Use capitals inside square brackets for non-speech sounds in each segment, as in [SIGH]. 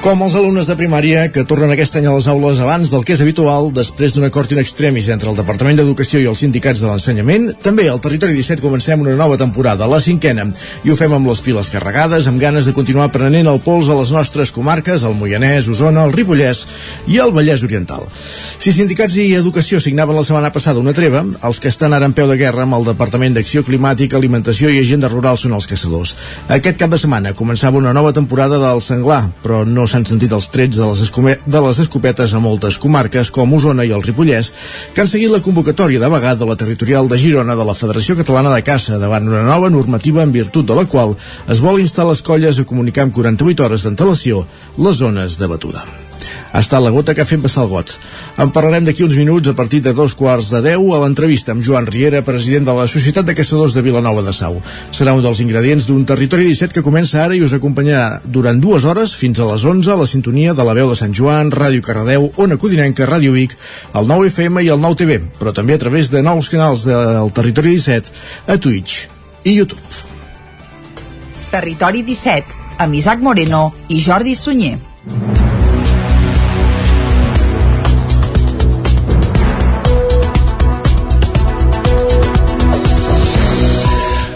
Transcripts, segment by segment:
Com els alumnes de primària que tornen aquest any a les aules abans del que és habitual, després d'un acord in extremis entre el Departament d'Educació i els sindicats de l'ensenyament, també al Territori 17 comencem una nova temporada, la cinquena, i ho fem amb les piles carregades, amb ganes de continuar prenent el pols a les nostres comarques, el Moianès, Osona, el Ripollès i el Vallès Oriental. Si sindicats i Educació signaven la setmana passada una treva, els que estan ara en peu de guerra amb el Departament d'Acció Climàtica, Alimentació i Agenda Rural són els caçadors. Aquest cap de setmana començava una nova temporada del senglar, però no s'han sentit els trets de les, de les escopetes a moltes comarques com Osona i el Ripollès, que han seguit la convocatòria de vegada de la territorial de Girona de la Federació Catalana de Caça davant una nova normativa en virtut de la qual es vol instar les colles a comunicar amb 48 hores d'antelació les zones de batuda ha estat la gota que ha fet passar el got. En parlarem d'aquí uns minuts a partir de dos quarts de deu a l'entrevista amb Joan Riera, president de la Societat de Caçadors de Vilanova de Sau. Serà un dels ingredients d'un territori 17 que comença ara i us acompanyarà durant dues hores fins a les 11 a la sintonia de la veu de Sant Joan, Ràdio Cardedeu, Ona Codinenca, Ràdio Vic, el 9 FM i el 9 TV, però també a través de nous canals del territori 17 a Twitch i YouTube. Territori 17, amb Isaac Moreno i Jordi Sunyer.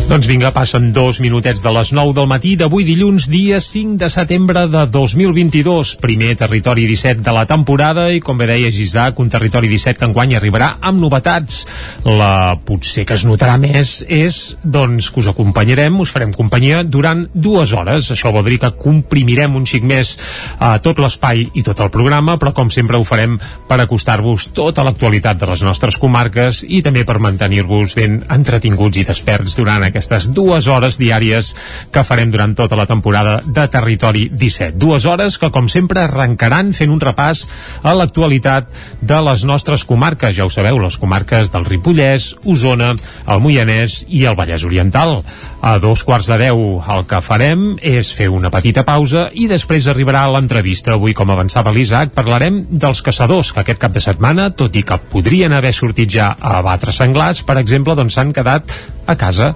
Doncs vinga, passen dos minutets de les 9 del matí d'avui dilluns, dia 5 de setembre de 2022. Primer territori 17 de la temporada i, com bé deia Gisac, un territori 17 que enguany arribarà amb novetats. La potser que es notarà més és, doncs, que us acompanyarem, us farem companyia durant dues hores. Això vol dir que comprimirem un xic més a tot l'espai i tot el programa, però com sempre ho farem per acostar-vos tota l'actualitat de les nostres comarques i també per mantenir-vos ben entretinguts i desperts durant aquestes dues hores diàries que farem durant tota la temporada de Territori 17. Dues hores que, com sempre, arrencaran fent un repàs a l'actualitat de les nostres comarques. Ja ho sabeu, les comarques del Ripollès, Osona, el Moianès i el Vallès Oriental. A dos quarts de deu el que farem és fer una petita pausa i després arribarà l'entrevista. Avui, com avançava l'Isaac, parlarem dels caçadors que aquest cap de setmana, tot i que podrien haver sortit ja a batre senglars, per exemple, doncs s'han quedat a casa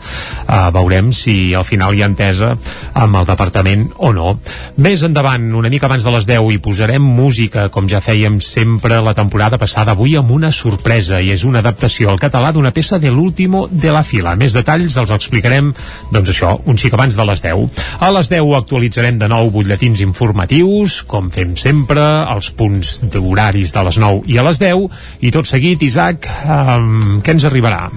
uh, veurem si al final hi ha entesa amb el departament o no. Més endavant, una mica abans de les 10, hi posarem música, com ja fèiem sempre la temporada passada, avui amb una sorpresa, i és una adaptació al català d'una peça de l'último de la fila. Més detalls els explicarem, doncs això, un xic abans de les 10. A les 10 actualitzarem de nou butlletins informatius, com fem sempre, els punts d'horaris de les 9 i a les 10, i tot seguit, Isaac, um, què ens arribarà?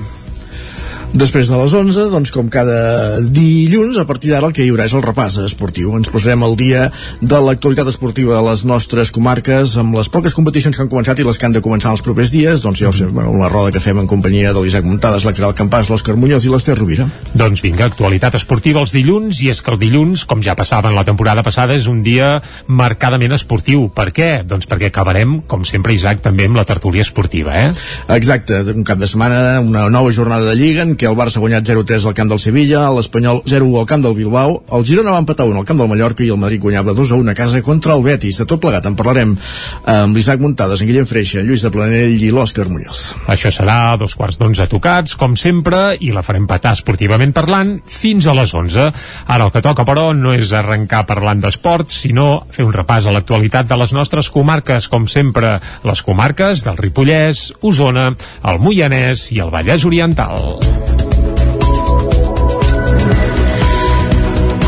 Després de les 11, doncs com cada dilluns, a partir d'ara el que hi haurà és el repàs esportiu. Ens posarem al dia de l'actualitat esportiva de les nostres comarques, amb les poques competicions que han començat i les que han de començar els propers dies, doncs ja ho sé, una roda que fem en companyia de l'Isaac Muntades, la Caral Campàs, l'Òscar Muñoz i l'Ester Rovira. Doncs vinga, actualitat esportiva els dilluns, i és que el dilluns, com ja passava en la temporada passada, és un dia marcadament esportiu. Per què? Doncs perquè acabarem, com sempre, Isaac, també amb la tertúlia esportiva, eh? Exacte, un cap de setmana, una nova jornada de Lliga en què el Barça ha guanyat 0-3 al camp del Sevilla, l'Espanyol 0-1 al camp del Bilbao, el Girona va empatar 1 al camp del Mallorca i el Madrid guanyava 2-1 a casa contra el Betis. De tot plegat en parlarem amb l'Isaac Muntades, en Guillem Freixa, Lluís de Planell i l'Òscar Muñoz. Això serà dos quarts d'onze tocats, com sempre, i la farem patar esportivament parlant fins a les 11. Ara el que toca, però, no és arrencar parlant d'esports, sinó fer un repàs a l'actualitat de les nostres comarques, com sempre, les comarques del Ripollès, Osona, el Moianès i el Vallès Oriental.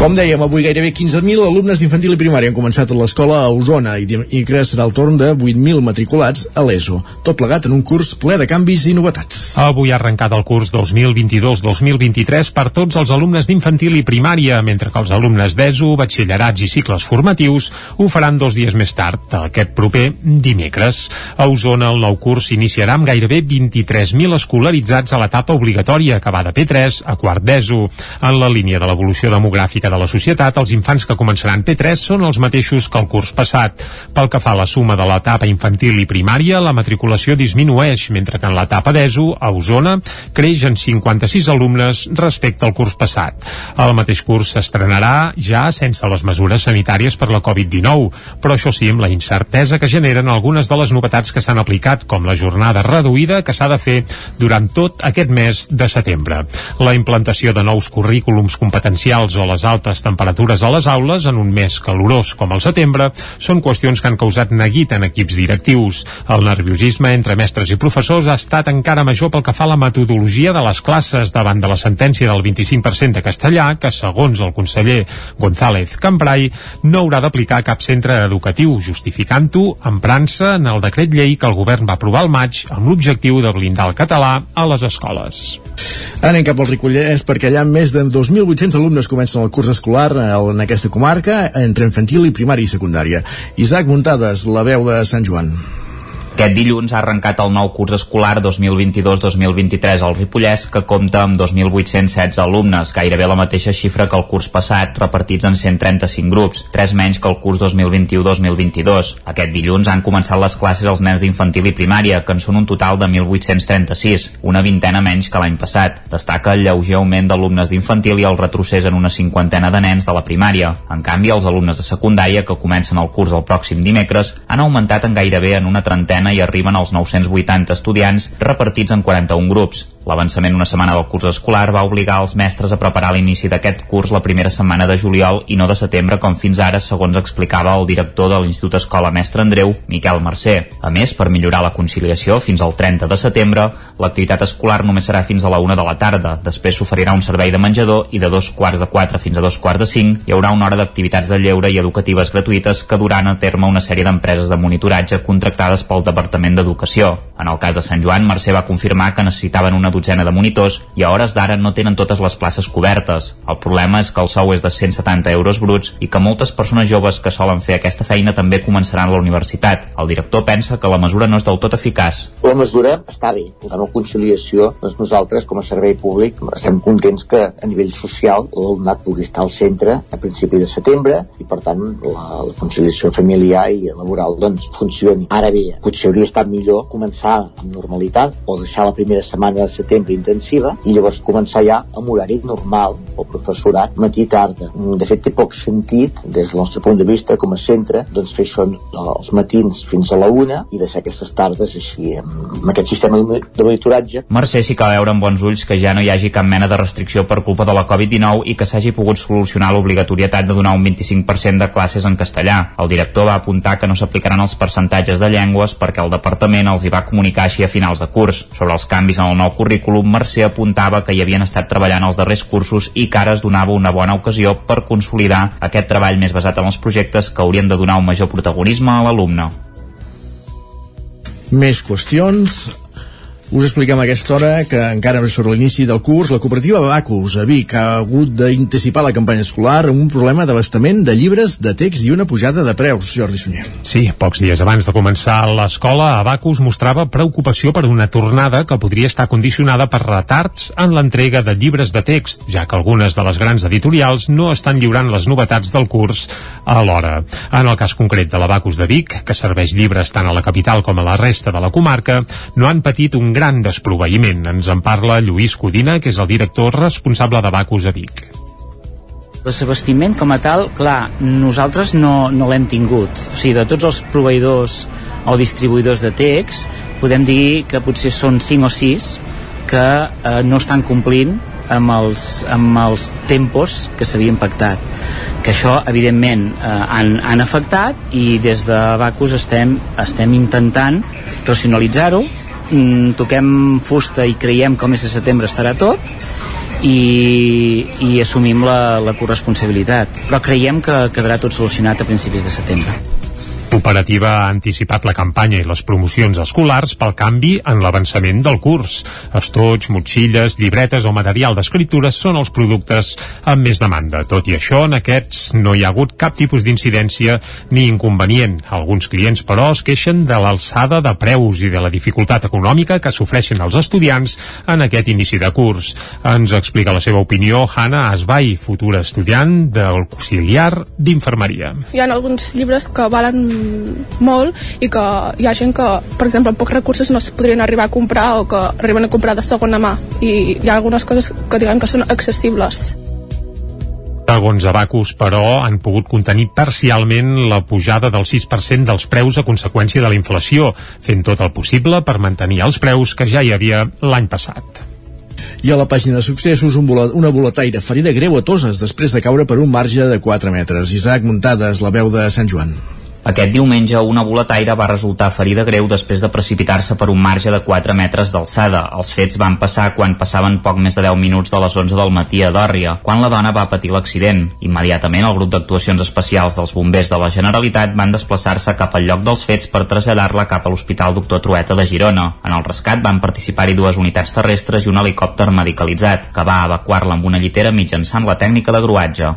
Com dèiem, avui gairebé 15.000 alumnes d'infantil i primària han començat a l'escola a Osona i dimecres serà el torn de 8.000 matriculats a l'ESO. Tot plegat en un curs ple de canvis i novetats. Avui ha arrencat el curs 2022-2023 per tots els alumnes d'infantil i primària, mentre que els alumnes d'ESO, batxillerats i cicles formatius ho faran dos dies més tard, aquest proper dimecres. A Osona el nou curs s'iniciarà amb gairebé 23.000 escolaritzats a l'etapa obligatòria, que va de P3 a quart d'ESO, en la línia de l'evolució demogràfica de la societat, els infants que començaran P3 són els mateixos que el curs passat. Pel que fa a la suma de l'etapa infantil i primària, la matriculació disminueix, mentre que en l'etapa d'ESO, a Osona, creix en 56 alumnes respecte al curs passat. El mateix curs s'estrenarà ja sense les mesures sanitàries per la Covid-19, però això sí, amb la incertesa que generen algunes de les novetats que s'han aplicat, com la jornada reduïda que s'ha de fer durant tot aquest mes de setembre. La implantació de nous currículums competencials o les altes temperatures a les aules en un mes calorós com el setembre són qüestions que han causat neguit en equips directius. El nerviosisme entre mestres i professors ha estat encara major pel que fa a la metodologia de les classes davant de la sentència del 25% de castellà que, segons el conseller González Cambrai, no haurà d'aplicar cap centre educatiu, justificant-ho emprant-se en el decret llei que el govern va aprovar al maig amb l'objectiu de blindar el català a les escoles. Anem cap al Ripollès perquè allà més de 2.800 alumnes comencen el curs escolar en aquesta comarca entre infantil i primària i secundària. Isaac Muntades, la veu de Sant Joan. Aquest dilluns ha arrencat el nou curs escolar 2022-2023 al Ripollès, que compta amb 2.816 alumnes, gairebé la mateixa xifra que el curs passat, repartits en 135 grups, tres menys que el curs 2021-2022. Aquest dilluns han començat les classes als nens d'infantil i primària, que en són un total de 1.836, una vintena menys que l'any passat. Destaca el lleuger augment d'alumnes d'infantil i el retrocés en una cinquantena de nens de la primària. En canvi, els alumnes de secundària, que comencen el curs el pròxim dimecres, han augmentat en gairebé en una trentena i arriben als 980 estudiants repartits en 41 grups. L'avançament una setmana del curs escolar va obligar els mestres a preparar l'inici d'aquest curs la primera setmana de juliol i no de setembre com fins ara, segons explicava el director de l'Institut Escola Mestre Andreu, Miquel Mercè. A més, per millorar la conciliació fins al 30 de setembre, l'activitat escolar només serà fins a la 1 de la tarda. Després s'oferirà un servei de menjador i de dos quarts de 4 fins a dos quarts de 5 hi haurà una hora d'activitats de lleure i educatives gratuïtes que duran a terme una sèrie d'empreses de monitoratge contractades pel Departament d'Educació. En el cas de Sant Joan, Mercè va confirmar que necessitaven una dotzena de monitors i a hores d'ara no tenen totes les places cobertes. El problema és que el sou és de 170 euros bruts i que moltes persones joves que solen fer aquesta feina també començaran la universitat. El director pensa que la mesura no és del tot eficaç. La mesura està bé. La conciliació, doncs nosaltres, com a servei públic, estem contents que a nivell social l'alumnat pugui estar al centre a principi de setembre i, per tant, la, la conciliació familiar i laboral doncs, funcioni. Ara bé, potser hauria estat millor començar amb normalitat o deixar la primera setmana de setembre intensiva i llavors començar ja amb horari normal o professorat matí i tarda. De fet, té poc sentit, des del nostre punt de vista com a centre, doncs fer això els matins fins a la una i deixar aquestes tardes així, amb aquest sistema de monitoratge. Mercè sí que veure amb bons ulls que ja no hi hagi cap mena de restricció per culpa de la Covid-19 i que s'hagi pogut solucionar l'obligatorietat de donar un 25% de classes en castellà. El director va apuntar que no s'aplicaran els percentatges de llengües perquè el departament els hi va comunicar així a finals de curs. Sobre els canvis en el nou currículum, Mercè apuntava que hi havien estat treballant els darrers cursos i que ara es donava una bona ocasió per consolidar aquest treball més basat en els projectes que haurien de donar un major protagonisme a l'alumne. Més qüestions. Us expliquem a aquesta hora que encara sobre l'inici del curs, la cooperativa Bacus a Vic ha hagut d'intensificar la campanya escolar amb un problema d'abastament de llibres de text i una pujada de preus, Jordi Sunyer. Sí, pocs dies abans de començar l'escola, Abacus mostrava preocupació per una tornada que podria estar condicionada per retards en l'entrega de llibres de text, ja que algunes de les grans editorials no estan lliurant les novetats del curs a l'hora. En el cas concret de l'Abacus de Vic, que serveix llibres tant a la capital com a la resta de la comarca, no han patit un gran desproveïment. Ens en parla Lluís Codina, que és el director responsable de Bacus a Vic. L'abastiment com a tal, clar, nosaltres no, no l'hem tingut. O sigui, de tots els proveïdors o distribuïdors de text, podem dir que potser són 5 o 6 que eh, no estan complint amb els, amb els tempos que s'havien pactat que això evidentment eh, han, han afectat i des de Bacus estem, estem intentant racionalitzar-ho mm, toquem fusta i creiem que el mes de setembre estarà tot i, i assumim la, la corresponsabilitat. Però creiem que quedarà tot solucionat a principis de setembre Cooperativa ha anticipat la campanya i les promocions escolars pel canvi en l'avançament del curs. Estoig, motxilles, llibretes o material d'escriptura són els productes amb més demanda. Tot i això, en aquests no hi ha hagut cap tipus d'incidència ni inconvenient. Alguns clients, però, es queixen de l'alçada de preus i de la dificultat econòmica que sofreixen els estudiants en aquest inici de curs. Ens explica la seva opinió Hanna Asbai, futura estudiant d'auxiliar d'infermeria. Hi ha alguns llibres que valen molt i que hi ha gent que, per exemple, amb pocs recursos no es podrien arribar a comprar o que arriben a comprar de segona mà i hi ha algunes coses que diguem que són accessibles. Segons Abacus, però, han pogut contenir parcialment la pujada del 6% dels preus a conseqüència de la inflació, fent tot el possible per mantenir els preus que ja hi havia l'any passat. I a la pàgina de successos, un bolet, una boletaire ferida greu a Toses després de caure per un marge de 4 metres. Isaac Muntades, la veu de Sant Joan. Aquest diumenge, una boletaire va resultar ferida greu després de precipitar-se per un marge de 4 metres d'alçada. Els fets van passar quan passaven poc més de 10 minuts de les 11 del matí a Dòrria, quan la dona va patir l'accident. Immediatament, el grup d'actuacions especials dels bombers de la Generalitat van desplaçar-se cap al lloc dels fets per traslladar-la cap a l'Hospital Doctor Trueta de Girona. En el rescat van participar-hi dues unitats terrestres i un helicòpter medicalitzat, que va evacuar-la amb una llitera mitjançant la tècnica de gruatge.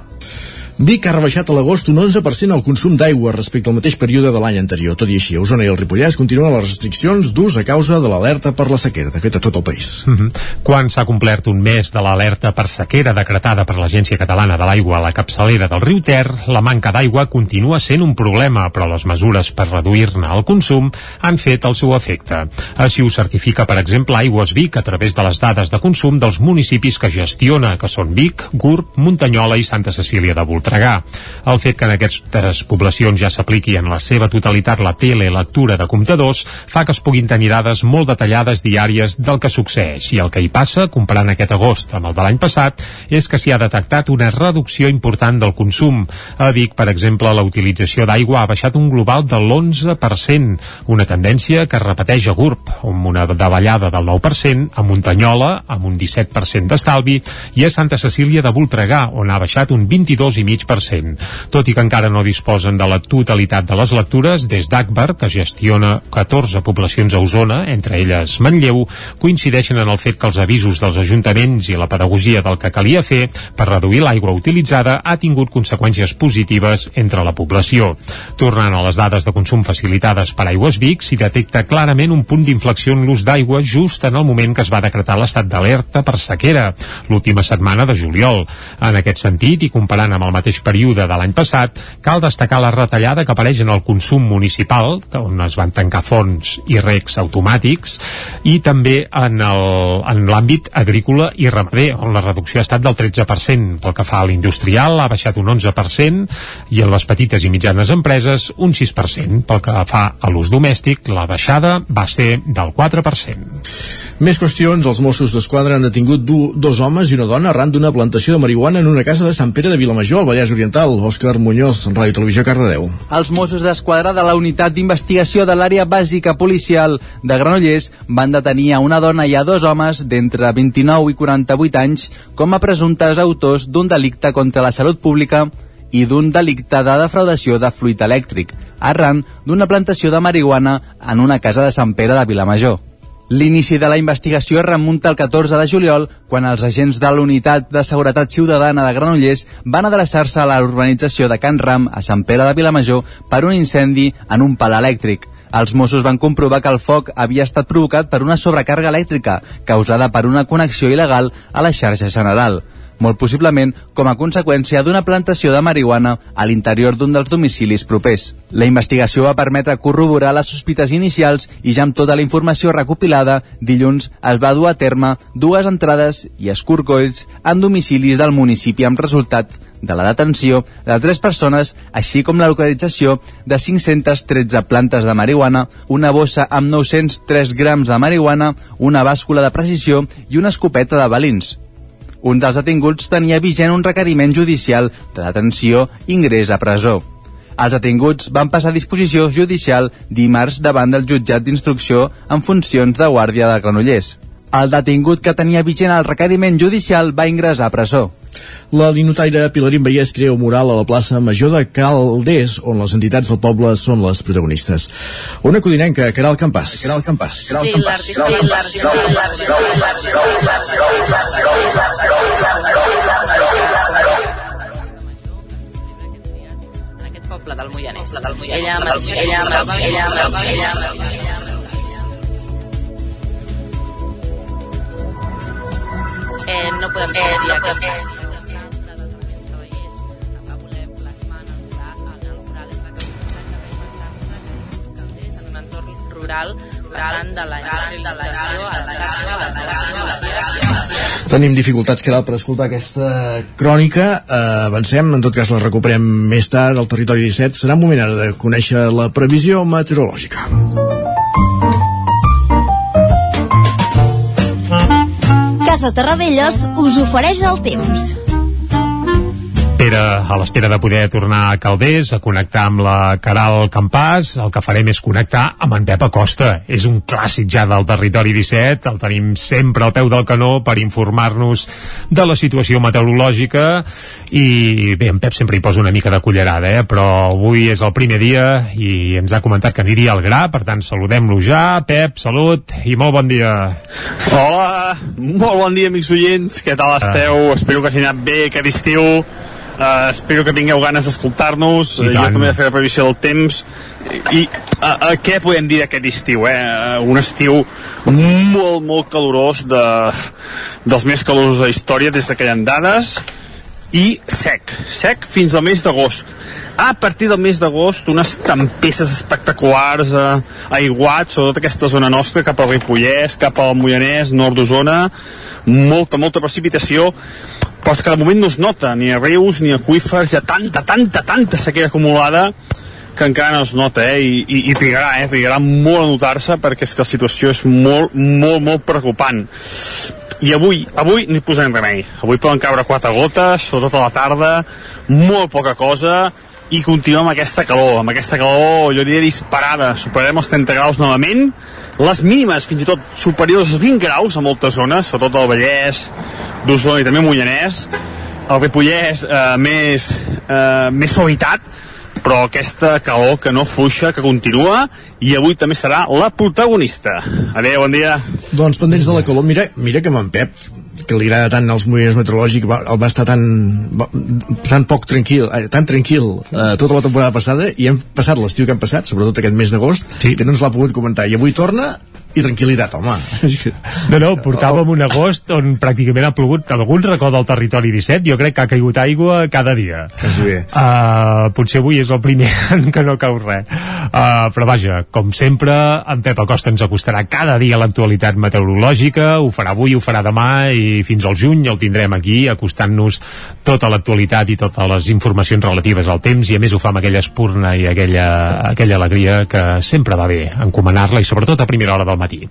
Vic ha rebaixat a l'agost un 11% el consum d'aigua respecte al mateix període de l'any anterior. Tot i així, a Osona i el Ripollès continuen les restriccions d'ús a causa de l'alerta per la sequera, de fet a tot el país. Mm -hmm. Quan s'ha complert un mes de l'alerta per sequera decretada per l'Agència Catalana de l'Aigua a la capçalera del riu Ter, la manca d'aigua continua sent un problema, però les mesures per reduir-ne el consum han fet el seu efecte. Així ho certifica, per exemple, Aigües Vic a través de les dades de consum dels municipis que gestiona, que són Vic, Gurb, Muntanyola i Santa Cecília de Volta Voltregà. El fet que en aquestes poblacions ja s'apliqui en la seva totalitat la telelectura de comptadors fa que es puguin tenir dades molt detallades diàries del que succeeix i el que hi passa, comparant aquest agost amb el de l'any passat, és que s'hi ha detectat una reducció important del consum. A Vic, per exemple, la utilització d'aigua ha baixat un global de l'11%, una tendència que es repeteix a Gurb, amb una davallada del 9%, a Muntanyola, amb un 17% d'estalvi, i a Santa Cecília de Voltregà, on ha baixat un 22,5%. 0,5%. Tot i que encara no disposen de la totalitat de les lectures, des d'Agbar, que gestiona 14 poblacions a Osona, entre elles Manlleu, coincideixen en el fet que els avisos dels ajuntaments i la pedagogia del que calia fer per reduir l'aigua utilitzada ha tingut conseqüències positives entre la població. Tornant a les dades de consum facilitades per Aigües Vic, s'hi detecta clarament un punt d'inflexió en l'ús d'aigua just en el moment que es va decretar l'estat d'alerta per sequera, l'última setmana de juliol. En aquest sentit, i comparant amb el mateix període de l'any passat, cal destacar la retallada que apareix en el consum municipal, on es van tancar fons i recs automàtics, i també en l'àmbit agrícola i ramader, on la reducció ha estat del 13%. Pel que fa a l'industrial, ha baixat un 11%, i en les petites i mitjanes empreses, un 6%. Pel que fa a l'ús domèstic, la baixada va ser del 4%. Més qüestions, els Mossos d'Esquadra han detingut dos homes i una dona arran d'una plantació de marihuana en una casa de Sant Pere de Vilamajor, al Vallès Oriental. Òscar Muñoz, Ràdio Televisió, Cardedeu. Els Mossos d'Esquadra de la Unitat d'Investigació de l'Àrea Bàsica Policial de Granollers van detenir a una dona i a dos homes d'entre 29 i 48 anys com a presumptes autors d'un delicte contra la salut pública i d'un delicte de defraudació de fluid elèctric, arran d'una plantació de marihuana en una casa de Sant Pere de Vilamajor. L'inici de la investigació es remunta el 14 de juliol, quan els agents de l'Unitat de Seguretat Ciutadana de Granollers van adreçar-se a l'urbanització de Can Ram, a Sant Pere de Vilamajor, per un incendi en un pal elèctric. Els Mossos van comprovar que el foc havia estat provocat per una sobrecàrrega elèctrica, causada per una connexió il·legal a la xarxa general molt possiblement com a conseqüència d'una plantació de marihuana a l'interior d'un dels domicilis propers. La investigació va permetre corroborar les sospites inicials i ja amb tota la informació recopilada, dilluns es va dur a terme dues entrades i escorcolls en domicilis del municipi amb resultat de la detenció de tres persones, així com la localització de 513 plantes de marihuana, una bossa amb 903 grams de marihuana, una bàscula de precisió i una escopeta de balins. Un dels detinguts tenia vigent un requeriment judicial de detenció i ingrés a presó. Els detinguts van passar a disposició judicial dimarts davant del jutjat d'instrucció en funcions de guàrdia de Granollers. El detingut que tenia vigent el requeriment judicial va ingressar a presó. La linotaire Pilarín Vallès crea un mural a la plaça Major de Calders, on les entitats del poble són les protagonistes. Una codinenca, Caral Campàs. Caral Campàs. Caral Campàs. Caral poble del Moianès. Ella, ella, ella, ella, ella, eh, no podem fer eh, no podem fer rural de la Tenim dificultats que per escoltar aquesta crònica. Eh, avancem, en tot cas la recuperem més tard al territori 17. Serà un moment ara de conèixer la previsió meteorològica. Casa Terradellos us ofereix el temps. Pere, a l'espera de poder tornar a Calders, a connectar amb la Caral Campàs, el que farem és connectar amb en Pep Acosta. És un clàssic ja del territori 17, el tenim sempre al peu del canó per informar-nos de la situació meteorològica i bé, en Pep sempre hi posa una mica de cullerada, eh? però avui és el primer dia i ens ha comentat que aniria al gra, per tant saludem-lo ja. Pep, salut i molt bon dia. Hola, molt bon dia amics oients, què tal esteu? Uh. Espero que hagi anat bé aquest estiu Uh, espero que tingueu ganes d'escoltar-nos. Uh, jo també he de fer la previsió del temps. I a, a què podem dir d'aquest estiu? Eh? Uh, un estiu molt, molt calorós, de, dels més calorosos de la història des que hi ha dades, i sec, sec fins al mes d'agost. A partir del mes d'agost, unes tempestes espectaculars, eh, aiguats, sobretot aquesta zona nostra, cap al Ripollès, cap al Moianès, nord d'Osona, molta, molta precipitació, però és que de moment no es nota ni a rius ni a aquífers, hi ha tanta, tanta, tanta sequera acumulada que encara no es nota, eh? I, i, i trigarà, eh? Trigarà molt a notar-se perquè és que la situació és molt, molt, molt preocupant. I avui, avui no hi posarem remei. Avui poden caure quatre gotes, sobretot a la tarda, molt poca cosa, i continuem amb aquesta calor, amb aquesta calor, jo diria disparada, superarem els 30 graus novament, les mínimes fins i tot superiors als 20 graus a moltes zones, sobretot al Vallès, d'Osona i també Mollanès, el Ripollès eh, més, eh, més suavitat, però aquesta calor que no fluixa, que continua, i avui també serà la protagonista. Adéu, bon dia. Doncs pendents de la calor, mira, mira que en Pep que li agrada tant els moviments meteorològics va, el va estar tan, va, tan poc tranquil eh, tan tranquil eh, tota la temporada passada i hem passat l'estiu que hem passat sobretot aquest mes d'agost sí. que no ens l'ha pogut comentar i avui torna i tranquil·litat, home. [LAUGHS] No, no, portàvem un agost on pràcticament ha plogut algun racó del territori 17, jo crec que ha caigut aigua cada dia. bé. Uh, potser avui és el primer [LAUGHS] en què no cau res. Uh, però vaja, com sempre, en Pep Acosta ens acostarà cada dia a l'actualitat meteorològica, ho farà avui, ho farà demà i fins al juny el tindrem aquí acostant-nos tota l'actualitat i totes les informacions relatives al temps i a més ho fa amb aquella espurna i aquella, aquella alegria que sempre va bé encomanar-la i sobretot a primera hora del matí matí.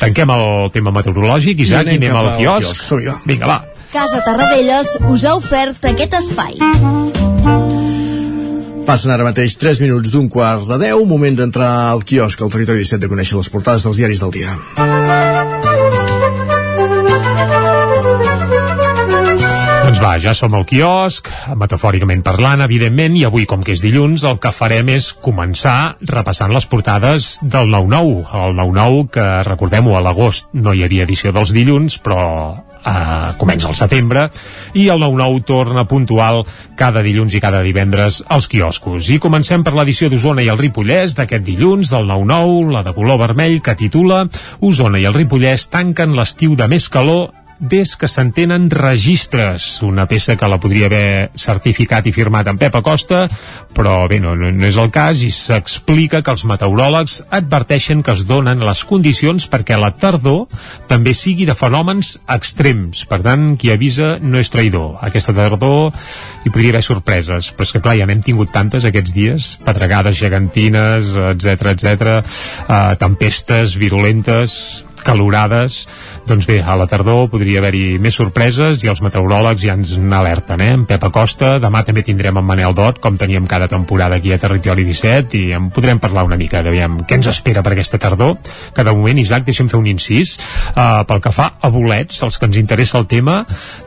Tanquem el tema meteorològic, Isaac, i anem, al quiosc. quiosc. Vinga, va. Casa Tarradellas us ha ofert aquest espai. Passen ara mateix 3 minuts d'un quart de 10, moment d'entrar al quiosc al territori 17 de conèixer les portades dels diaris del dia. Doncs va, ja som al quiosc, metafòricament parlant, evidentment, i avui, com que és dilluns, el que farem és començar repassant les portades del 9-9. El 9-9, que recordem-ho, a l'agost no hi havia edició dels dilluns, però eh, comença el setembre i el 9-9 torna puntual cada dilluns i cada divendres als quioscos. I comencem per l'edició d'Osona i el Ripollès d'aquest dilluns, del 9-9, la de color vermell, que titula Osona i el Ripollès tanquen l'estiu de més calor des que s'entenen registres, una peça que la podria haver certificat i firmat en Pep Acosta, però bé, no, no, és el cas i s'explica que els meteoròlegs adverteixen que es donen les condicions perquè la tardor també sigui de fenòmens extrems. Per tant, qui avisa no és traïdor. Aquesta tardor hi podria haver sorpreses, però és que clar, ja n'hem tingut tantes aquests dies, pedregades gegantines, etc etc, uh, tempestes virulentes calorades doncs bé, a la tardor podria haver-hi més sorpreses i els meteoròlegs ja ens n'alerten, eh? En Pep Acosta, demà també tindrem en Manel Dot, com teníem cada temporada aquí a Territori 17, i en podrem parlar una mica, aviam, què ens espera per aquesta tardor. Cada moment, Isaac, deixa'm fer un incís. Uh, pel que fa a bolets, els que ens interessa el tema,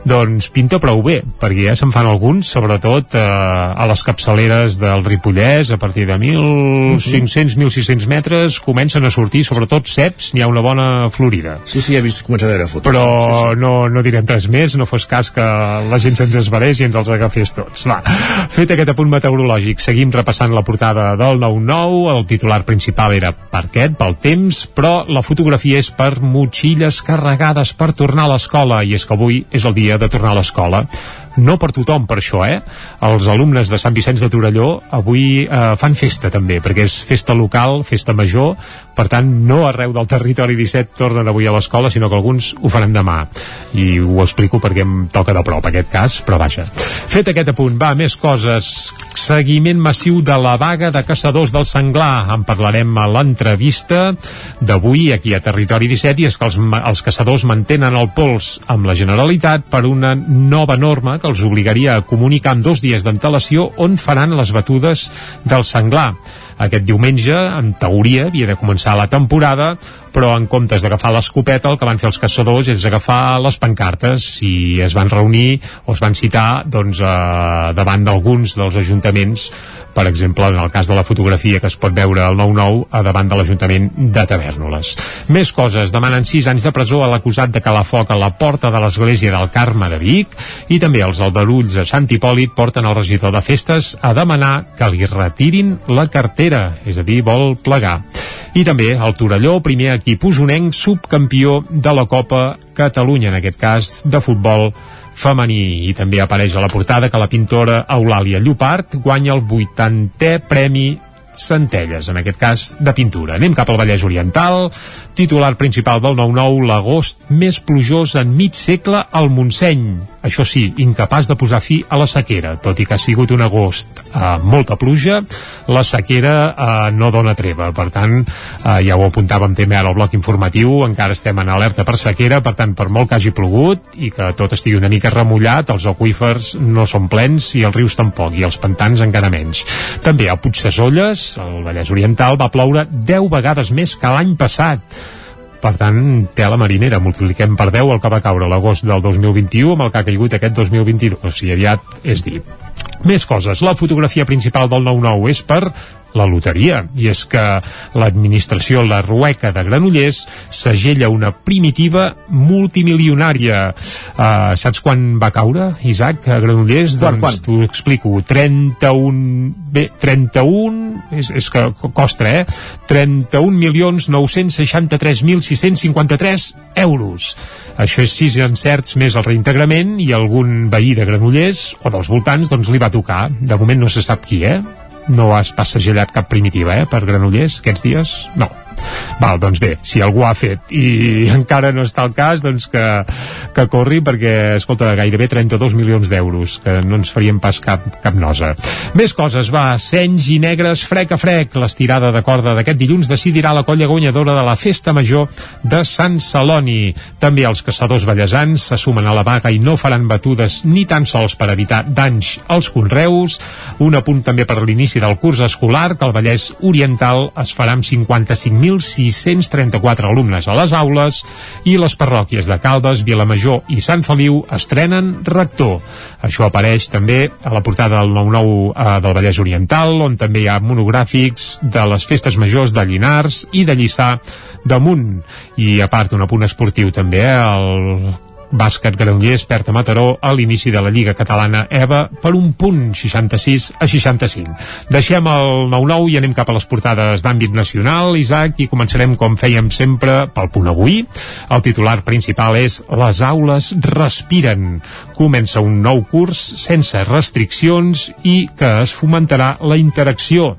doncs pinta prou bé, perquè ja se'n fan alguns, sobretot uh, a les capçaleres del Ripollès, a partir de 1.500-1.600 metres, comencen a sortir, sobretot ceps, n'hi ha una bona florida. Sí, sí, he vist començar a veure fotos. Però sí, sí. no, no direm res més, no fos cas que la gent se'ns esbarés i ens els agafés tots. Va, fet aquest apunt meteorològic, seguim repassant la portada del 9-9, el titular principal era per aquest, pel temps, però la fotografia és per motxilles carregades per tornar a l'escola, i és que avui és el dia de tornar a l'escola no per tothom per això, eh? Els alumnes de Sant Vicenç de Torelló avui eh, fan festa també, perquè és festa local, festa major, per tant no arreu del territori 17 tornen avui a l'escola, sinó que alguns ho faran demà. I ho explico perquè em toca de prop aquest cas, però vaja. Fet aquest apunt, va, més coses. Seguiment massiu de la vaga de caçadors del senglar. En parlarem a l'entrevista d'avui aquí a Territori 17 i és que els, els caçadors mantenen el pols amb la Generalitat per una nova norma que els obligaria a comunicar amb dos dies d'antelació on faran les batudes del senglar. Aquest diumenge, en teoria, havia de començar la temporada, però en comptes d'agafar l'escopeta el que van fer els caçadors és agafar les pancartes i es van reunir o es van citar doncs, eh, davant d'alguns dels ajuntaments per exemple, en el cas de la fotografia que es pot veure al 9-9 a davant de l'Ajuntament de Tavernoles. Més coses, demanen 6 anys de presó a l'acusat de calar foc a la porta de l'església del Carme de Vic i també els aldarulls a Sant Hipòlit porten el regidor de festes a demanar que li retirin la cartera, és a dir, vol plegar. I també el Torelló, primer equip usonenc, subcampió de la Copa Catalunya, en aquest cas de futbol femení. I també apareix a la portada que la pintora Eulàlia Llopart guanya el 80è Premi Centelles, en aquest cas de pintura. Anem cap al Vallès Oriental, titular principal del 9-9, l'agost més plujós en mig segle al Montseny. Això sí, incapaç de posar fi a la sequera, tot i que ha sigut un agost amb eh, molta pluja, la sequera eh, no dona treva. Per tant, eh, ja ho apuntàvem també ara al bloc informatiu, encara estem en alerta per sequera, per tant, per molt que hagi plogut i que tot estigui una mica remullat, els aquífers no són plens i els rius tampoc, i els pantans encara menys. També a Puigdesolles, al Vallès Oriental, va ploure 10 vegades més que l'any passat per tant, té la marinera, multipliquem per 10 el que va caure l'agost del 2021 amb el que ha caigut aquest 2022, i aviat és dit. Més coses. La fotografia principal del 9-9 és per la loteria, i és que l'administració La Rueca de Granollers segella una primitiva multimilionària. Uh, saps quan va caure, Isaac, a Granollers? Quan, doncs t'ho explico. 31... Bé, 31... És, és que costa, eh? 31.963.653 euros. Això és sis encerts més el reintegrament i algun veí de Granollers o dels voltants doncs li va tocar. De moment no se sap qui, eh? No has pas segellat cap primitiva, eh, per Granollers aquests dies? No. Val, doncs bé, si algú ha fet i [LAUGHS] encara no està al cas, doncs que, que corri perquè, escolta, gairebé 32 milions d'euros, que no ens farien pas cap, cap nosa. Més coses, va, senys i negres, frec a frec. L'estirada de corda d'aquest dilluns decidirà la colla guanyadora de la Festa Major de Sant Celoni. També els caçadors ballesans se sumen a la vaga i no faran batudes ni tan sols per evitar danys als conreus. Un apunt també per l'inici del curs escolar, que al Vallès Oriental es farà amb 55.634 alumnes a les aules i les parròquies de Caldes, Vilamajor i Sant Feliu estrenen rector. Això apareix també a la portada del 9-9 eh, del Vallès Oriental, on també hi ha monogràfics de les festes majors de Llinars i de Lliçà damunt. I a part un apunt esportiu també, eh, el bàsquet Granollers perd a Mataró a l'inici de la Lliga Catalana EVA per un punt 66 a 65. Deixem el 9-9 i anem cap a les portades d'àmbit nacional, Isaac, i començarem com fèiem sempre pel punt avui. El titular principal és Les aules respiren. Comença un nou curs sense restriccions i que es fomentarà la interacció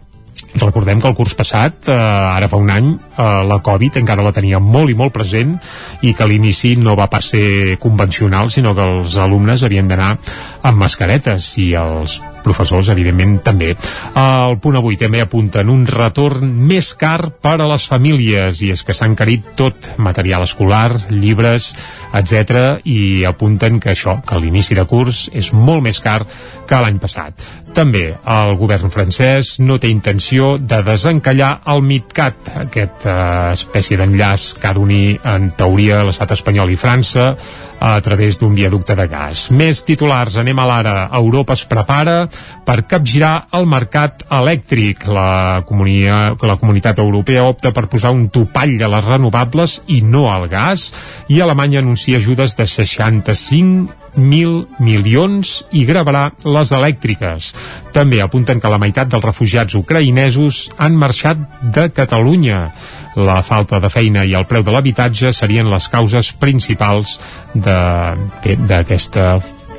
Recordem que el curs passat, eh, ara fa un any, eh, la Covid encara la tenia molt i molt present i que l'inici no va pas ser convencional, sinó que els alumnes havien d'anar amb mascaretes i els professors, evidentment, també. El punt avui també apunten un retorn més car per a les famílies i és que s'ha encarit tot, material escolar, llibres, etc i apunten que això, que l'inici de curs és molt més car que l'any passat. També el govern francès no té intenció de desencallar el MidCat, aquesta eh, espècie d'enllaç que ha d'unir en teoria l'estat espanyol i França a través d'un viaducte de gas. Més titulars, anem a l'ara. Europa es prepara per capgirar el mercat elèctric. La, comunia, la comunitat europea opta per posar un topall a les renovables i no al gas i Alemanya anuncia ajudes de 65 1.000 milions i gravarà les elèctriques. També apunten que la meitat dels refugiats ucraïnesos han marxat de Catalunya. La falta de feina i el preu de l'habitatge serien les causes principals d'aquesta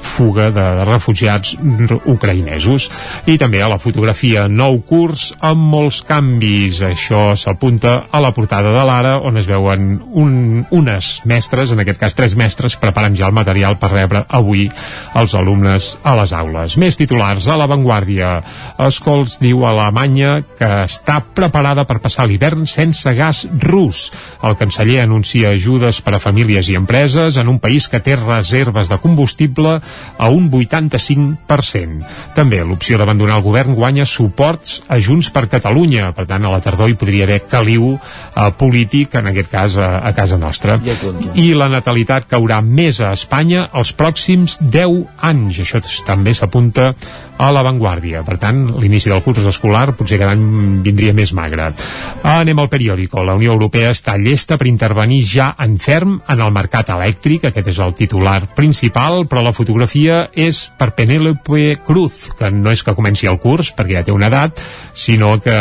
fuga de refugiats ucraïnesos. I també a la fotografia nou curs amb molts canvis. Això s'apunta a la portada de l'Ara, on es veuen un, unes mestres, en aquest cas tres mestres, preparant ja el material per rebre avui els alumnes a les aules. Més titulars a l'avantguàrdia. Escols diu a Alemanya que està preparada per passar l'hivern sense gas rus. El canceller anuncia ajudes per a famílies i empreses en un país que té reserves de combustible a un 85%. També l'opció d'abandonar el govern guanya suports a Junts per Catalunya. Per tant, a la tardor hi podria haver caliu eh, polític, en aquest cas a, a casa nostra. I la natalitat caurà més a Espanya els pròxims 10 anys. Això també s'apunta a l'avantguàrdia. Per tant, l'inici del curs escolar potser cada any vindria més magre. Anem al periòdico. La Unió Europea està llesta per intervenir ja en ferm en el mercat elèctric. Aquest és el titular principal, però la fotografia és per Penélope Cruz, que no és que comenci el curs, perquè ja té una edat, sinó que,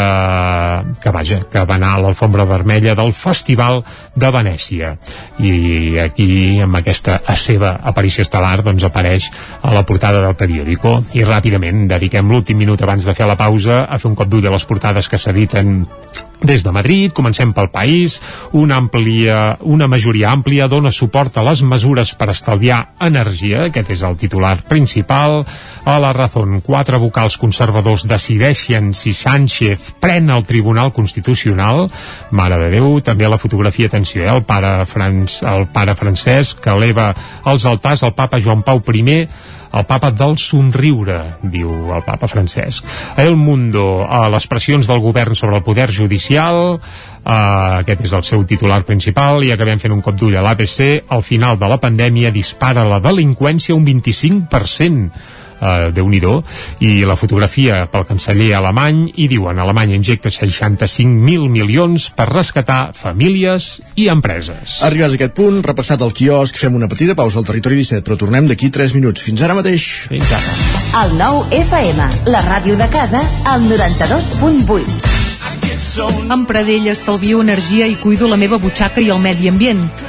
que vaja, que va anar a l'alfombra vermella del Festival de Venècia. I aquí, amb aquesta seva aparició estel·lar, doncs apareix a la portada del periòdico. I ràpidament moment dediquem l'últim minut abans de fer la pausa a fer un cop d'ull a les portades que s'editen des de Madrid, comencem pel país, una, àmplia, una majoria àmplia dona suport a les mesures per estalviar energia, aquest és el titular principal. A la Razón, quatre vocals conservadors decideixen si Sánchez pren el Tribunal Constitucional. Mare de Déu, també la fotografia, atenció, eh? el, pare Franc, el pare francès que eleva els altars al papa Joan Pau I el papa del somriure, diu el papa Francesc. El Mundo, a les pressions del govern sobre el poder judicial, Uh, aquest és el seu titular principal i acabem fent un cop d'ull a l'ABC al final de la pandèmia dispara la delinqüència un 25% eh, déu nhi i la fotografia pel canceller alemany i diuen Alemanya injecta 65.000 milions per rescatar famílies i empreses. Arribats a aquest punt, repassat el quiosc, fem una petita pausa al territori 17, però tornem d'aquí 3 minuts. Fins ara mateix. Fins ara. El nou FM, la ràdio de casa, al 92.8. Amb Pradell estalvio energia i cuido la meva butxaca i el medi ambient.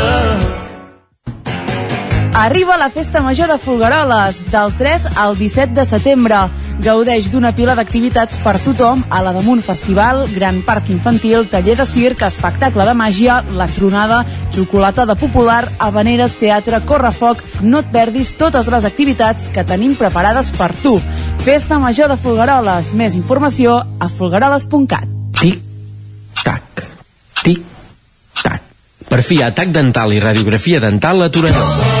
Arriba la Festa Major de Folgueroles, del 3 al 17 de setembre. Gaudeix d'una pila d'activitats per tothom a la Damunt Festival, Gran Parc Infantil, taller de circ, espectacle de màgia, la tronada, xocolata de popular, habaneres, teatre, correfoc... No et perdis totes les activitats que tenim preparades per tu. Festa Major de Folgueroles. Més informació a folgueroles.cat. Tic, tac, tic, tac. Per fi, atac dental i radiografia dental a Torelló.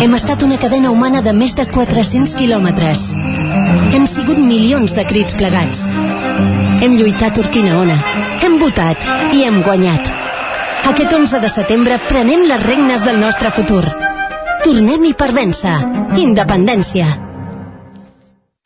Hem estat una cadena humana de més de 400 quilòmetres. Hem sigut milions de crits plegats. Hem lluitat Urquina Ona, hem votat i hem guanyat. Aquest 11 de setembre prenem les regnes del nostre futur. Tornem-hi per vèncer. Independència.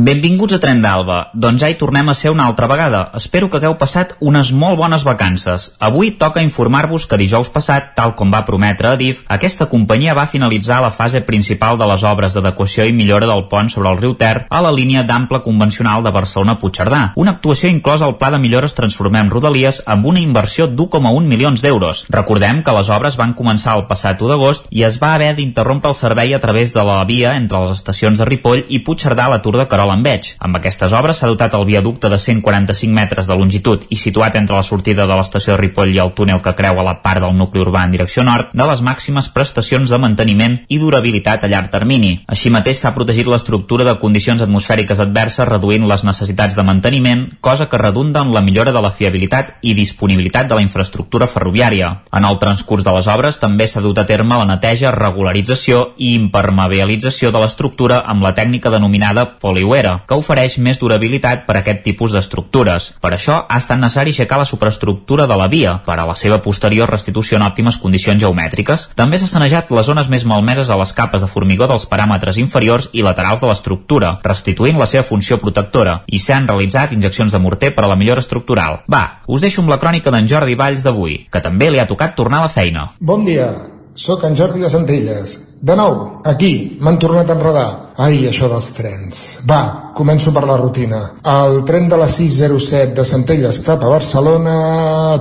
Benvinguts a Tren d'Alba. Doncs ja hi tornem a ser una altra vegada. Espero que hagueu passat unes molt bones vacances. Avui toca informar-vos que dijous passat, tal com va prometre Adif, aquesta companyia va finalitzar la fase principal de les obres d'adequació i millora del pont sobre el riu Ter a la línia d'ample convencional de Barcelona-Puigcerdà. Una actuació inclosa al Pla de Millores Transformem Rodalies amb una inversió d'1,1 milions d'euros. Recordem que les obres van començar el passat 1 d'agost i es va haver d'interrompre el servei a través de la via entre les estacions de Ripoll i Puigcerdà a la Tour de Carol Enveig. Amb aquestes obres s'ha dotat el viaducte de 145 metres de longitud i situat entre la sortida de l'estació de Ripoll i el túnel que creua la part del nucli urbà en direcció nord de les màximes prestacions de manteniment i durabilitat a llarg termini. Així mateix s'ha protegit l'estructura de condicions atmosfèriques adverses reduint les necessitats de manteniment, cosa que redunda en la millora de la fiabilitat i disponibilitat de la infraestructura ferroviària. En el transcurs de les obres també s'ha dut a terme la neteja, regularització i impermeabilització de l'estructura amb la tècnica denominada poliuera, que ofereix més durabilitat per a aquest tipus d'estructures. Per això ha estat necessari aixecar la superestructura de la via per a la seva posterior restitució en òptimes condicions geomètriques. També s'ha sanejat les zones més malmeses a les capes de formigó dels paràmetres inferiors i laterals de l'estructura, restituint la seva funció protectora, i s'han realitzat injeccions de morter per a la millora estructural. Va, us deixo amb la crònica d'en Jordi Valls d'avui, que també li ha tocat tornar a la feina. Bon dia, sóc en Jordi de Centelles. De nou, aquí, m'han tornat a enredar. Ai, això dels trens. Va, començo per la rutina. El tren de la 607 de Centelles cap a Barcelona...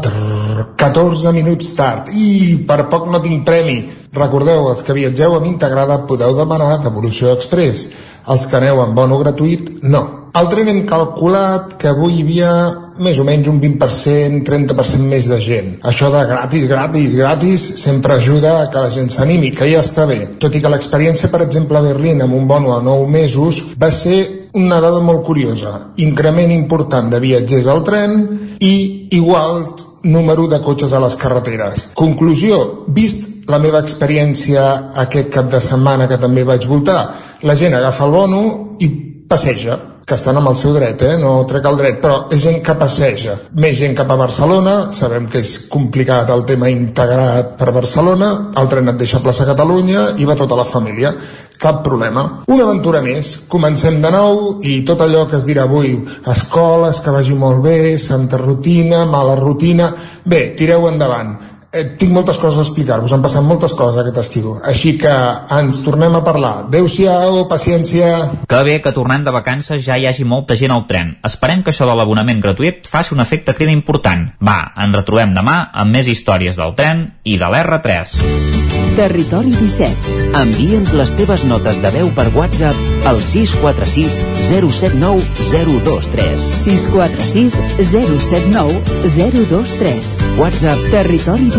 Trrr, 14 minuts tard. I per poc no tinc premi. Recordeu, els que viatgeu amb integrada podeu demanar devolució express. Els que aneu amb bono gratuït, no. Al tren hem calculat que avui hi havia més o menys un 20%, 30% més de gent. Això de gratis, gratis, gratis, sempre ajuda a que la gent s'animi, que ja està bé. Tot i que l'experiència, per exemple, a Berlín amb un bono a 9 mesos va ser una dada molt curiosa. Increment important de viatgers al tren i igual número de cotxes a les carreteres. Conclusió, vist la meva experiència aquest cap de setmana que també vaig voltar, la gent agafa el bono i passeja que estan amb el seu dret, eh? no trec el dret, però és gent que passeja. Més gent cap a Barcelona, sabem que és complicat el tema integrat per Barcelona, el tren et deixa a plaça Catalunya i va tota la família. Cap problema. Una aventura més. Comencem de nou i tot allò que es dirà avui, escoles, que vagi molt bé, santa rutina, mala rutina... Bé, tireu endavant tinc moltes coses a explicar-vos, han passat moltes coses aquest estiu, així que ens tornem a parlar. Adéu-siau, paciència... Que bé que tornant de vacances ja hi hagi molta gent al tren. Esperem que això de l'abonament gratuït faci un efecte crida important. Va, ens retrobem demà amb més històries del tren i de l'R3. Territori 17. Envia'ns les teves notes de veu per WhatsApp al 646 079 023. 646 079 023. WhatsApp Territori 17.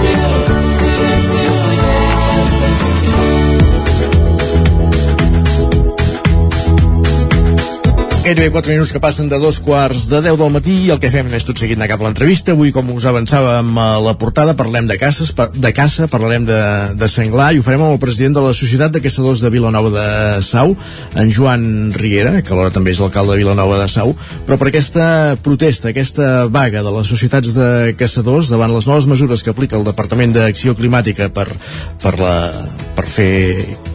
Gairebé 4 minuts que passen de dos quarts de 10 del matí i el que fem és tot seguit anar cap a l'entrevista. Avui, com us avançàvem a la portada, parlem de caces, de caça, parlarem de, de senglar i ho farem amb el president de la Societat de Caçadors de Vilanova de Sau, en Joan Riera, que alhora també és l'alcalde de Vilanova de Sau, però per aquesta protesta, aquesta vaga de les societats de caçadors davant les noves mesures que aplica el Departament d'Acció Climàtica per, per, la, per fer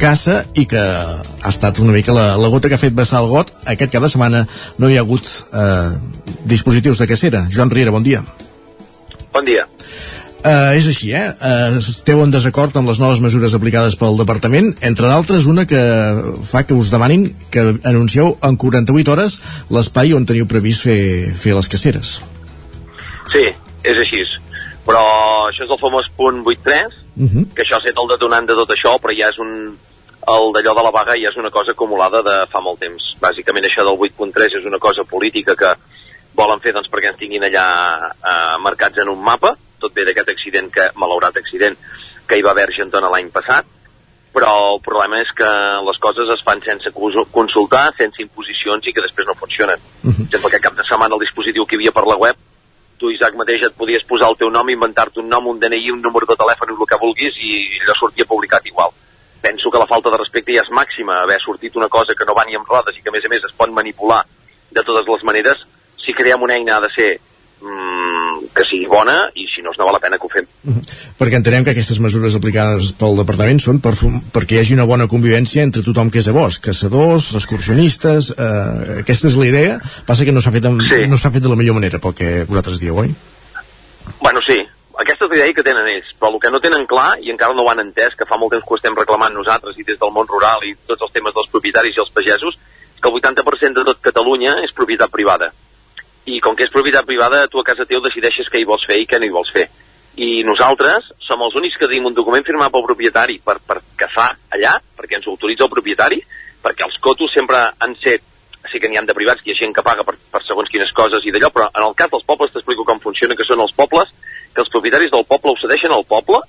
caça i que ha estat una mica la, la gota que ha fet vessar el got aquest cap de setmana no hi ha hagut eh, dispositius de cacera. Joan Riera, bon dia. Bon dia. Uh, és així, eh? Uh, esteu en desacord amb les noves mesures aplicades pel Departament, entre d'altres una que fa que us demanin que anuncieu en 48 hores l'espai on teniu previst fer, fer les caceres. Sí, és així. Però això és el famós punt 8.3, uh -huh. que això ha estat el detonant de tot això, però ja és un, el d'allò de la vaga ja és una cosa acumulada de fa molt temps. Bàsicament això del 8.3 és una cosa política que volen fer doncs, perquè ens tinguin allà eh, marcats en un mapa, tot bé d'aquest accident, que malaurat accident, que hi va haver Argentona l'any passat, però el problema és que les coses es fan sense consultar, sense imposicions i que després no funcionen. Uh -huh. Exemple, que cap de setmana el dispositiu que hi havia per la web, tu, Isaac, mateix et podies posar el teu nom, inventar-te un nom, un DNI, un número de telèfon, el que vulguis, i allò sortia publicat igual penso que la falta de respecte ja és màxima, haver sortit una cosa que no va ni amb rodes i que a més a més es pot manipular de totes les maneres, si creem una eina ha de ser mm, que sigui bona i si no, no val la pena que ho fem. Mm -hmm. Perquè entenem que aquestes mesures aplicades pel Departament són per, perquè hi hagi una bona convivència entre tothom que és a bosc, caçadors, excursionistes, eh, aquesta és la idea, passa que no s'ha fet, amb, sí. no fet de la millor manera pel que vosaltres dieu, oi? Bueno, sí, aquesta és la idea que tenen ells, però el que no tenen clar, i encara no ho han entès, que fa molt temps que ho estem reclamant nosaltres i des del món rural i tots els temes dels propietaris i els pagesos, que el 80% de tot Catalunya és propietat privada. I com que és propietat privada, tu a casa teu decideixes què hi vols fer i què no hi vols fer. I nosaltres som els únics que tenim un document firmat pel propietari per, per caçar allà, perquè ens ho autoritza el propietari, perquè els cotos sempre han set sí que n'hi han de privats, que hi ha gent que paga per, per segons quines coses i d'allò, però en el cas dels pobles t'explico com funciona, que són els pobles, que els propietaris del poble ho cedeixen al poble,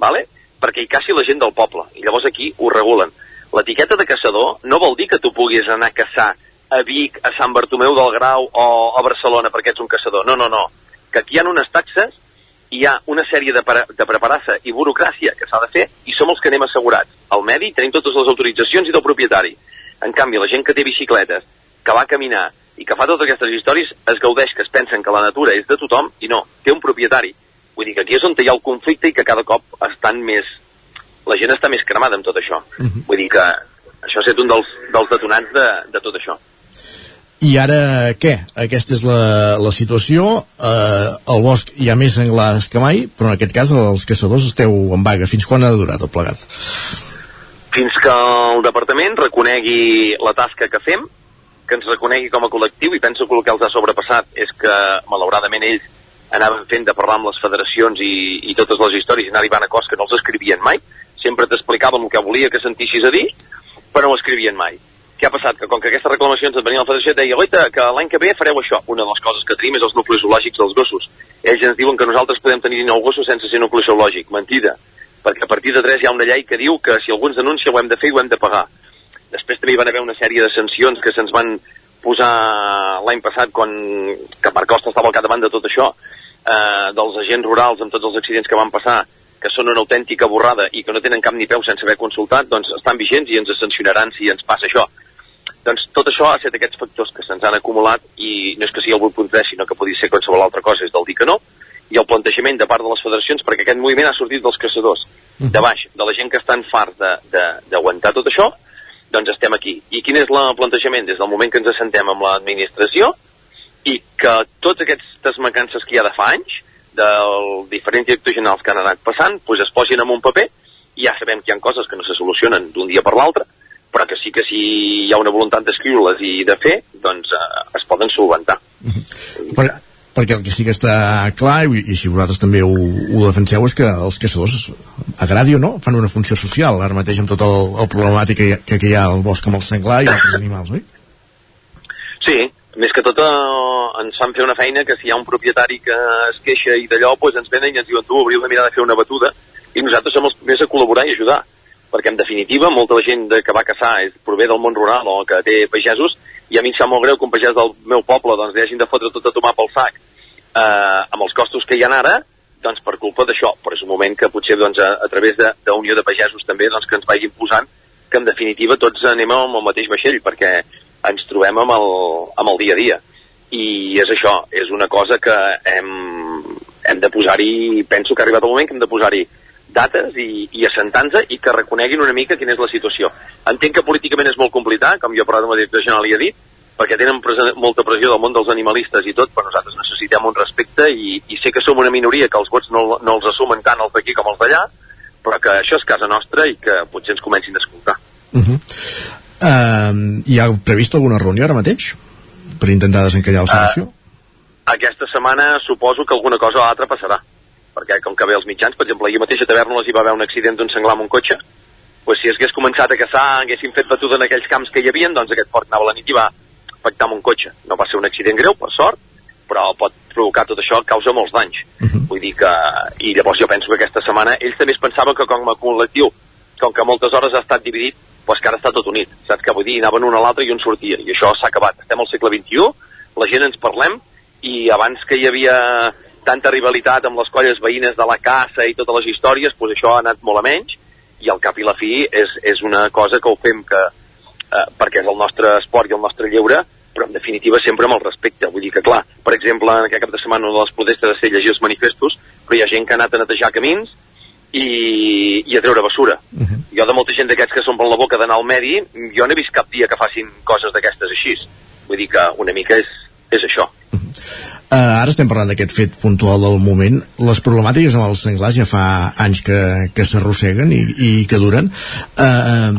vale? perquè hi caci la gent del poble, i llavors aquí ho regulen. L'etiqueta de caçador no vol dir que tu puguis anar a caçar a Vic, a Sant Bartomeu del Grau o a Barcelona perquè ets un caçador. No, no, no. Que aquí hi ha unes taxes, hi ha una sèrie de, de preparassa i burocràcia que s'ha de fer i som els que anem assegurats. Al medi tenim totes les autoritzacions i del propietari. En canvi, la gent que té bicicletes, que va caminar i que fa totes aquestes històries es gaudeix que es pensen que la natura és de tothom i no, té un propietari. Vull dir que aquí és on hi ha el conflicte i que cada cop estan més... La gent està més cremada amb tot això. Uh -huh. Vull dir que això ha estat un dels, dels detonants de, de tot això. I ara què? Aquesta és la, la situació. Eh, al bosc hi ha més senglars que mai, però en aquest cas els caçadors esteu en vaga. Fins quan ha durat el plegat? Fins que el departament reconegui la tasca que fem que ens reconegui com a col·lectiu i penso que el que els ha sobrepassat és que malauradament ells anaven fent de parlar amb les federacions i, i totes les històries anar arribant a coses que no els escrivien mai sempre t'explicaven el que volia que sentissis a dir però no ho escrivien mai què ha passat? Que com que aquestes reclamacions et venien a la federació deia, oita, que l'any que ve fareu això. Una de les coses que tenim és els nuclis zoològics dels gossos. Ells ens diuen que nosaltres podem tenir nou gossos sense ser nucli zoològic. Mentida. Perquè a partir de 3 hi ha una llei que diu que si algú ens denuncia ho hem de fer i ho hem de pagar. Després també hi van haver una sèrie de sancions que se'ns van posar l'any passat quan que Marc Costa estava al capdavant de tot això, eh, dels agents rurals amb tots els accidents que van passar, que són una autèntica borrada i que no tenen cap ni peu sense haver consultat, doncs estan vigents i ens sancionaran si ens passa això. Doncs tot això ha estat aquests factors que se'ns han acumulat i no és que sigui el 8.3, sinó que podria ser qualsevol altra cosa, és del dir que no, i el plantejament de part de les federacions, perquè aquest moviment ha sortit dels caçadors, de baix, de la gent que estan farts d'aguantar tot això, doncs estem aquí. I quin és el plantejament? Des del moment que ens assentem amb l'administració i que tots aquestes mancances que hi ha de fa anys, dels diferents directors generals que han anat passant, doncs es posin en un paper i ja sabem que hi ha coses que no se solucionen d'un dia per l'altre, però que sí que si hi ha una voluntat d'escriure-les i de fer, doncs eh, es poden solventar. Però perquè el que sí que està clar, i, i si vosaltres també ho, ho defenseu, és que els caçadors, agradi o no, fan una funció social, ara mateix amb tot el, el problemàtic que, que, que hi ha al bosc amb el senglar i altres animals, oi? Sí, més que tot eh, ens fan fer una feina que si hi ha un propietari que es queixa i d'allò, doncs ens venen i ens diuen tu hauríeu de mirar de fer una batuda i nosaltres som els primers a col·laborar i ajudar perquè en definitiva molta de gent que va caçar és prové del món rural o que té pagesos i a mi em sap molt greu que un pagès del meu poble doncs li hagin de fotre tot a tomar pel sac eh, amb els costos que hi ha ara doncs per culpa d'això, però és un moment que potser doncs, a, a través d'Unió de, de Pagesos també doncs, que ens vagin posant que en definitiva tots anem amb el mateix vaixell perquè ens trobem amb el, amb el dia a dia. I és això, és una cosa que hem, hem de posar-hi, penso que ha arribat el moment que hem de posar-hi dates i, i assentar-nos i que reconeguin una mica quina és la situació. Entenc que políticament és molt complicat, com jo he parlat amb el director general i he dit, perquè tenen presa, molta pressió del món dels animalistes i tot, però nosaltres necessitem un respecte i, i sé que som una minoria que els vots no, no els assumen tant els d'aquí com els d'allà, però que això és casa nostra i que potser ens comencin a escoltar. Uh -huh. uh, hi ha previst alguna reunió ara mateix per intentar desencallar la situació? Uh, aquesta setmana suposo que alguna cosa o altra passarà perquè com que ve els mitjans, per exemple, ahir mateix a Tavernoles hi va haver un accident d'un senglar amb un cotxe, pues si hagués començat a caçar, haguessin fet batuda en aquells camps que hi havia, doncs aquest porc anava a la nit i va afectar amb un cotxe. No va ser un accident greu, per sort, però pot provocar tot això causa molts danys. Uh -huh. Vull dir que... I llavors jo penso que aquesta setmana ells també es pensaven que com a col·lectiu, com que moltes hores ha estat dividit, doncs que ara està tot unit. Saps què vull dir? Anaven un a l'altre i un sortia. I això s'ha acabat. Estem al segle XXI, la gent ens parlem, i abans que hi havia tanta rivalitat amb les colles veïnes de la caça i totes les històries, doncs això ha anat molt a menys, i al cap i la fi és, és una cosa que ho fem que, eh, perquè és el nostre esport i el nostre lleure, però en definitiva sempre amb el respecte. Vull dir que, clar, per exemple, en aquest cap de setmana una de les protestes de ser llegir els manifestos, però hi ha gent que ha anat a netejar camins i, i a treure basura. Uh -huh. Jo de molta gent d'aquests que s'omplen la boca d'anar al medi, jo no he vist cap dia que facin coses d'aquestes així. Vull dir que una mica és, és això. Uh -huh. Uh, ara estem parlant d'aquest fet puntual del moment. Les problemàtiques amb els senglars ja fa anys que, que s'arrosseguen i, i que duren. Uh,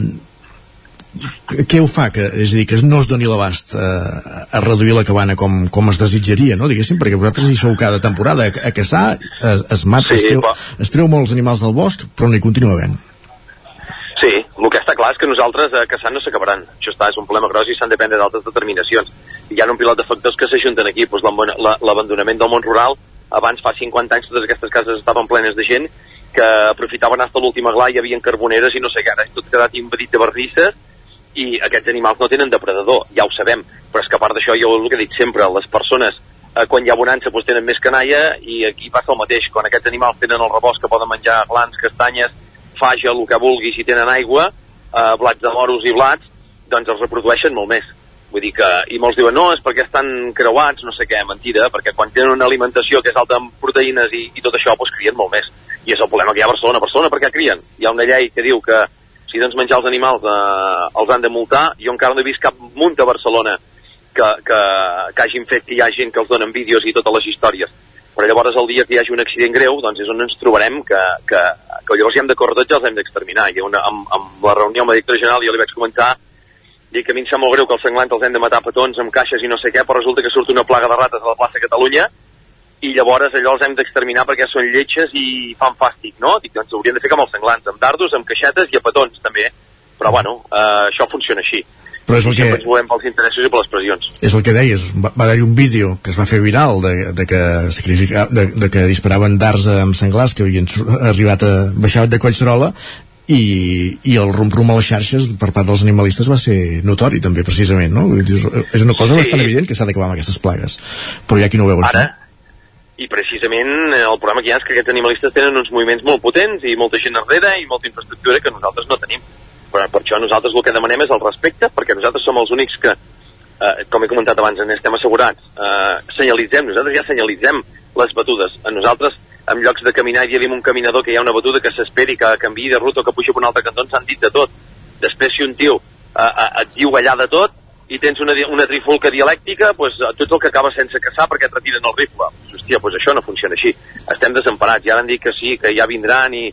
què ho fa? Que, és a dir, que no es doni l'abast a, eh, a reduir la cabana com, com es desitjaria, no? Diguéssim, perquè vosaltres hi sou cada temporada a, a caçar, es, es mata, sí, es, treu, es treu molts animals del bosc, però n'hi continua havent. El que està clar és que nosaltres a caçar no s'acabaran. Això està, és un problema gros i s'han de prendre d'altres determinacions. Hi ha un pilot de factors que s'ajunten aquí, doncs l'abandonament del món rural, abans fa 50 anys totes aquestes cases estaven plenes de gent que aprofitaven fins l'última gla i hi havia carboneres i no sé què, ara. Tot quedat invadit de bardisses i aquests animals no tenen depredador, ja ho sabem, però és que a part d'això jo el que dic sempre, les persones eh, quan hi ha bonança doncs tenen més canalla i aquí passa el mateix, quan aquests animals tenen el rebost que poden menjar glans, castanyes, faja, el que vulguis i tenen aigua, eh, blats de moros i blats, doncs els reprodueixen molt més. Vull dir que, i molts diuen, no, és perquè estan creuats, no sé què, mentida, perquè quan tenen una alimentació que és alta en proteïnes i, i tot això, doncs crien molt més. I és el problema que hi ha a Barcelona. A Barcelona per què crien? Hi ha una llei que diu que si tens menjar els animals eh, els han de multar. Jo encara no he vist cap munt a Barcelona que, que, que hagin fet que hi ha gent que els donen vídeos i totes les històries. Però llavors el dia que hi hagi un accident greu doncs és on ens trobarem que, que, que llavors hi hem de tots i els hem d'exterminar. I una, amb, amb la reunió amb el director general jo li vaig comentar dir que a mi em sap molt greu que els senglants els hem de matar petons amb caixes i no sé què, però resulta que surt una plaga de rates a la plaça Catalunya i llavors allò els hem d'exterminar perquè són lletges i fan fàstic, no? Dic, doncs hauríem de fer com els senglants, amb dardos, amb caixetes i a petons, també. Però, bueno, eh, això funciona així. Però és el que... ens movem pels interessos i per les pressions. És el que deies, va, va haver-hi un vídeo que es va fer viral de, de, que, de, de que disparaven dards amb senglars que havien arribat a baixar de Collserola i, i el rum-rum a les xarxes per part dels animalistes va ser notori també precisament, no? És una cosa sí. bastant evident que s'ha d'acabar amb aquestes plagues però hi ha qui no ho veu Ara, això i precisament eh, el problema que hi ha és que aquests animalistes tenen uns moviments molt potents i molta gent darrere i molta infraestructura que nosaltres no tenim. Però per això nosaltres el que demanem és el respecte, perquè nosaltres som els únics que, eh, com he comentat abans, estem assegurats, eh, senyalitzem, nosaltres ja senyalitzem les batudes. A nosaltres, en llocs de caminar, hi havia un caminador que hi ha una batuda que s'esperi, que canvi de ruta o que puja per un altre cantó, ens han dit de tot. Després, si un tio eh, eh, et diu allà de tot, i tens una, una trifulca dialèctica, doncs, tu ets el que acaba sense caçar perquè et retiren el rifle. Hòstia, doncs això no funciona així. Estem desemparats. Ara han dit que sí, que ja vindran i,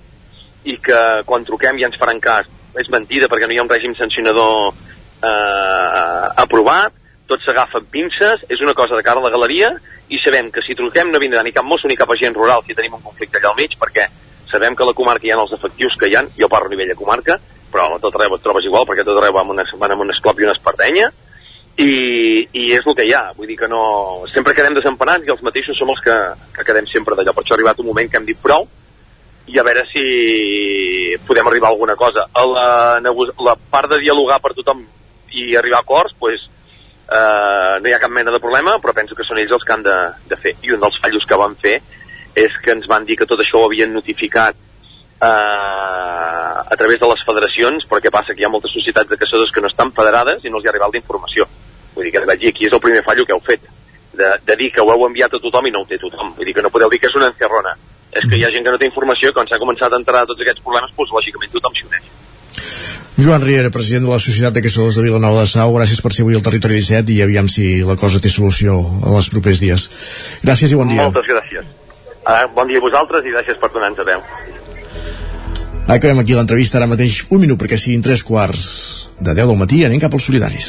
i que quan truquem ja ens faran cas. És mentida perquè no hi ha un règim sancionador eh, aprovat, tot s'agafa amb pinces, és una cosa de cara a la galeria. I sabem que si truquem no vindrà ni cap mosso ni cap agent rural si tenim un conflicte allà al mig perquè sabem que a la comarca hi ha els efectius que hi ha, jo parlo a nivell de comarca, però a tot arreu et trobes igual perquè tot arreu van amb una, amb un esclop i una espardenya. I, i és el que hi ha, vull dir que no... Sempre quedem desemparats i els mateixos som els que, que quedem sempre d'allò. Per això ha arribat un moment que hem dit prou i a veure si podem arribar a alguna cosa. A la, la part de dialogar per tothom i arribar a acords, pues, eh, no hi ha cap mena de problema, però penso que són ells els que han de, de fer. I un dels fallos que van fer és que ens van dir que tot això ho havien notificat eh, a través de les federacions, però què passa? Que hi ha moltes societats de caçadors que no estan federades i no els hi ha arribat l'informació. Vull dir que vaig dir, aquí és el primer fallo que heu fet, de, de dir que ho heu enviat a tothom i no ho té tothom. Vull dir que no podeu dir que és una encerrona. És que hi ha gent que no té informació i quan s'ha començat a entrar tots aquests problemes, doncs, lògicament tothom s'hi uneix. Joan Riera, president de la Societat de Caçadors de Vilanova de Sau, gràcies per ser avui al Territori 17 i aviam si la cosa té solució en els propers dies. Gràcies i bon dia. Moltes gràcies. Uh, bon dia a vosaltres i gràcies per donar-nos a veu. Acabem aquí l'entrevista ara mateix un minut perquè siguin tres quarts de 10 del matí anem cap als solidaris.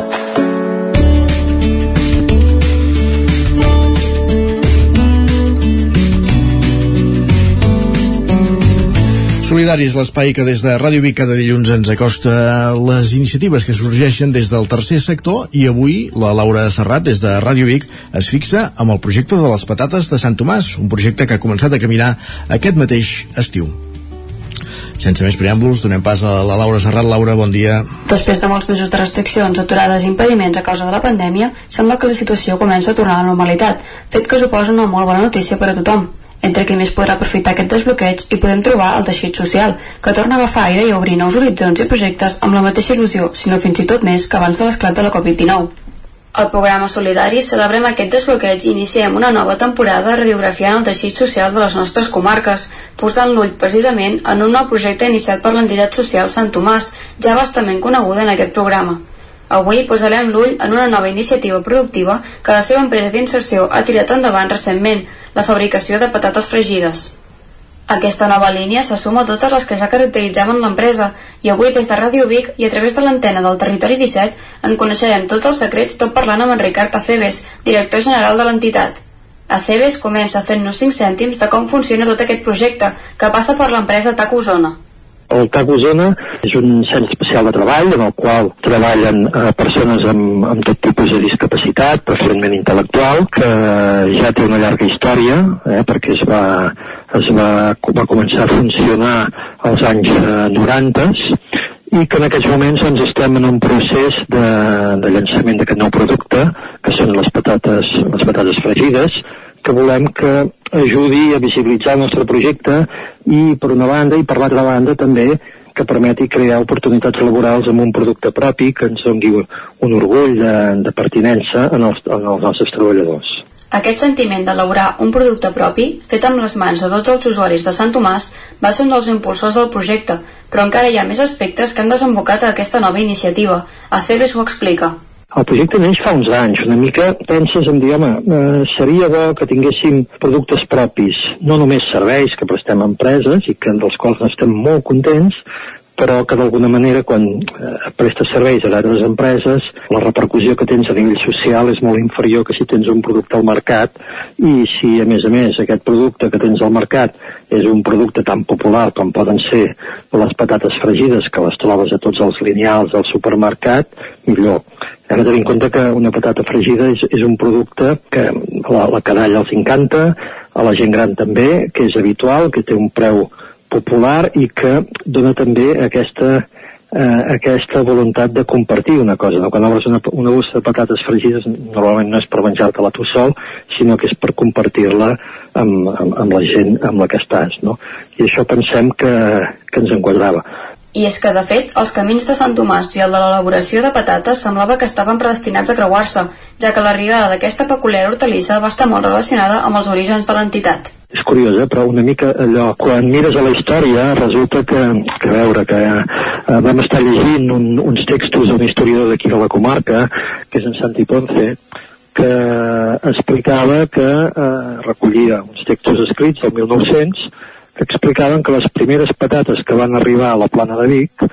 Solidaris, l'espai que des de Ràdio Vic cada dilluns ens acosta les iniciatives que sorgeixen des del tercer sector i avui la Laura Serrat des de Ràdio Vic es fixa amb el projecte de les patates de Sant Tomàs, un projecte que ha començat a caminar aquest mateix estiu. Sense més preàmbuls, donem pas a la Laura Serrat. Laura, bon dia. Després de molts mesos de restriccions, aturades i impediments a causa de la pandèmia, sembla que la situació comença a tornar a la normalitat, fet que suposa una molt bona notícia per a tothom. Entre qui més podrà aprofitar aquest desbloqueig hi podem trobar el teixit social, que torna a agafar aire i obrir nous horitzons i projectes amb la mateixa il·lusió, si no fins i tot més, que abans de l'esclat de la Covid-19. Al programa Solidari celebrem aquest desbloqueig i iniciem una nova temporada radiografiant el teixit social de les nostres comarques, posant l'ull precisament en un nou projecte iniciat per l'entitat social Sant Tomàs, ja bastament coneguda en aquest programa. Avui posarem l'ull en una nova iniciativa productiva que la seva empresa d'inserció ha tirat endavant recentment, la fabricació de patates fregides. Aquesta nova línia se suma a totes les que ja caracteritzaven l'empresa i avui des de Ràdio Vic i a través de l'antena del Territori 17 en coneixerem tots els secrets tot parlant amb en Ricard Aceves, director general de l'entitat. Aceves comença fent-nos 5 cèntims de com funciona tot aquest projecte que passa per l'empresa TAC Osona. El TAC Osona és un centre especial de treball en el qual treballen eh, persones amb, amb tot tipus de discapacitat, preferentment intel·lectual, que ja té una llarga història, eh, perquè es va, es va, va començar a funcionar als anys eh, 90 i que en aquests moments doncs, estem en un procés de, de llançament d'aquest nou producte, que són les patates, les patates fregides, que volem que ajudi a visibilitzar el nostre projecte i per una banda i per l'altra banda també que permeti crear oportunitats laborals amb un producte propi que ens doni un orgull de, de pertinença en els, en els nostres treballadors. Aquest sentiment d'elaborar un producte propi, fet amb les mans de tots els usuaris de Sant Tomàs, va ser un dels impulsors del projecte, però encara hi ha més aspectes que han desembocat a aquesta nova iniciativa. Aceves ho explica. El projecte neix fa uns anys, una mica penses en dir, home, eh, seria bo que tinguéssim productes propis, no només serveis que prestem a empreses i que dels quals n'estem molt contents, però que d'alguna manera quan eh, prestes serveis a d'altres empreses la repercussió que tens a nivell social és molt inferior que si tens un producte al mercat. I si a més a més aquest producte que tens al mercat és un producte tan popular com poden ser les patates fregides que les trobes a tots els lineals del supermercat millor. Hem de tenir en compte que una patata fregida és, és un producte que la, la canalla els encanta, a la gent gran també, que és habitual, que té un preu popular i que dona també aquesta, eh, aquesta voluntat de compartir una cosa. No? Quan obres una, una bossa de patates fregides normalment no és per menjar-te-la tu sol, sinó que és per compartir-la amb, amb, amb la gent amb la que estàs. No? I això pensem que, que ens enquadrava. I és que, de fet, els camins de Sant Tomàs i el de l'elaboració de patates semblava que estaven predestinats a creuar-se, ja que l'arribada d'aquesta peculiar hortalissa va estar molt relacionada amb els orígens de l'entitat és curiós, eh? però una mica allò, quan mires a la història resulta que, que veure, que eh, vam estar llegint un, uns textos d'un historiador d'aquí de la comarca, que és en Santi Ponce, que explicava que eh, recollia uns textos escrits del 1900 que explicaven que les primeres patates que van arribar a la plana de Vic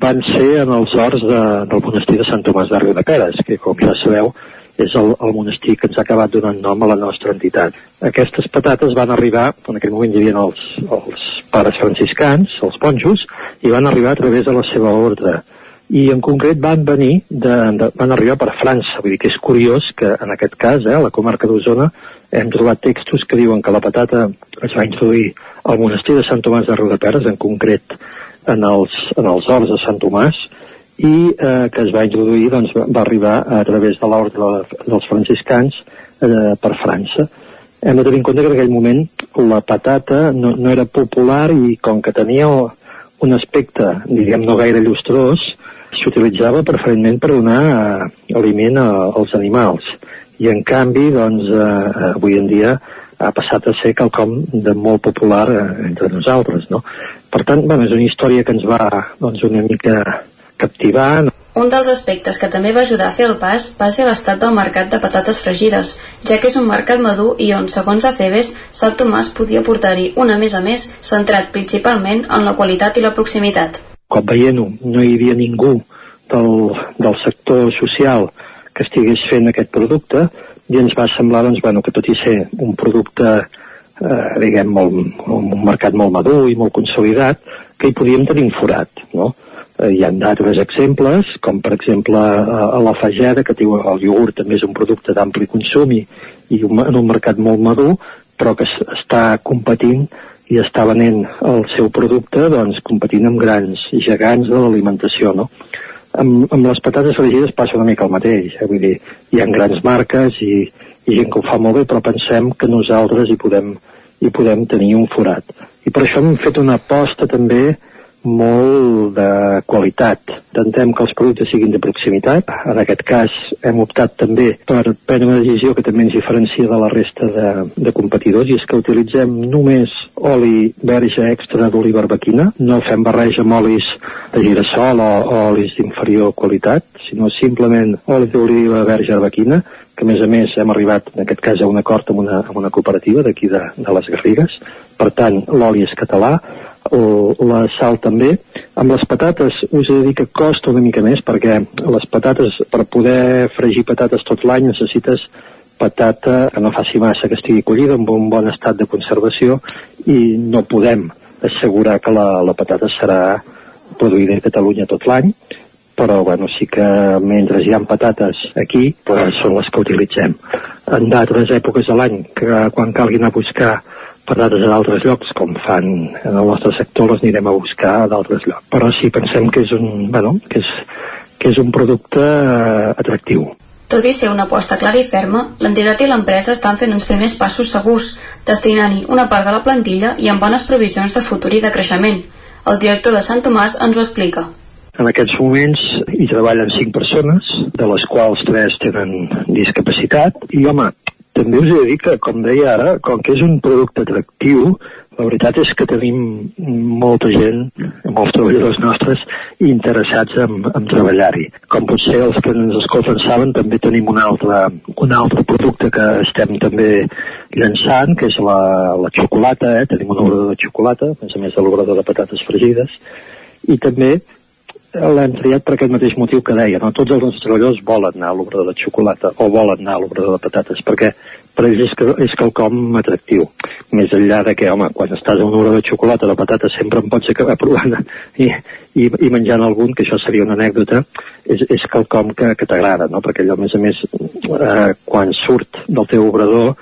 van ser en els horts de, del monestir de Sant Tomàs Riu de Peres, que com ja sabeu és el, el monestir que ens ha acabat donant nom a la nostra entitat. Aquestes patates van arribar, en aquell moment hi havia els, els pares franciscans, els ponjos, i van arribar a través de la seva ordre i en concret van venir, de, de, van arribar per França, vull dir que és curiós que en aquest cas, eh, a la comarca d'Osona, hem trobat textos que diuen que la patata es va introduir al monestir de Sant Tomàs de Rodaperes, en concret en els, en els horts de Sant Tomàs, i eh, que es va introduir, doncs, va arribar a través de l'ordre dels franciscans eh, per França. Hem de tenir en compte que en aquell moment la patata no, no era popular i com que tenia un aspecte, diguem, no gaire llustrós, s'utilitzava preferentment per donar eh, aliment a, als animals. I en canvi, doncs, eh, avui en dia ha passat a ser quelcom de molt popular eh, entre nosaltres, no? Per tant, bueno, és una història que ens va doncs, una mica captivar. Un dels aspectes que també va ajudar a fer el pas va ser l'estat del mercat de patates fregides, ja que és un mercat madur i on, segons Acebes, Sant Tomàs podia portar-hi una més a més centrat principalment en la qualitat i la proximitat. Quan veient-ho no hi havia ningú del, del sector social que estigués fent aquest producte i ens va semblar doncs, bueno, que tot i ser un producte eh, diguem, molt, un mercat molt madur i molt consolidat, que hi podíem tenir un forat, no? Eh, hi ha d'altres exemples, com per exemple a, a la fageda, que diu el iogurt també és un producte d'ampli consum i, i en un mercat molt madur, però que està competint i està venent el seu producte doncs, competint amb grans gegants de l'alimentació. No? Amb, amb les patates fregides passa una mica el mateix. Eh? Vull dir, hi ha grans marques i, i gent que ho fa molt bé, però pensem que nosaltres hi podem, hi podem tenir un forat. I per això hem fet una aposta també molt de qualitat. Intentem que els productes siguin de proximitat. En aquest cas hem optat també per prendre una decisió que també ens diferencia de la resta de, de competidors i és que utilitzem només oli verge extra d'oliva arbequina. No fem barreja amb olis de girassol o, o olis d'inferior qualitat, sinó simplement oli d'oliva verge arbequina que a més a més hem arribat en aquest cas a un acord amb una, amb una cooperativa d'aquí de, de les Garrigues per tant l'oli és català la sal també. Amb les patates us he de dir que costa una mica més perquè les patates, per poder fregir patates tot l'any necessites patata que no faci massa, que estigui collida amb un bon estat de conservació i no podem assegurar que la, la patata serà produïda a Catalunya tot l'any però bueno, sí que mentre hi ha patates aquí doncs són les que utilitzem. En d'altres èpoques de l'any, que quan calgui anar a buscar patates a d'altres llocs, com fan en el nostre sector, les anirem a buscar a d'altres llocs. Però sí, pensem que és un, bueno, que és, que és un producte eh, atractiu. Tot i ser una aposta clara i ferma, l'entitat i l'empresa estan fent uns primers passos segurs, destinant-hi una part de la plantilla i amb bones previsions de futur i de creixement. El director de Sant Tomàs ens ho explica. En aquests moments hi treballen cinc persones, de les quals tres tenen discapacitat, i home, també us he de dir que, com deia ara, com que és un producte atractiu, la veritat és que tenim molta gent, molts treballadors nostres, interessats en, en treballar-hi. Com potser els que ens escolten saben, també tenim un altre, un altre producte que estem també llançant, que és la, la xocolata, eh? tenim un obrador de xocolata, a més a més de l'obrador de patates fregides, i també l'hem triat per aquest mateix motiu que deia, no? tots els nostres treballadors volen anar a l'obrador de xocolata o volen anar a l'obrador de patates perquè per ells és, que, és quelcom atractiu més enllà de que, home, quan estàs a un obrador de xocolata de patates sempre em pots acabar provant [LAUGHS] i, i, i menjant algun, que això seria una anècdota és, és quelcom que, que t'agrada no? perquè allò a més a més eh, quan surt del teu obrador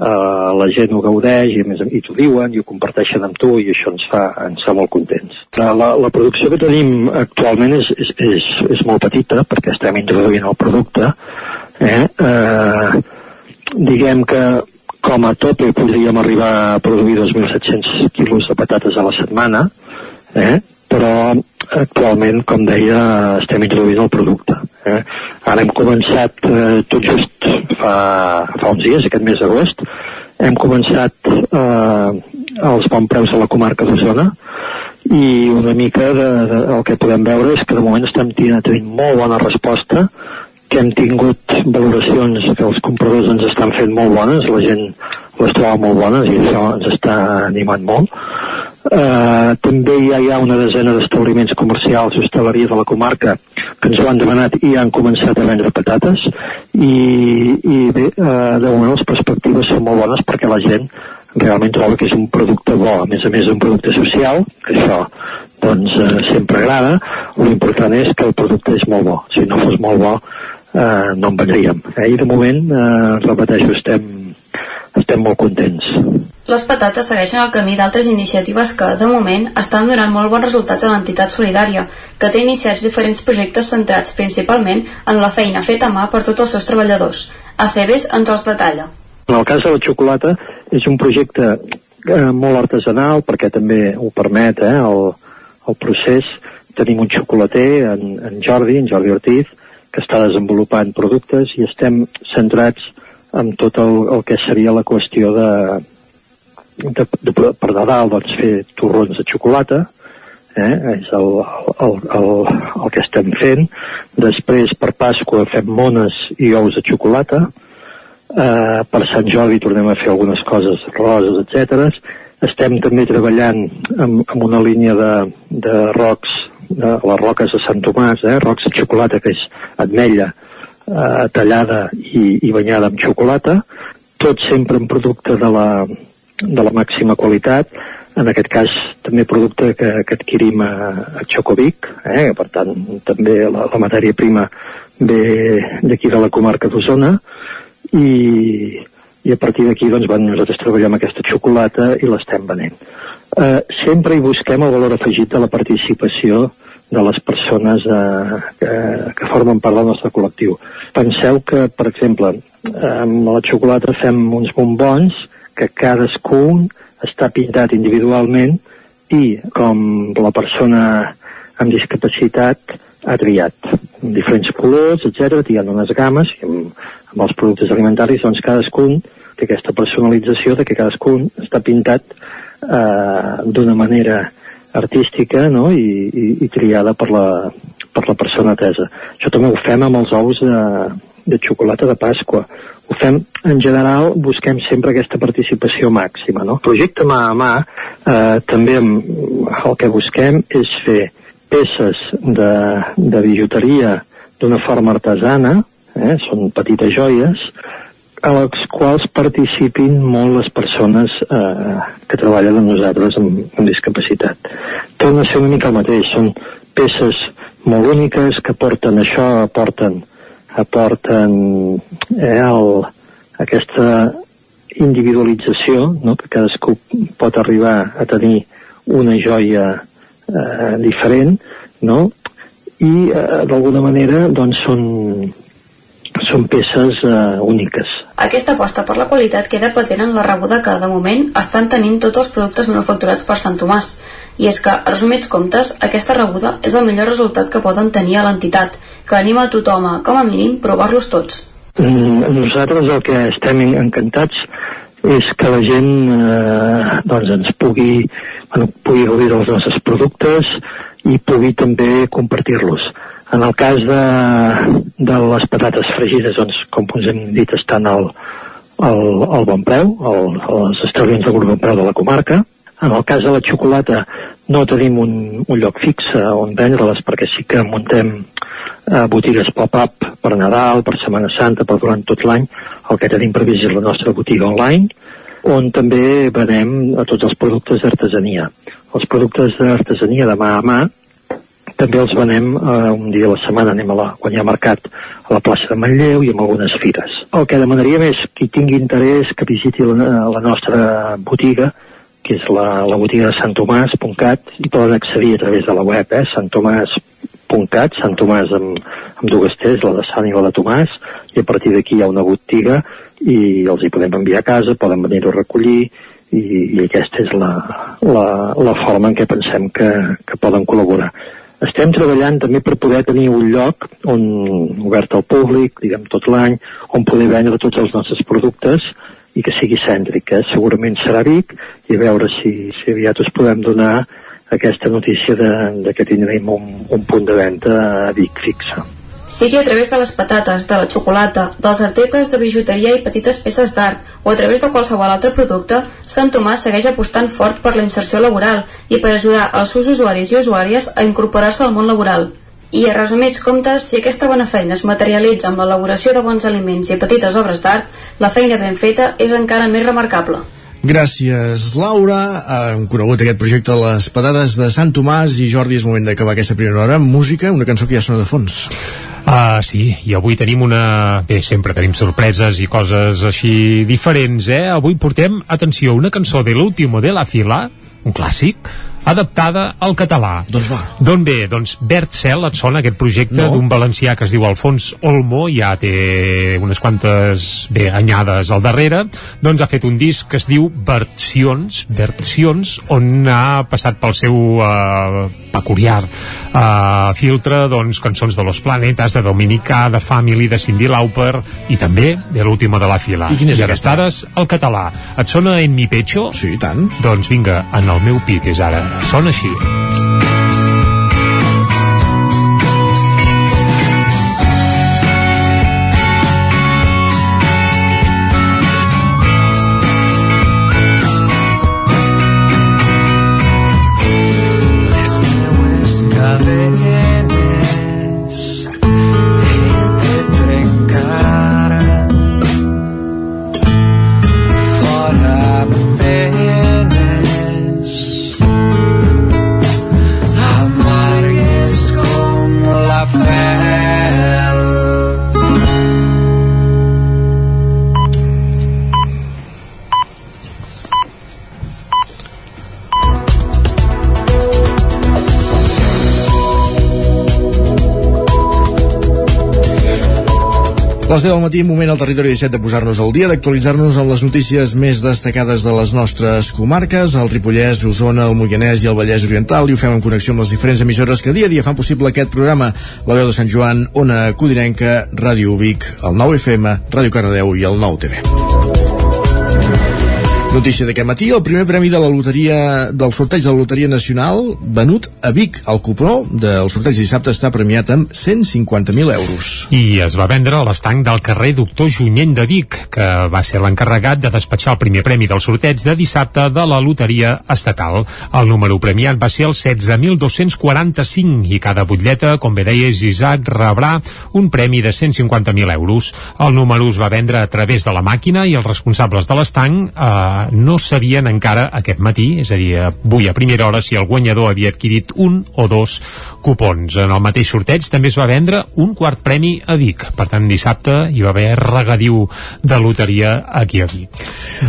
eh, la gent ho gaudeix i, més, i t'ho diuen i ho comparteixen amb tu i això ens fa, ens fa molt contents. La, la producció que tenim actualment és, és, és, és molt petita perquè estem introduint el producte. Eh? Eh, diguem que com a tope podríem arribar a produir 2.700 quilos de patates a la setmana, eh? Però actualment, com deia, estem introduint el producte. Eh? Ara hem començat eh, tot just fa, fa uns dies, aquest mes d'agost, hem començat eh, els bons preus a la comarca d'Osona i una mica de, de, el que podem veure és que de moment estem tenint, tenint molt bona resposta que hem tingut valoracions que els compradors ens estan fent molt bones, la gent les troba molt bones i això ens està animant molt Eh, també ja hi ha una desena d'establiments comercials i hostaleria de la comarca que ens ho han demanat i han començat a vendre patates i, i bé, eh, de moment les perspectives són molt bones perquè la gent realment troba que és un producte bo, a més a més un producte social, que això doncs eh, sempre agrada, l'important és que el producte és molt bo. Si no fos molt bo, eh, no en vendríem. Eh? I de moment, eh, repeteixo, estem, estem molt contents. Les patates segueixen el camí d'altres iniciatives que, de moment, estan donant molt bons resultats a l'entitat solidària, que té iniciats diferents projectes centrats principalment en la feina feta a mà per tots els seus treballadors. ACBs ens els detalla. En el cas de la xocolata, és un projecte eh, molt artesanal, perquè també ho permet eh, el, el procés. Tenim un xocolater, en, en Jordi, en Jordi Ortiz, que està desenvolupant productes i estem centrats en tot el, el que seria la qüestió de, de, de, per Nadal doncs, fer torrons de xocolata, eh? és el, el, el, el que estem fent. Després, per Pasqua, fem mones i ous de xocolata. Eh, per Sant Jordi tornem a fer algunes coses roses, etc. Estem també treballant amb, amb una línia de, de rocs de les roques de Sant Tomàs, eh, rocs de xocolata, que és ametlla eh, tallada i, i banyada amb xocolata, tot sempre en producte de la, de la màxima qualitat, en aquest cas també producte que, que adquirim a, a Xocovic, eh, per tant també la, la matèria prima ve d'aquí de la comarca d'Osona i, i a partir d'aquí doncs, bueno, nosaltres treballem aquesta xocolata i l'estem venent. Eh, sempre hi busquem el valor afegit de la participació de les persones eh, que, que formen part del nostre col·lectiu. Penseu que, per exemple, amb la xocolata fem uns bombons que cadascun està pintat individualment i com la persona amb discapacitat ha triat en diferents colors, etc. Hi ha unes games i amb, amb els productes alimentaris doncs cadascun té aquesta personalització de que cadascun està pintat eh, d'una manera artística no? I, i, i triada per la, per la persona atesa. Això també ho fem amb els ous de, de xocolata de Pasqua. Ho fem, en general, busquem sempre aquesta participació màxima. No? El projecte mà a mà, eh, també el que busquem és fer peces de, de bijuteria d'una forma artesana, eh, són petites joies, a les quals participin molt les persones eh, que treballen amb nosaltres amb, amb discapacitat. Torna a ser una mica el mateix, són peces molt úniques que porten això, aporten, aporten eh, el, aquesta individualització, no? que cadascú pot arribar a tenir una joia eh, diferent, no? i eh, d'alguna manera doncs són, són peces eh, úniques aquesta aposta per la qualitat queda patent en la rebuda que, de moment, estan tenint tots els productes manufacturats per Sant Tomàs. I és que, resumits comptes, aquesta rebuda és el millor resultat que poden tenir a l'entitat, que anima a tothom a, com a mínim, provar-los tots. Mm, nosaltres el que estem encantats és que la gent eh, doncs ens pugui, bueno, pugui gaudir dels nostres productes i pugui també compartir-los en el cas de, de les patates fregides, doncs, com us hem dit, estan al, al, al bon preu, al, als establiments de bon preu de la comarca. En el cas de la xocolata no tenim un, un lloc fix on vendre-les perquè sí que muntem eh, botigues pop-up per Nadal, per Setmana Santa, per durant tot l'any. El que tenim previst és la nostra botiga online, on també venem a tots els productes d'artesania. Els productes d'artesania de mà a mà també els venem eh, un dia a la setmana, anem a la, quan hi ha mercat a la plaça de Manlleu i en algunes fires. El que demanaríem és qui tingui interès que visiti la, la nostra botiga, que és la, la botiga de santtomàs.cat i poden accedir a través de la web, eh, santtomàs.cat, Sant Tomàs amb, amb dues T's, la de Sant i la de Tomàs, i a partir d'aquí hi ha una botiga i els hi podem enviar a casa, poden venir-ho a recollir i, i aquesta és la, la, la forma en què pensem que, que poden col·laborar. Estem treballant també per poder tenir un lloc on, obert al públic, diguem tot l'any, on poder vendre tots els nostres productes i que sigui cèntric. Eh? Segurament serà Vic i a veure si, si aviat us podem donar aquesta notícia de, de que tindrem un, un punt de venda a Vic fixa sigui a través de les patates, de la xocolata, dels articles de bijuteria i petites peces d'art o a través de qualsevol altre producte, Sant Tomàs segueix apostant fort per la inserció laboral i per ajudar els seus usuaris i usuàries a incorporar-se al món laboral. I a resumits comptes, si aquesta bona feina es materialitza amb l'elaboració de bons aliments i petites obres d'art, la feina ben feta és encara més remarcable. Gràcies, Laura. Hem conegut aquest projecte Les Patades de Sant Tomàs i Jordi, és moment d'acabar aquesta primera hora amb música, una cançó que ja sona de fons. Uh, sí, i avui tenim una... Bé, sempre tenim sorpreses i coses així diferents, eh? Avui portem, atenció, una cançó de l'último de la fila, un clàssic, adaptada al català. Doncs va. D'on ve? Doncs Bert Cel, et sona aquest projecte No. d'un valencià que es diu Alfons Olmo, ja té unes quantes, bé, anyades al darrere, doncs ha fet un disc que es diu Versions, Versions, on ha passat pel seu uh, peculiar uh, filtre, doncs, cançons de Los Planetas, de Dominica, de Family, de Cindy Lauper, i també de l'última de la fila. I quina és I aquesta? adaptades al català. Et sona En mi pecho? Sí, tant. Doncs vinga, en el meu pit és ara. Sona així. Les 10 del matí, moment al territori 17 de posar-nos al dia, d'actualitzar-nos amb les notícies més destacades de les nostres comarques, el Ripollès, Osona, el Moianès i el Vallès Oriental, i ho fem en connexió amb les diferents emissores que dia a dia fan possible aquest programa. La veu de Sant Joan, Ona Codinenca, Ràdio Vic, el 9 FM, Ràdio Cardedeu i el 9 TV. Notícia d'aquest matí, el primer premi de la loteria del sorteig de la Loteria Nacional venut a Vic. El cupó del sorteig de dissabte està premiat amb 150.000 euros. I es va vendre a l'estanc del carrer Doctor Junyent de Vic, que va ser l'encarregat de despatxar el primer premi del sorteig de dissabte de la loteria estatal. El número premiat va ser el 16.245 i cada butlleta, com bé deies, Isaac, rebrà un premi de 150.000 euros. El número es va vendre a través de la màquina i els responsables de l'estanc eh, no sabien encara aquest matí, és a dir, avui a primera hora, si el guanyador havia adquirit un o dos cupons. En el mateix sorteig també es va vendre un quart premi a Vic. Per tant, dissabte hi va haver regadiu de loteria aquí a Vic.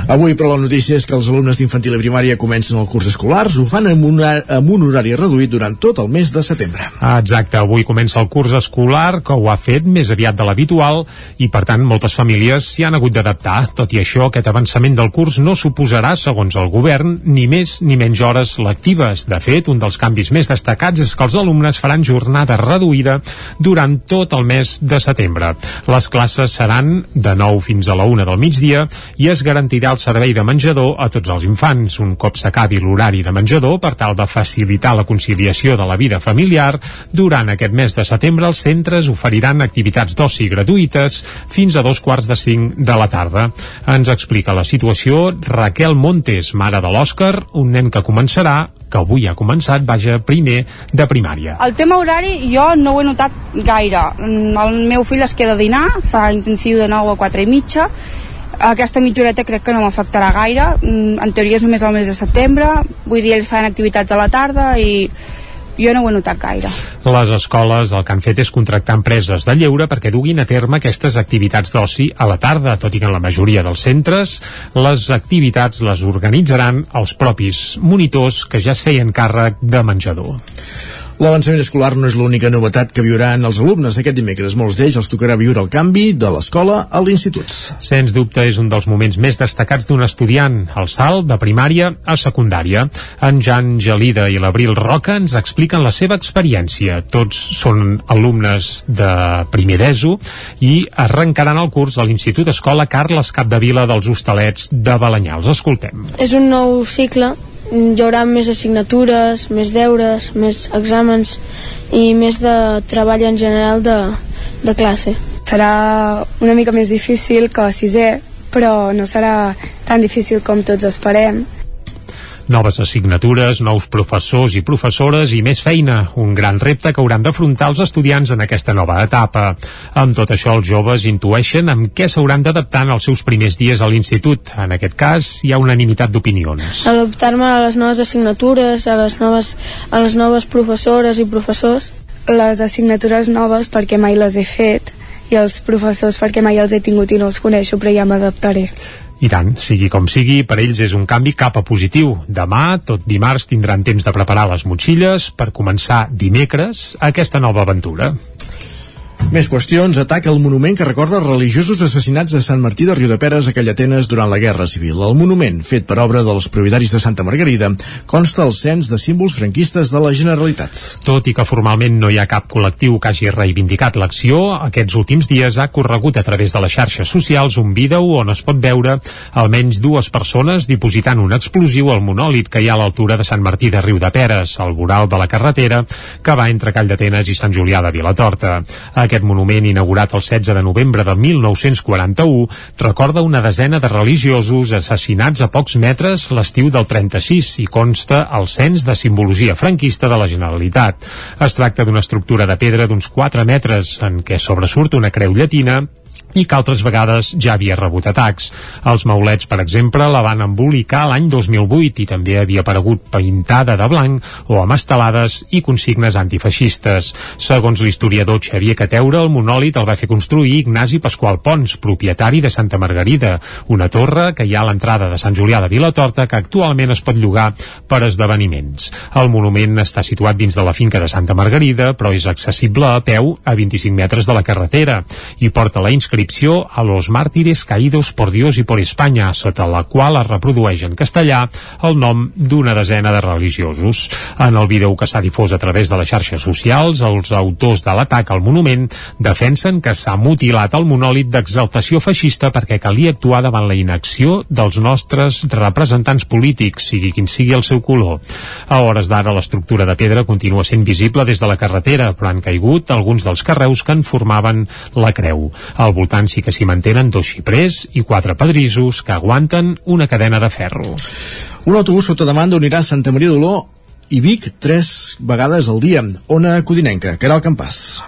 Avui, però, la notícia és que els alumnes d'infantil i primària comencen el curs escolars, ho fan amb un, amb un horari reduït durant tot el mes de setembre. Ah, Exacte, avui comença el curs escolar que ho ha fet més aviat de l'habitual i per tant moltes famílies s'hi han hagut d'adaptar. Tot i això, aquest avançament del curs no suposarà, segons el govern, ni més ni menys hores lectives. De fet, un dels canvis més destacats és que els alumnes faran jornada reduïda durant tot el mes de setembre. Les classes seran de 9 fins a la 1 del migdia i es garantirà el servei de menjador a tots els infants un cop s'acabi l'horari de menjador per tal de facilitar la conciliació de la vida familiar. Durant aquest mes de setembre els centres oferiran activitats d'oci gratuïtes fins a dos quarts de cinc de la tarda. Ens explica la situació Raquel Montes, mare de l'Òscar, un nen que començarà que avui ha començat, vaja, primer de primària. El tema horari jo no ho he notat gaire. Mm, El meu fill es queda a dinar, fa intensiu de 9 a 4 i mitja, aquesta mitja horeta crec que no m'afectarà gaire, Mm, en teoria és només el mes de setembre, vull dir, ells fan activitats a la tarda i jo no ho he notat gaire. Les escoles el que han fet és contractar empreses de lleure perquè duguin a terme aquestes activitats d'oci a la tarda, tot i que en la majoria dels centres les activitats les organitzaran els propis monitors que ja es feien càrrec de menjador. L'avançament escolar no és l'única novetat que viuran els alumnes. Aquest dimecres molts d'ells els tocarà viure el canvi de l'escola a l'institut. Sens dubte és un dels moments més destacats d'un estudiant, el salt de primària a secundària. En Jan Gelida i l'Abril Roca ens expliquen la seva experiència. Tots són alumnes de primer d'ESO i arrencaran el curs a l'Institut Escola Carles Capdevila dels Hostalets de Balanyà. Els escoltem. És un nou cicle, hi haurà més assignatures, més deures, més exàmens i més de treball en general de, de classe. Serà una mica més difícil que a sisè, però no serà tan difícil com tots esperem. Noves assignatures, nous professors i professores i més feina, un gran repte que hauran d'afrontar els estudiants en aquesta nova etapa. Amb tot això, els joves intueixen amb què s'hauran d'adaptar en els seus primers dies a l'institut. En aquest cas, hi ha unanimitat d'opinions. Adaptar-me a les noves assignatures, a les noves, a les noves professores i professors. Les assignatures noves perquè mai les he fet i els professors perquè mai els he tingut i no els coneixo, però ja m'adaptaré. I tant, sigui com sigui, per ells és un canvi cap a positiu. Demà, tot dimarts, tindran temps de preparar les motxilles per començar dimecres aquesta nova aventura. Més qüestions. Ataca el monument que recorda religiosos assassinats de Sant Martí de Riudeperes a Callatenes durant la Guerra Civil. El monument, fet per obra dels propietaris de Santa Margarida, consta el cens de símbols franquistes de la Generalitat. Tot i que formalment no hi ha cap col·lectiu que hagi reivindicat l'acció, aquests últims dies ha corregut a través de les xarxes socials un vídeo on es pot veure almenys dues persones dipositant un explosiu al monòlit que hi ha a l'altura de Sant Martí de Riudeperes, al voral de la carretera que va entre Call d'Atenes i Sant Julià de Vilatorta. Aquest monument, inaugurat el 16 de novembre de 1941, recorda una desena de religiosos assassinats a pocs metres l'estiu del 36 i consta el cens de simbologia franquista de la Generalitat. Es tracta d'una estructura de pedra d'uns 4 metres en què sobresurt una creu llatina i que altres vegades ja havia rebut atacs. Els maulets, per exemple, la van embolicar l'any 2008 i també havia aparegut pintada de blanc o amb estelades i consignes antifeixistes. Segons l'historiador Xavier Cateura, el monòlit el va fer construir Ignasi Pasqual Pons, propietari de Santa Margarida, una torre que hi ha a l'entrada de Sant Julià de Vilatorta que actualment es pot llogar per esdeveniments. El monument està situat dins de la finca de Santa Margarida, però és accessible a peu a 25 metres de la carretera i porta la inscripció a los mártires caídos por Dios y por España, sota la qual es reprodueix en castellà el nom d'una desena de religiosos. En el vídeo que s'ha difós a través de les xarxes socials, els autors de l'atac al monument defensen que s'ha mutilat el monòlit d'exaltació feixista perquè calia actuar davant la inacció dels nostres representants polítics, sigui quin sigui el seu color. A hores d'ara l'estructura de pedra continua sent visible des de la carretera, però han caigut alguns dels carreus que en formaven la creu. Al voltant sí que s'hi mantenen dos xiprers i quatre pedrissos que aguanten una cadena de ferro. Un autobús sota demanda unirà Santa Maria d'Oló i Vic tres vegades al dia. Ona Codinenca, que era el campàs.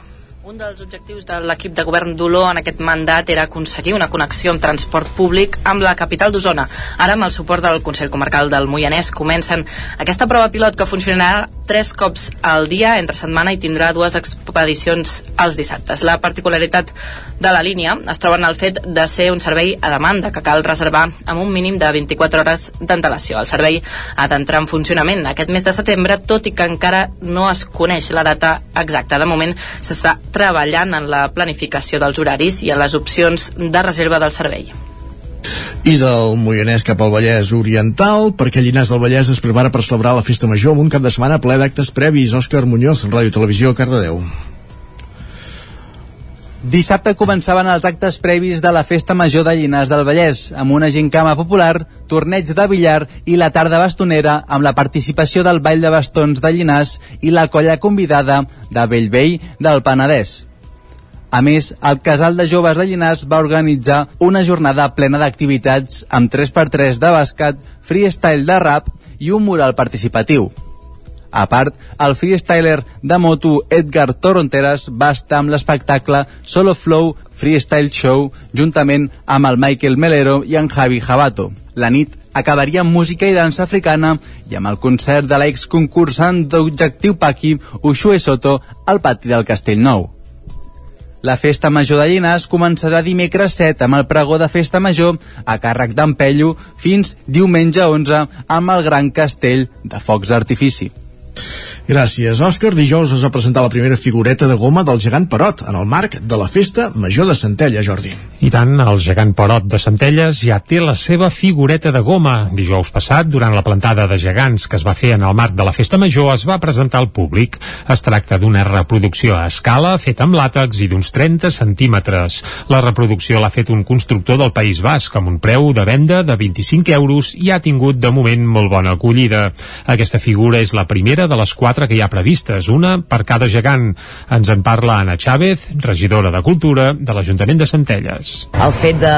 Un dels objectius de l'equip de govern d'Oló en aquest mandat era aconseguir una connexió amb transport públic amb la capital d'Osona. Ara, amb el suport del Consell Comarcal del Moianès, comencen aquesta prova pilot que funcionarà tres cops al dia entre setmana i tindrà dues expedicions els dissabtes. La particularitat de la línia es troba en el fet de ser un servei a demanda que cal reservar amb un mínim de 24 hores d'antelació. El servei ha d'entrar en funcionament aquest mes de setembre, tot i que encara no es coneix la data exacta. De moment s'està treballant en la planificació dels horaris i en les opcions de reserva del servei. I del Moianès cap al Vallès Oriental, perquè Llinars del Vallès es prepara per celebrar la festa major amb un cap de setmana ple d'actes previs. Òscar Muñoz, Ràdio Televisió, Cardedeu. Dissabte començaven els actes previs de la Festa Major de Llinars del Vallès, amb una gincama popular, torneig de billar i la tarda bastonera amb la participació del Ball de Bastons de Llinars i la colla convidada de Bellvei del Penedès. A més, el Casal de Joves de Llinars va organitzar una jornada plena d'activitats amb 3x3 de bàsquet, freestyle de rap i un mural participatiu. A part, el freestyler de moto Edgar Toronteras va estar amb l'espectacle Solo Flow Freestyle Show juntament amb el Michael Melero i en Javi Jabato. La nit acabaria amb música i dansa africana i amb el concert de l'ex concursant d'Objectiu Paqui, Ushue Soto, al pati del Castell Nou. La festa major de Llinars començarà dimecres 7 amb el pregó de festa major a càrrec d'en fins diumenge 11 amb el gran castell de focs d'artifici. Gràcies, Òscar. Dijous es va presentar la primera figureta de goma del gegant Perot en el marc de la festa major de Centella, Jordi. I tant, el gegant Perot de Centelles ja té la seva figureta de goma. Dijous passat, durant la plantada de gegants que es va fer en el marc de la festa major, es va presentar al públic. Es tracta d'una reproducció a escala feta amb làtex i d'uns 30 centímetres. La reproducció l'ha fet un constructor del País Basc amb un preu de venda de 25 euros i ha tingut de moment molt bona acollida. Aquesta figura és la primera de les quatre que hi ha previstes, una per cada gegant. Ens en parla Anna Chávez, regidora de Cultura de l'Ajuntament de Centelles. El fet de,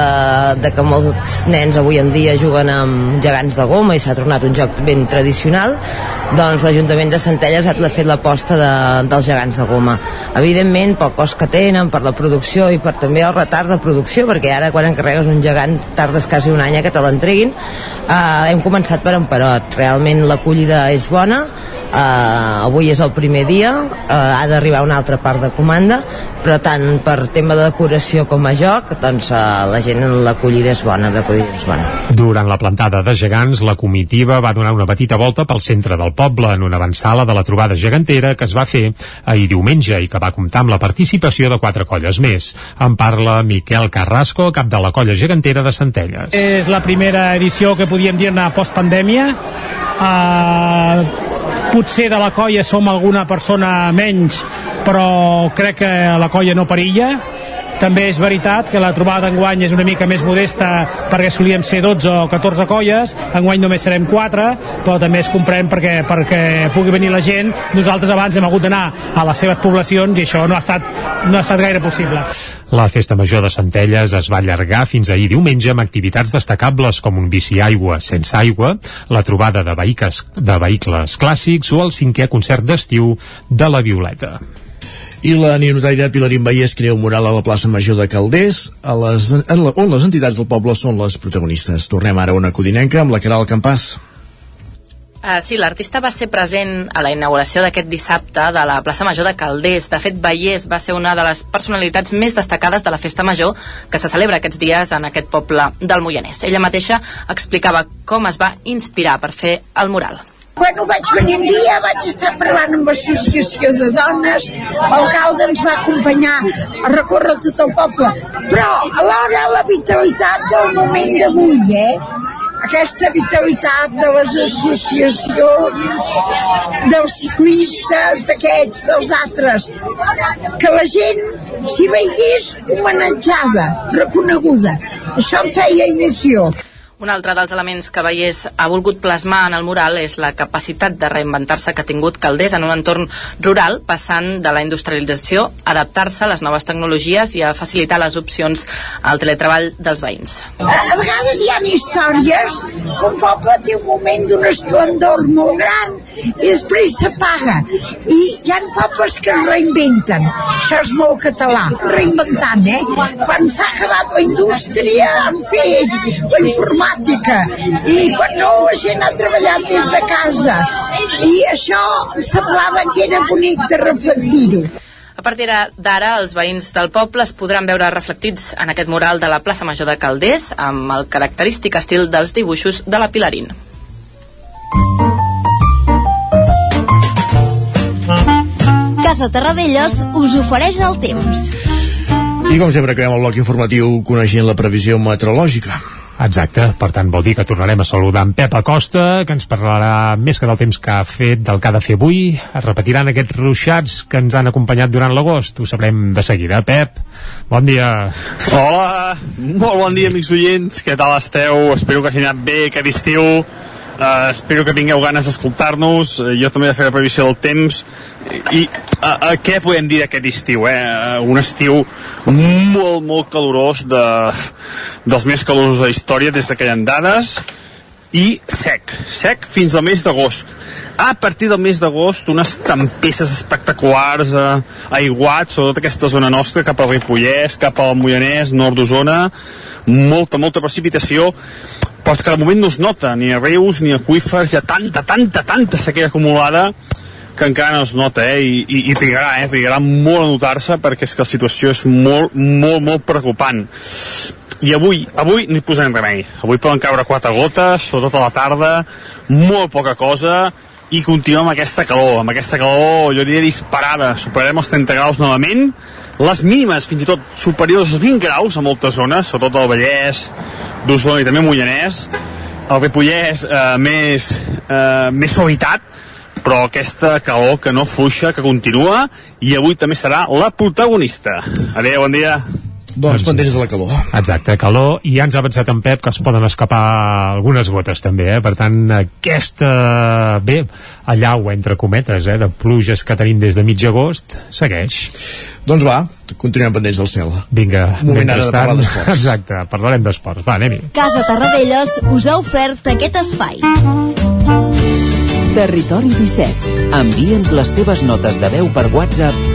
de que molts nens avui en dia juguen amb gegants de goma i s'ha tornat un joc ben tradicional, doncs l'Ajuntament de Centelles ha fet l'aposta de, dels gegants de goma. Evidentment, pel cost que tenen, per la producció i per també el retard de producció, perquè ara quan encarregues un gegant tardes quasi un any a que te l'entreguin, eh, hem començat per Emperot. Realment l'acollida és bona, Uh, avui és el primer dia uh, ha d'arribar una altra part de comanda però tant per tema de decoració com a joc doncs uh, la gent l'acollida és bona, l'acollida és bona Durant la plantada de gegants, la comitiva va donar una petita volta pel centre del poble en una avançala de la trobada gegantera que es va fer ahir diumenge i que va comptar amb la participació de quatre colles més. En parla Miquel Carrasco, cap de la colla gegantera de Centelles. És la primera edició que podíem dir-ne postpandèmia. Uh, potser de la colla som alguna persona menys, però crec que la colla no perilla també és veritat que la trobada d'enguany és una mica més modesta perquè solíem ser 12 o 14 colles, enguany només serem 4, però també es comprem perquè, perquè pugui venir la gent. Nosaltres abans hem hagut d'anar a les seves poblacions i això no ha estat, no ha estat gaire possible. La festa major de Centelles es va allargar fins ahir diumenge amb activitats destacables com un bici aigua sense aigua, la trobada de vehicles, de vehicles clàssics o el cinquè concert d'estiu de la Violeta. I la ninotaire Pilarín Vallès crea un mural a la plaça Major de Calders, a les, en la, on les entitats del poble són les protagonistes. Tornem ara a una codinenca amb la Caral Campàs. Uh, sí, l'artista va ser present a la inauguració d'aquest dissabte de la plaça Major de Calders. De fet, Vallès va ser una de les personalitats més destacades de la festa major que se celebra aquests dies en aquest poble del Moianès. Ella mateixa explicava com es va inspirar per fer el mural. Quan ho vaig venir un dia vaig estar parlant amb l'associació de dones, l'alcalde ens va acompanyar a recórrer tot el poble, però alhora la vitalitat del moment d'avui, eh? aquesta vitalitat de les associacions, dels ciclistes, d'aquests, dels altres, que la gent s'hi veiés homenatjada, reconeguda. Això em feia il·lusió. Un altre dels elements que Vallès ha volgut plasmar en el mural és la capacitat de reinventar-se que ha tingut Calders en un entorn rural, passant de la industrialització adaptar-se a les noves tecnologies i a facilitar les opcions al teletreball dels veïns. A, vegades hi ha històries que un poble té un moment d'un esplendor molt gran i després s'apaga. I hi ha pobles que es reinventen. Això és molt català. Reinventant, eh? Quan s'ha acabat la indústria han fet la informàtica i quan no la gent ha treballat des de casa. I això em semblava que era bonic de reflectir-ho. A partir d'ara, els veïns del poble es podran veure reflectits en aquest mural de la plaça Major de Calders amb el característic estil dels dibuixos de la Pilarín. Casa Terradellos us ofereix el temps. I com sempre acabem el bloc informatiu coneixent la previsió meteorològica. Exacte, per tant vol dir que tornarem a saludar en Pep Acosta, que ens parlarà més que del temps que ha fet, del que ha de fer avui. Es repetiran aquests ruixats que ens han acompanyat durant l'agost. Ho sabrem de seguida. Pep, bon dia. Hola, molt bon dia, amics oients. Què tal esteu? Espero que hagi anat bé aquest estiu. Uh, espero que tingueu ganes d'escoltar-nos. Uh, jo també fer la previsió del temps. I uh, uh, què podem dir d'aquest estiu eh? Uh, un estiu molt molt calorós de, dels més calorosos de la història des que hi ha dades i sec, sec fins al mes d'agost a partir del mes d'agost unes tempestes espectaculars eh, aiguats, sobretot aquesta zona nostra cap al Ripollès, cap al Moianès nord d'Osona molta, molta precipitació però que de moment no es nota ni a rius ni a aquífers, hi ha tanta, tanta, tanta sequera acumulada que encara no es nota, eh? I, i, i trigarà, eh? Trigarà molt a notar-se perquè és que la situació és molt, molt, molt preocupant. I avui, avui no hi posarem remei. Avui poden caure quatre gotes, sobretot a la tarda, molt poca cosa, i continuem amb aquesta calor, amb aquesta calor, jo diria, disparada. Superarem els 30 graus novament, les mínimes fins i tot superiors als 20 graus a moltes zones, sobretot al Vallès, d'Osona i també Mollanès, el Ripollès eh, més, eh, més suavitat, però aquesta calor que no fluixa, que continua, i avui també serà la protagonista. Adéu, bon dia. Doncs pendents de la calor. Exacte, calor, i ja ens ha avançat en Pep que es poden escapar algunes gotes també, eh? per tant aquesta... Bé, allau, entre cometes, eh, de pluges que tenim des de mig agost, segueix. Doncs va, continuem pendents del cel. Vinga, Un moment ara de parlar d'esports. [LAUGHS] Exacte, parlarem d'esports. Va, anem-hi. Casa Tarradellas us ha ofert aquest espai. Territori 17. Envia'ns les teves notes de veu per WhatsApp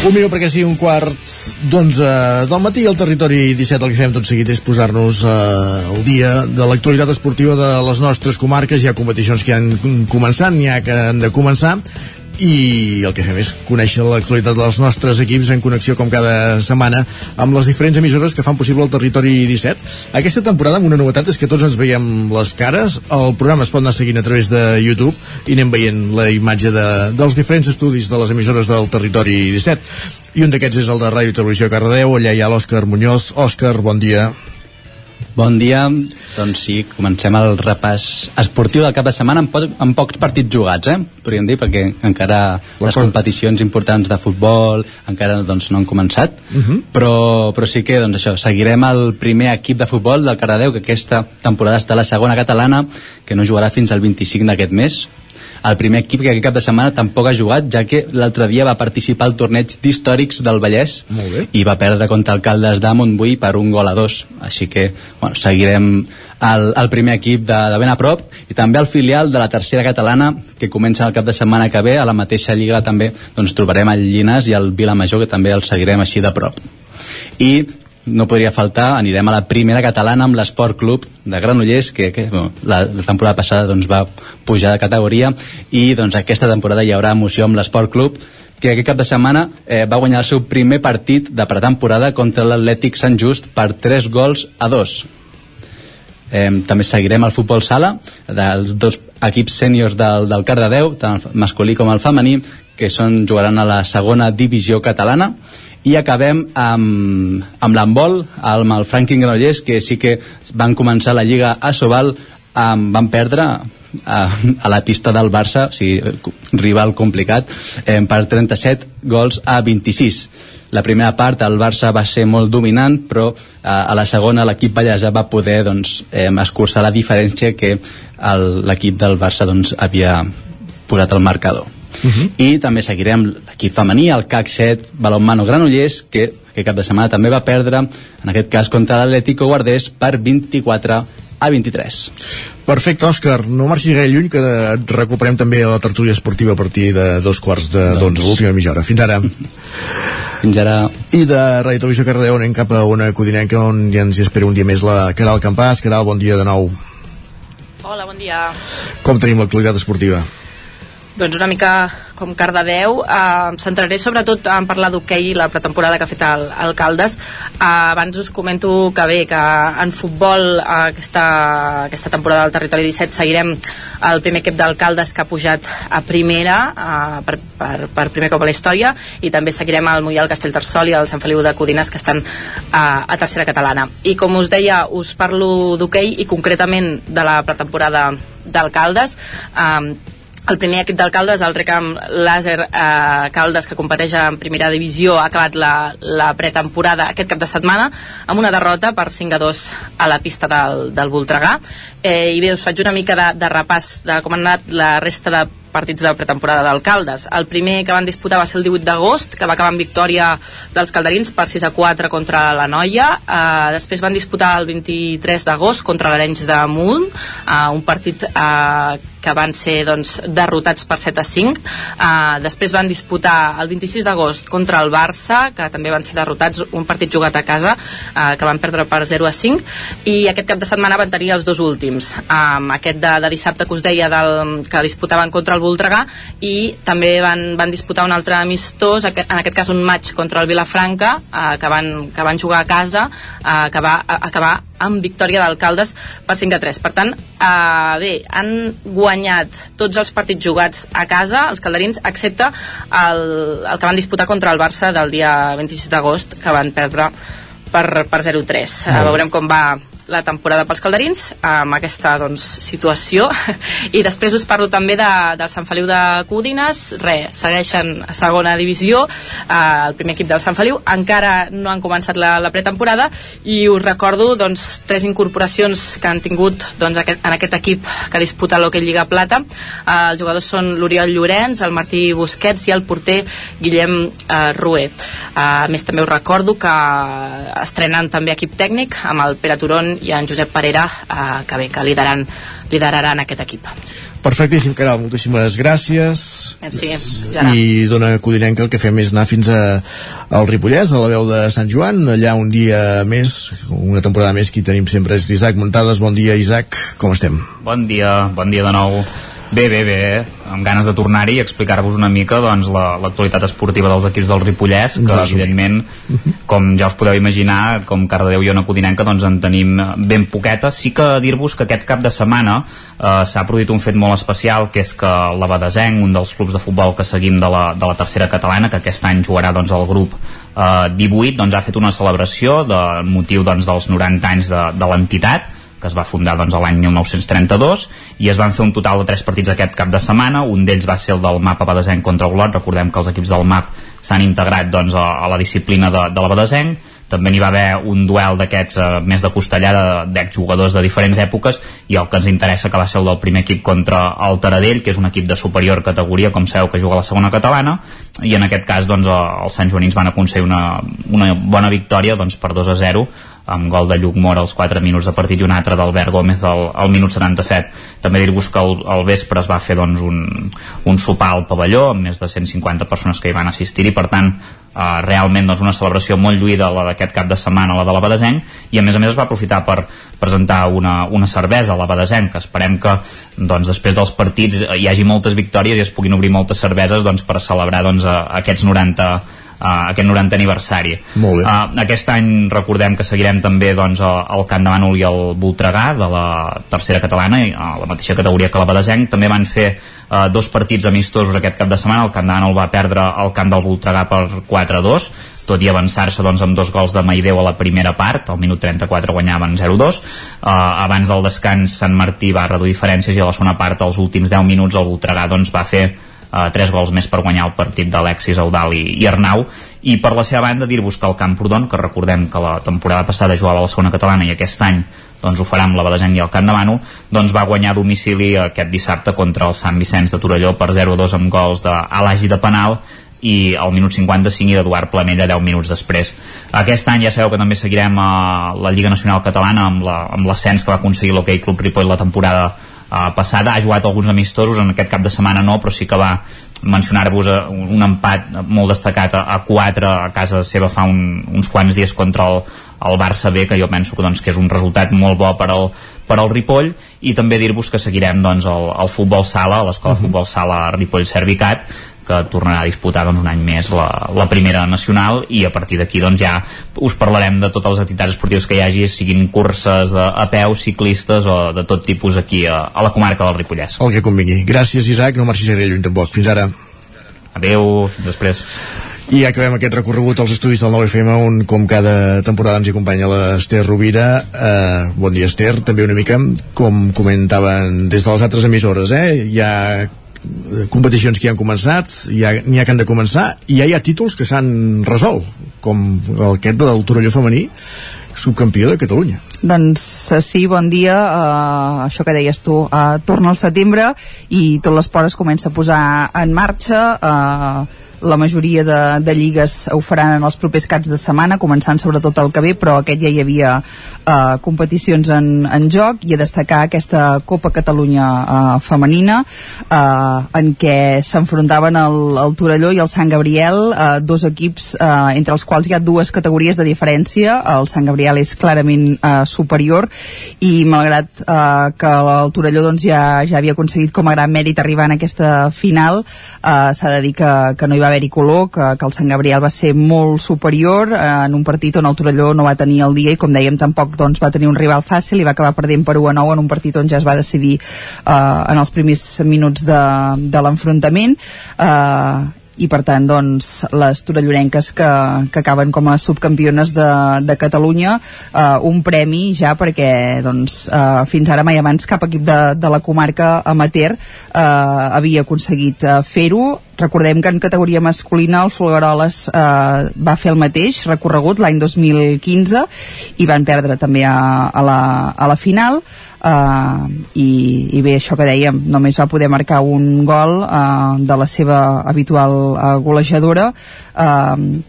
Un minut perquè sigui un quart d'onze del matí al territori 17 el que fem tot seguit és posar-nos eh, al dia de l'actualitat esportiva de les nostres comarques. Hi ha competicions que han començat, n'hi ha que han de començar i el que fem és conèixer l'actualitat dels nostres equips en connexió com cada setmana amb les diferents emissores que fan possible el territori 17. Aquesta temporada amb una novetat és que tots ens veiem les cares, el programa es pot anar seguint a través de YouTube i anem veient la imatge de, dels diferents estudis de les emissores del territori 17 i un d'aquests és el de Ràdio Televisió Cardedeu, allà hi ha l'Òscar Muñoz. Òscar, bon dia. Bon dia, doncs sí, comencem el repàs esportiu del cap de setmana amb, po amb pocs partits jugats, eh? podríem dir, perquè encara les competicions importants de futbol encara doncs, no han començat, Uh -huh. però, però sí que doncs, això, seguirem el primer equip de futbol del Cardedeu, que aquesta temporada està a la segona catalana, que no jugarà fins al 25 d'aquest mes, el primer equip que aquest cap de setmana tampoc ha jugat, ja que l'altre dia va participar al torneig d'històrics del Vallès i va perdre contra Alcaldes de Montbui per un gol a dos. Així que bueno, seguirem el, el primer equip de, de ben a prop i també el filial de la tercera catalana que comença el cap de setmana que ve a la mateixa lliga. També doncs, trobarem el Llinàs i el Vilamajor que també el seguirem així de prop. I no podria faltar, anirem a la primera catalana amb l'Esport Club de Granollers que, que bueno, la, la temporada passada doncs, va pujar de categoria i doncs, aquesta temporada hi haurà emoció amb l'Esport Club que aquest cap de setmana eh, va guanyar el seu primer partit de pretemporada contra l'Atlètic Sant Just per 3 gols a 2 eh, també seguirem el futbol sala dels dos equips sèniors del, del Cardedeu tant el masculí com el femení que són, jugaran a la segona divisió catalana i acabem amb, amb l'handbol amb el Franklin Granollers que sí que van començar la Lliga a Sobal um, van perdre a, a la pista del Barça o sigui, rival complicat eh, per 37 gols a 26 la primera part el Barça va ser molt dominant però eh, a la segona l'equip ballesa va poder doncs, eh, escurçar la diferència que l'equip del Barça doncs, havia posat al marcador Uh -huh. i també seguirem l'equip femení, el CAC 7 Balonmano Granollers, que aquest cap de setmana també va perdre, en aquest cas contra l'Atlético Guardés per 24 a 23. Perfecte, Òscar. No marxis gaire lluny, que et recuperem també a la tertúlia esportiva a partir de dos quarts de d'onze, l'última mitja hora. Fins ara. [LAUGHS] Fins ara. I de Ràdio Televisió Cardedeu anem cap a una codinenca on ja ens hi espera un dia més la Caral Campàs. Caral, bon dia de nou. Hola, bon dia. Com tenim l'actualitat esportiva? Doncs una mica com Cardedeu, eh, em centraré sobretot en parlar d'hoquei i la pretemporada que ha fet el, el Caldes. Eh, abans us comento que bé, que en futbol eh, aquesta, aquesta temporada del Territori 17 seguirem el primer equip del Caldes que ha pujat a primera eh, per, per, per primer cop a la història i també seguirem el Mollà, el Castellterçol i el Sant Feliu de Codines que estan eh, a tercera catalana. I com us deia, us parlo d'hoquei i concretament de la pretemporada del Caldes. Eh, el primer equip d'alcaldes, el Recam Làser eh, Caldes, que competeix en primera divisió, ha acabat la, la pretemporada aquest cap de setmana amb una derrota per 5 a 2 a la pista del, del Voltregà. Eh, I bé, us faig una mica de, de repàs de com han anat la resta de partits de pretemporada d'alcaldes. El primer que van disputar va ser el 18 d'agost, que va acabar amb victòria dels calderins per 6 a 4 contra la Noia. Uh, després van disputar el 23 d'agost contra l'Arenys de Munt, uh, un partit uh, que van ser doncs, derrotats per 7 a 5. Uh, després van disputar el 26 d'agost contra el Barça, que també van ser derrotats, un partit jugat a casa, uh, que van perdre per 0 a 5. I aquest cap de setmana van tenir els dos últims. Um, aquest de, de dissabte que us deia del, que disputaven contra el el Voltregà i també van, van disputar un altre amistós, en aquest cas un maig contra el Vilafranca, eh, que, van, que van jugar a casa, eh, que va acabar amb victòria d'alcaldes per 5 a 3. Per tant, eh, bé, han guanyat tots els partits jugats a casa, els calderins, excepte el, el que van disputar contra el Barça del dia 26 d'agost, que van perdre per, per 0-3. Uh, veurem com va la temporada pels calderins amb aquesta doncs, situació. [LAUGHS] I després us parlo també de, del Sant Feliu de Codines. Re, segueixen a segona divisió eh, el primer equip del Sant Feliu. Encara no han començat la, la pretemporada i us recordo doncs, tres incorporacions que han tingut doncs, aquest, en aquest equip que disputa l'Hockey Lliga Plata. Eh, els jugadors són l'Oriol Llorenç el Martí Busquets i el porter Guillem eh, Rué. Eh, a més també us recordo que estrenen també equip tècnic amb el Pere Turon i en Josep Parera eh, que bé, que lideraran, lideraran aquest equip Perfectíssim, Caral, moltíssimes gràcies. Merci, Gerard. I dona Codinenca el que fem és anar fins a, al Ripollès, a la veu de Sant Joan, allà un dia més, una temporada més, qui tenim sempre és l'Isaac Montades. Bon dia, Isaac, com estem? Bon dia, bon dia de nou. Bé, bé, bé, amb ganes de tornar-hi i explicar-vos una mica doncs, l'actualitat la, esportiva dels equips del Ripollès, que Doncs evidentment, com ja us podeu imaginar, com Cardedeu i Ona Codinenca, doncs en tenim ben poquetes. Sí que dir-vos que aquest cap de setmana eh, s'ha produït un fet molt especial, que és que la Badesenc, un dels clubs de futbol que seguim de la, de la tercera catalana, que aquest any jugarà doncs, el grup eh, 18, doncs, ha fet una celebració de motiu doncs, dels 90 anys de, de l'entitat, que es va fundar doncs, l'any 1932 i es van fer un total de tres partits aquest cap de setmana. Un d'ells va ser el del MAP a Badesenc contra Olot. Recordem que els equips del MAP s'han integrat doncs, a, a la disciplina de, de la Badesenc. També n'hi va haver un duel d'aquests eh, més de costellada d'exjugadors de diferents èpoques i el que ens interessa que va ser el del primer equip contra el Taradell, que és un equip de superior categoria, com sabeu que juga a la segona catalana. I en aquest cas doncs, eh, els Sant Joanins van aconseguir una, una bona victòria doncs, per 2 a 0 amb gol de Lluc Mora als 4 minuts de partit i un altre d'Albert Gómez al, al minut 77. També dir-vos que al, al vespre es va fer doncs, un, un sopar al pavelló amb més de 150 persones que hi van assistir i per tant Uh, realment doncs, una celebració molt lluïda la d'aquest cap de setmana, la de la Badesenc i a més a més es va aprofitar per presentar una, una cervesa a la Badesenc que esperem que doncs, després dels partits hi hagi moltes victòries i es puguin obrir moltes cerveses doncs, per celebrar doncs, aquests 90 uh, aquest 90 aniversari. Molt bé. Uh, aquest any recordem que seguirem també doncs, el Camp de Mànol i el Voltregà de la tercera catalana, a la mateixa categoria que la Badesenc. També van fer uh, dos partits amistosos aquest cap de setmana. El Camp de Mànol va perdre el camp del Voltregà per 4-2 tot i avançar-se doncs, amb dos gols de Maideu a la primera part, al minut 34 guanyaven 0-2 uh, abans del descans Sant Martí va reduir diferències i a la segona part, als últims 10 minuts el Voltregà doncs, va fer uh, tres gols més per guanyar el partit d'Alexis Eudal i, Arnau i per la seva banda dir-vos que el Camprodon que recordem que la temporada passada jugava a la segona catalana i aquest any doncs ho farà amb la Badesenc i el Camp de Manu doncs va guanyar a domicili aquest dissabte contra el Sant Vicenç de Torelló per 0-2 amb gols d'Alagi de Penal i al minut 55 i d'Eduard Planella 10 minuts després. Aquest any ja sabeu que també seguirem a la Lliga Nacional Catalana amb l'ascens la, que va aconseguir l'Hockey Club Ripoll la temporada uh, passada, ha jugat alguns amistosos en aquest cap de setmana no, però sí que va mencionar-vos un empat molt destacat a, a 4 a casa seva fa un, uns quants dies contra el, el Barça B, que jo penso que, doncs, que és un resultat molt bo per al, per al Ripoll i també dir-vos que seguirem doncs, el, el futbol sala, l'escola uh -huh. futbol sala Ripoll Servicat que tornarà a disputar doncs, un any més la, la primera nacional i a partir d'aquí doncs, ja us parlarem de totes les activitats esportives que hi hagi, siguin curses de, a peu, ciclistes o de tot tipus aquí a, a la comarca del Ripollès. El que convingui. Gràcies, Isaac. No marxis gaire lluny tampoc. Fins ara. Adéu, fins després. I acabem aquest recorregut als estudis del 9FM on com cada temporada ens hi acompanya l'Ester Rovira eh, bon diaEster, també una mica com comentaven des de les altres emissores eh? hi ha competicions que ja han començat, n'hi ha, ha que han de començar, i ja hi ha títols que s'han resolt, com aquest del Torelló femení, subcampió de Catalunya. Doncs eh, sí, bon dia. Uh, això que deies tu, uh, torna al setembre i tot l'esport es comença a posar en marxa. Uh, la majoria de, de lligues ho faran en els propers caps de setmana, començant sobretot el que ve, però aquest ja hi havia eh, competicions en, en joc i a destacar aquesta Copa Catalunya eh, femenina eh, en què s'enfrontaven el, el Torelló i el Sant Gabriel, eh, dos equips eh, entre els quals hi ha dues categories de diferència, el Sant Gabriel és clarament eh, superior i malgrat eh, que el Torelló doncs, ja, ja havia aconseguit com a gran mèrit arribar en aquesta final, eh, s'ha de dir que, que no hi va haver-hi color, que, que el Sant Gabriel va ser molt superior eh, en un partit on el Torelló no va tenir el dia i com dèiem tampoc doncs, va tenir un rival fàcil i va acabar perdent per 1 a 9 en un partit on ja es va decidir eh, en els primers minuts de, de l'enfrontament. Eh, i per tant doncs, les torellorenques que, que acaben com a subcampiones de, de Catalunya eh, un premi ja perquè doncs, eh, fins ara mai abans cap equip de, de la comarca amateur eh, havia aconseguit eh, fer-ho. Recordem que en categoria masculina el Folgueroles eh, va fer el mateix recorregut l'any 2015 i van perdre també a, a, la, a la final uh, i, i bé, això que dèiem només va poder marcar un gol uh, de la seva habitual uh, golejadora. Uh,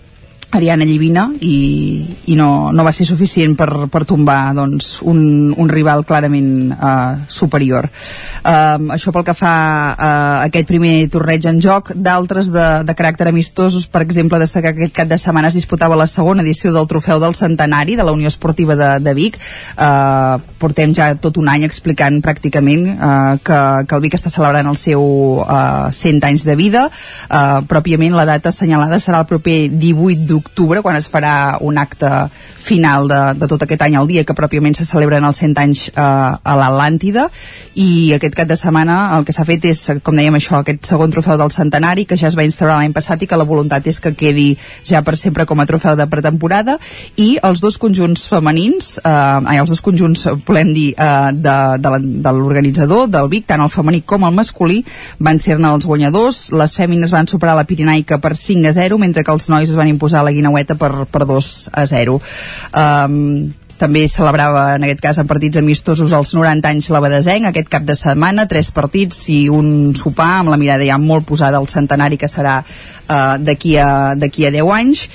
Ariana Llivina i, i no, no va ser suficient per, per tombar doncs, un, un rival clarament uh, superior. Um, això pel que fa a uh, aquest primer torneig en joc, d'altres de, de caràcter amistosos, per exemple, destacar que aquest cap de setmana es disputava la segona edició del Trofeu del Centenari de la Unió Esportiva de, de Vic. Uh, portem ja tot un any explicant pràcticament uh, que, que el Vic està celebrant el seu uh, 100 anys de vida. Uh, pròpiament la data assenyalada serà el proper 18 d'octubre d'octubre, quan es farà un acte final de, de tot aquest any al dia, que pròpiament se celebren els 100 anys eh, a l'Atlàntida, i aquest cap de setmana el que s'ha fet és, com dèiem això, aquest segon trofeu del centenari, que ja es va instaurar l'any passat i que la voluntat és que quedi ja per sempre com a trofeu de pretemporada, i els dos conjunts femenins, eh, ai, els dos conjunts, volem dir, eh, de, de, de l'organitzador, del Vic, tant el femení com el masculí, van ser-ne els guanyadors, les fèmines van superar la Pirinaica per 5 a 0, mentre que els nois es van imposar la Guinaueta per, per 2 a 0. Um, també celebrava en aquest cas en partits amistosos els 90 anys l'Abadesenc aquest cap de setmana, tres partits i un sopar amb la mirada ja molt posada al centenari que serà uh, d'aquí a, a 10 anys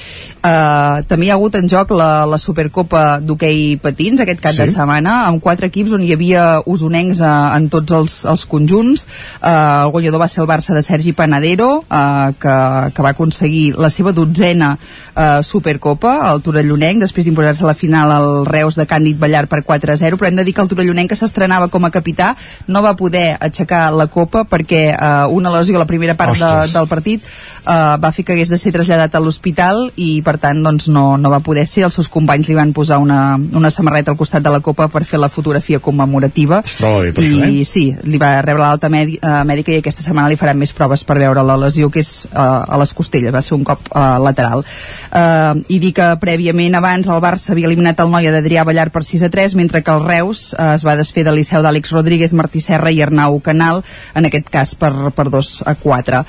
uh, també hi ha hagut en joc la, la Supercopa d'hoquei patins aquest cap sí? de setmana amb quatre equips on hi havia usonencs uh, en tots els, els conjunts uh, el guanyador va ser el Barça de Sergi Panadero uh, que, que va aconseguir la seva dotzena uh, Supercopa el Torellonenc després d'imposar-se a la final al Reus de Càndid Ballar per 4 a 0, però hem de dir que el Torellonenc que s'estrenava com a capità no va poder aixecar la copa perquè eh, una lesió a la primera part de, del partit eh, va fer que hagués de ser traslladat a l'hospital i per tant doncs, no, no va poder ser, els seus companys li van posar una, una samarreta al costat de la copa per fer la fotografia commemorativa Ostres, i, això, eh? sí, li va rebre l'alta uh, mèdica i aquesta setmana li faran més proves per veure la lesió que és uh, a les costelles, va ser un cop uh, lateral uh, i dir que prèviament abans el Barça havia eliminat el Noia d'Adrià Ballar per 6 a 3, mentre que el Reus eh, es va desfer de Liceu d'Àlex Rodríguez, Martí Serra i Arnau Canal, en aquest cas per, per 2 a 4.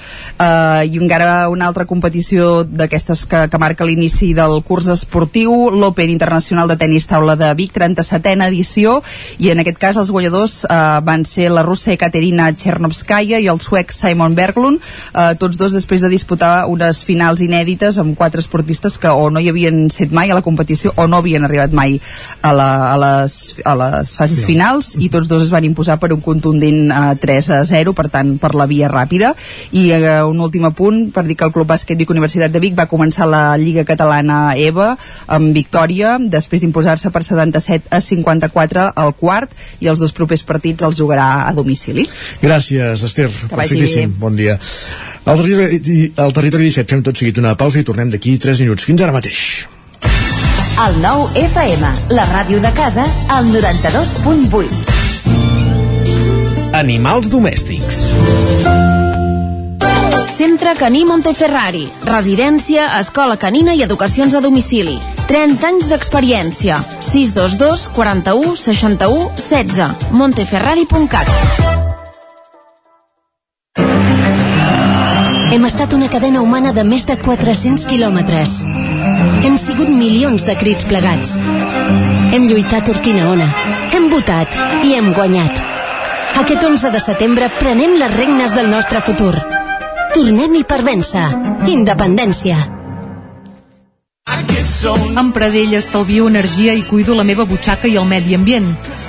Eh, I encara una altra competició d'aquestes que, que marca l'inici del curs esportiu, l'Open Internacional de Tenis Taula de Vic, 37a edició, i en aquest cas els guanyadors eh, van ser la russa Ekaterina Chernovskaya i el suec Simon Berglund, eh, tots dos després de disputar unes finals inèdites amb quatre esportistes que o no hi havien set mai a la competició o no havien arribat mai a, la, a, les, a les fases sí. finals i tots dos es van imposar per un contundent uh, 3 a 0, per tant per la via ràpida i uh, un últim apunt per dir que el Club Bàsquet Vic Universitat de Vic va començar la Lliga Catalana EVA amb victòria després d'imposar-se per 77 a 54 al quart i els dos propers partits els jugarà a domicili. Gràcies, Esther. Que Perfectíssim. Bon dia. Al territori, al territori 17 fem tot seguit una pausa i tornem d'aquí 3 minuts. Fins ara mateix. El nou FM, la ràdio de casa, al 92.8. Animals domèstics. Centre Caní Monteferrari. Residència, escola canina i educacions a domicili. 30 anys d'experiència. 622 41 61 16. Monteferrari.cat Hem estat una cadena humana de més de 400 quilòmetres. Hem sigut milions de crits plegats. Hem lluitat Urquina Ona. Hem votat i hem guanyat. Aquest 11 de setembre prenem les regnes del nostre futur. Tornem-hi per vèncer. Independència. Amb Pradell estalvio energia i cuido la meva butxaca i el medi ambient.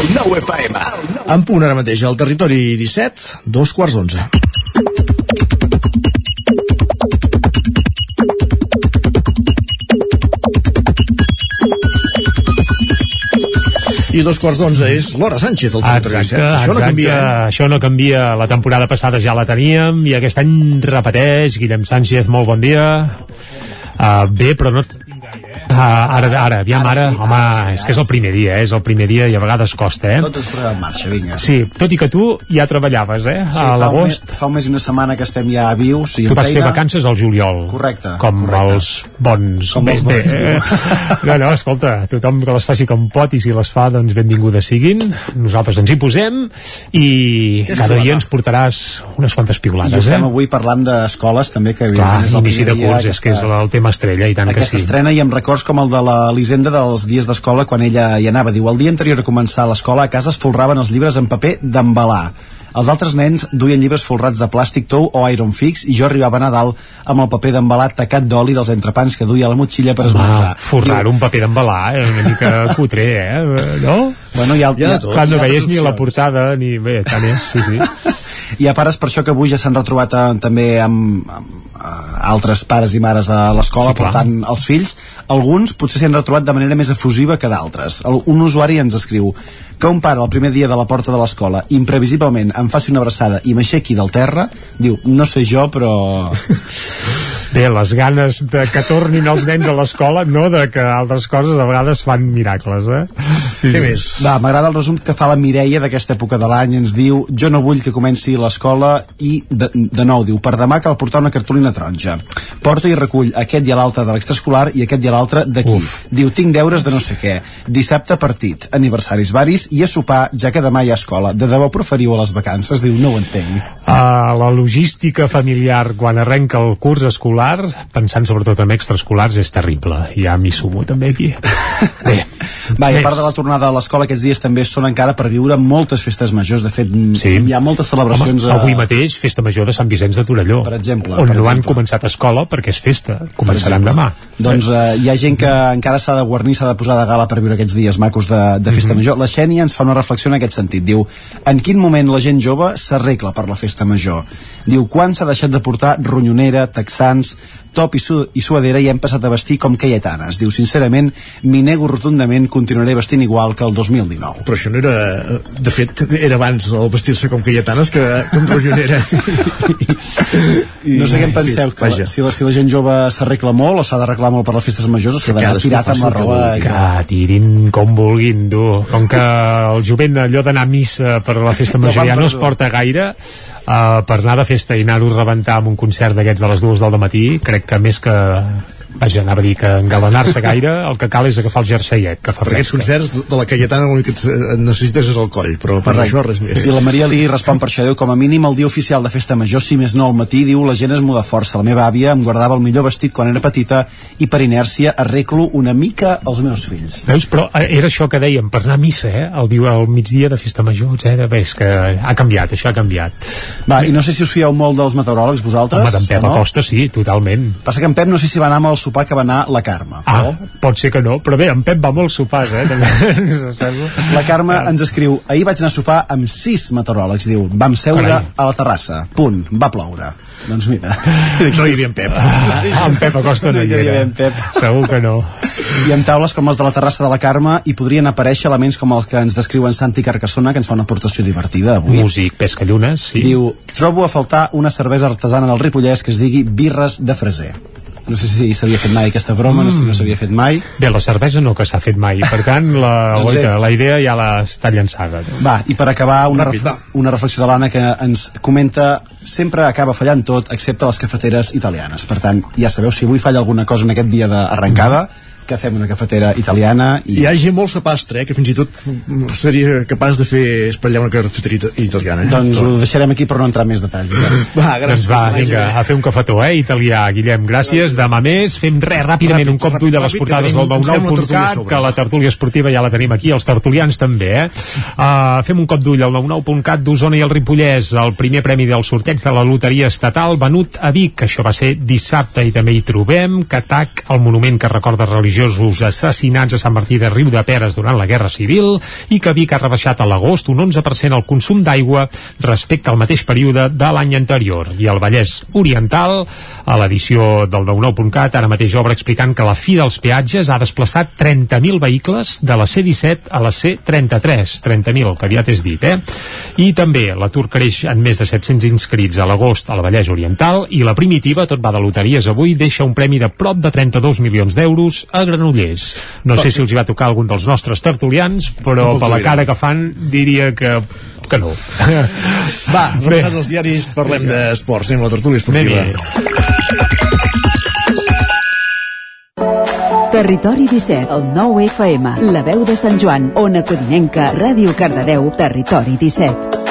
El 9 FM. En punt ara mateix al territori 17, dos quarts d'onze. I dos quarts d'onze és l'hora Sánchez, el territori 17. Això no canvia, eh? Això no canvia. La temporada passada ja la teníem i aquest any repeteix. Guillem Sánchez, molt bon dia. Uh, bé, però no Uh, ara, ara, aviam, ara, Ara sí, home, ara sí, és que és el primer dia, eh? és el primer dia i a vegades costa, eh? Tot es posarà en marxa, vinga. Sí, tot i que tu ja treballaves, eh? Sí, a l'agost. Fa un mes i una setmana que estem ja vius i Tu vas fer feina. vacances al juliol. Correcte, Com correcte. els bons. Com els bons, eh? [LAUGHS] No, no, escolta, tothom que les faci com pot i si les fa, doncs benvingudes siguin. Nosaltres ens hi posem i Aquesta cada dia ens portaràs unes quantes I piulades, eh? estem avui parlant d'escoles també, que Clar, evidentment és el inici de primer dia curs, és que és aquesta- el tema estrella, i tant que aquesta sí. estrena i amb records com el de la Lisenda dels dies d'escola quan ella hi anava. Diu, el dia anterior a començar l'escola a casa es folraven els llibres en paper d'embalar. Els altres nens duien llibres folrats de plàstic tou o iron fix i jo arribava a Nadal amb el paper d'embalar tacat d'oli dels entrepans que duia a la motxilla per esmorzar. Ah, forrar un paper d'embalar, eh? una mica [LAUGHS] cutre, eh? No? Bueno, hi ha, Hi ha de tot. Clar, no Hi ha veies ni la portada, ni... Bé, tant és, sí, sí. [LAUGHS] Hi ha pares per això que avui ja s'han retrobat eh, també amb, amb eh, altres pares i mares a l'escola Sí, clar. portant els fills. Alguns potser s'hi han retrobat de manera més efusiva que d'altres. Un usuari ens escriu que un pare el primer dia de la porta de l'escola imprevisiblement em faci una abraçada i m'aixequi del terra, diu, no sé jo, però... Bé, les ganes de que tornin els nens a l'escola, no de que altres coses a vegades fan miracles, eh? Sí, Què més? Va, m'agrada el resum que fa la Mireia d'aquesta època de l'any, ens diu jo no vull que comenci l'escola i de, de nou diu, per demà cal portar una cartolina taronja. Porta i recull aquest i l'altre de l'extraescolar i aquest i l'altre d'aquí diu tinc deures de no sé què. Dissabte partit, aniversaris varis i a sopar ja que demà hi ha escola. De debò preferiu a les vacances? Diu, no ho entenc Uh, la logística familiar quan arrenca el curs escolar, pensant sobretot en extraescolars, és terrible. Ja m'hi sumo també aquí. [LAUGHS] Bé, Va, i a part de la tornada a l'escola, aquests dies també són encara per viure moltes festes majors. De fet, Sí. hi ha moltes celebracions... Home, a- avui mateix, festa major de Sant Vicenç de Torelló. Per exemple, On per no han exemple. començat escola perquè és festa. Començaran demà. Doncs eh, hi ha gent que encara s'ha de guarnir, s'ha de posar de gala per viure aquests dies macos de, de festa Mhm. major. La Xènia ens fa una reflexió en aquest sentit. Diu, en quin moment la gent jove s'arregla per la festa major? Diu, quan s'ha deixat de portar ronyonera, texans, top i, su i suadera i hem passat a vestir com cayetanes. Diu, sincerament, m'hi nego rotundament, continuaré vestint igual que el 2019. Però això no era... De fet, era abans el vestir-se com cayetanes que, que amb ronyonera. [LAUGHS] no sé què en penseu, que vaja. la, si, la, si la gent jove s'arregla molt o s'ha d'arreglar molt per les festes majors o s'ha d'anar tirat amb la que roba vulgui. que tirin com vulguin du. com que el jovent allò d'anar a missa per la festa major ja no es porta gaire uh, per anar de festa i anar-ho a rebentar amb un concert d'aquests a les dues del matí crec que més que vaja, anava a dir que engalanar-se gaire el que cal és agafar el jerseiet que fa Per aquests fresca concerts de la Cayetana l'únic que et necessites és el coll, però per Correcte. això res més. I la Maria li respon per això, diu, com a mínim el dia oficial de festa major, si més no al matí, diu, la gent es muda força. La meva àvia em guardava el millor vestit quan era petita i per inèrcia arreglo una mica els meus fills. Veus? Però eh, era això que dèiem, per anar a missa, eh? El, dia, el migdia de festa major, etc. Bé, és que ha canviat, això ha canviat. Va, i no sé si us fieu molt dels meteoròlegs, vosaltres. Home, d'en Pep no? Acosta sí, totalment. Passa que en Pep no sé si va anar amb el sopar que va anar la Carme. Ah, pot ser que no, però bé, en Pep va molt sopars, eh? [LAUGHS] La Carme ens escriu ahir vaig anar a sopar amb sis meteoròlegs diu, vam seure Carai. a la terrassa punt, va ploure doncs mira [LAUGHS] No hi havia en Pep. Ah, en Pep Acosta no, No hi hi havia Pep. Segur que no. i amb taules com les de la terrassa de la Carme hi podrien aparèixer elements com els que ens descriuen Santi Carcassona que ens fa una aportació divertida avui Músic, pescallunes, sí. Diu, trobo a faltar una cervesa artesana del Ripollès que es digui birres de freser. No sé si s'havia fet mai aquesta broma, no sé si no s'havia fet mai. Bé, la cervesa no que s'ha fet mai, per tant, la, [LAUGHS] Doncs oita, la idea ja la està llançada. Va, i per acabar, una, Ràpid, ref una reflexió de l'Anna que ens comenta sempre acaba fallant tot, excepte les cafeteres italianes. Per tant, ja sabeu, si avui falla alguna cosa en aquest dia d'arrencada, que fem una cafetera italiana i... Hi ha gent molt sapastre, eh, que fins i tot seria capaç de fer espatllar una cafeteria ita- italiana. Eh? Doncs ho deixarem aquí per no entrar en més detalls. [LAUGHS] Va, gràcies. Doncs va, vinga, a fer un cafetó, eh, italià, Guillem, gràcies. Demà més, fem res, ràpidament, Ràpid, un cop d'ull a les portades del ens sembla una tertúlia a 99.cat, sobre. que la tertúlia esportiva ja la tenim aquí, els tertulians també, eh? Uh, fem un cop d'ull al 99.cat d'Osona i el Ripollès, el primer premi del sorteig de la loteria estatal venut a Vic, això va ser dissabte i també hi trobem Catac, el monument que recorda religiosos assassinats a Sant Martí de Riu de Peres durant la Guerra Civil i que Vic ha rebaixat a l'agost un 11% el consum d'aigua respecte al mateix període de l'any anterior. I el Vallès Oriental, a l'edició del 99.cat, ara mateix obre explicant que la fi dels peatges ha desplaçat 30.000 vehicles de la C-17 a la C-33. 30.000, que aviat és dit, eh? I també l'atur creix en més de 700 inscrits a l'agost al Vallès Oriental i la primitiva, tot va de loteries avui, deixa un premi de prop de 32 milions d'euros a Granollers. No sé si els hi va tocar algun dels nostres tertulians, però per la cara que fan diria que, que no. [LAUGHS] Va, repassats els diaris, parlem d'esports. Anem a la tertúlia esportiva. Territori 17, el 9 FM, la veu de Sant Joan, Ona Codinenca, Ràdio Cardedeu, Territori 17.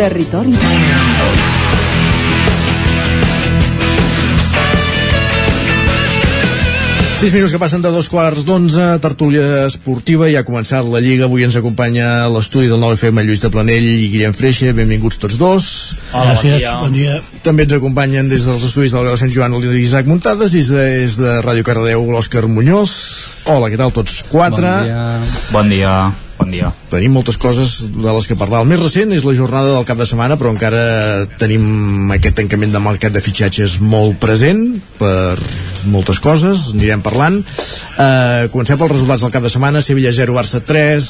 Territori Sis minuts que passen de dos quarts d'onze, tertúlia esportiva, ja ha començat la Lliga, avui ens acompanya l'estudi del 9FM Lluís de Planell i Guillem Freixa, benvinguts tots dos. Hola, bon dia. bon dia. També ens acompanyen des dels estudis del de Sant Joan l'Isaac Muntades i des de Ràdio Cardedeu l'Òscar Muñoz. Hola, què tal tots quatre? Bon dia. Bon dia. Tenim moltes coses de les que parlar. El més recent és la jornada del cap de setmana, però encara tenim aquest tancament de mercat de fitxatges molt present per moltes coses, anirem parlant. Uh, comencem pels resultats del cap de setmana. Sevilla 0, Barça 3,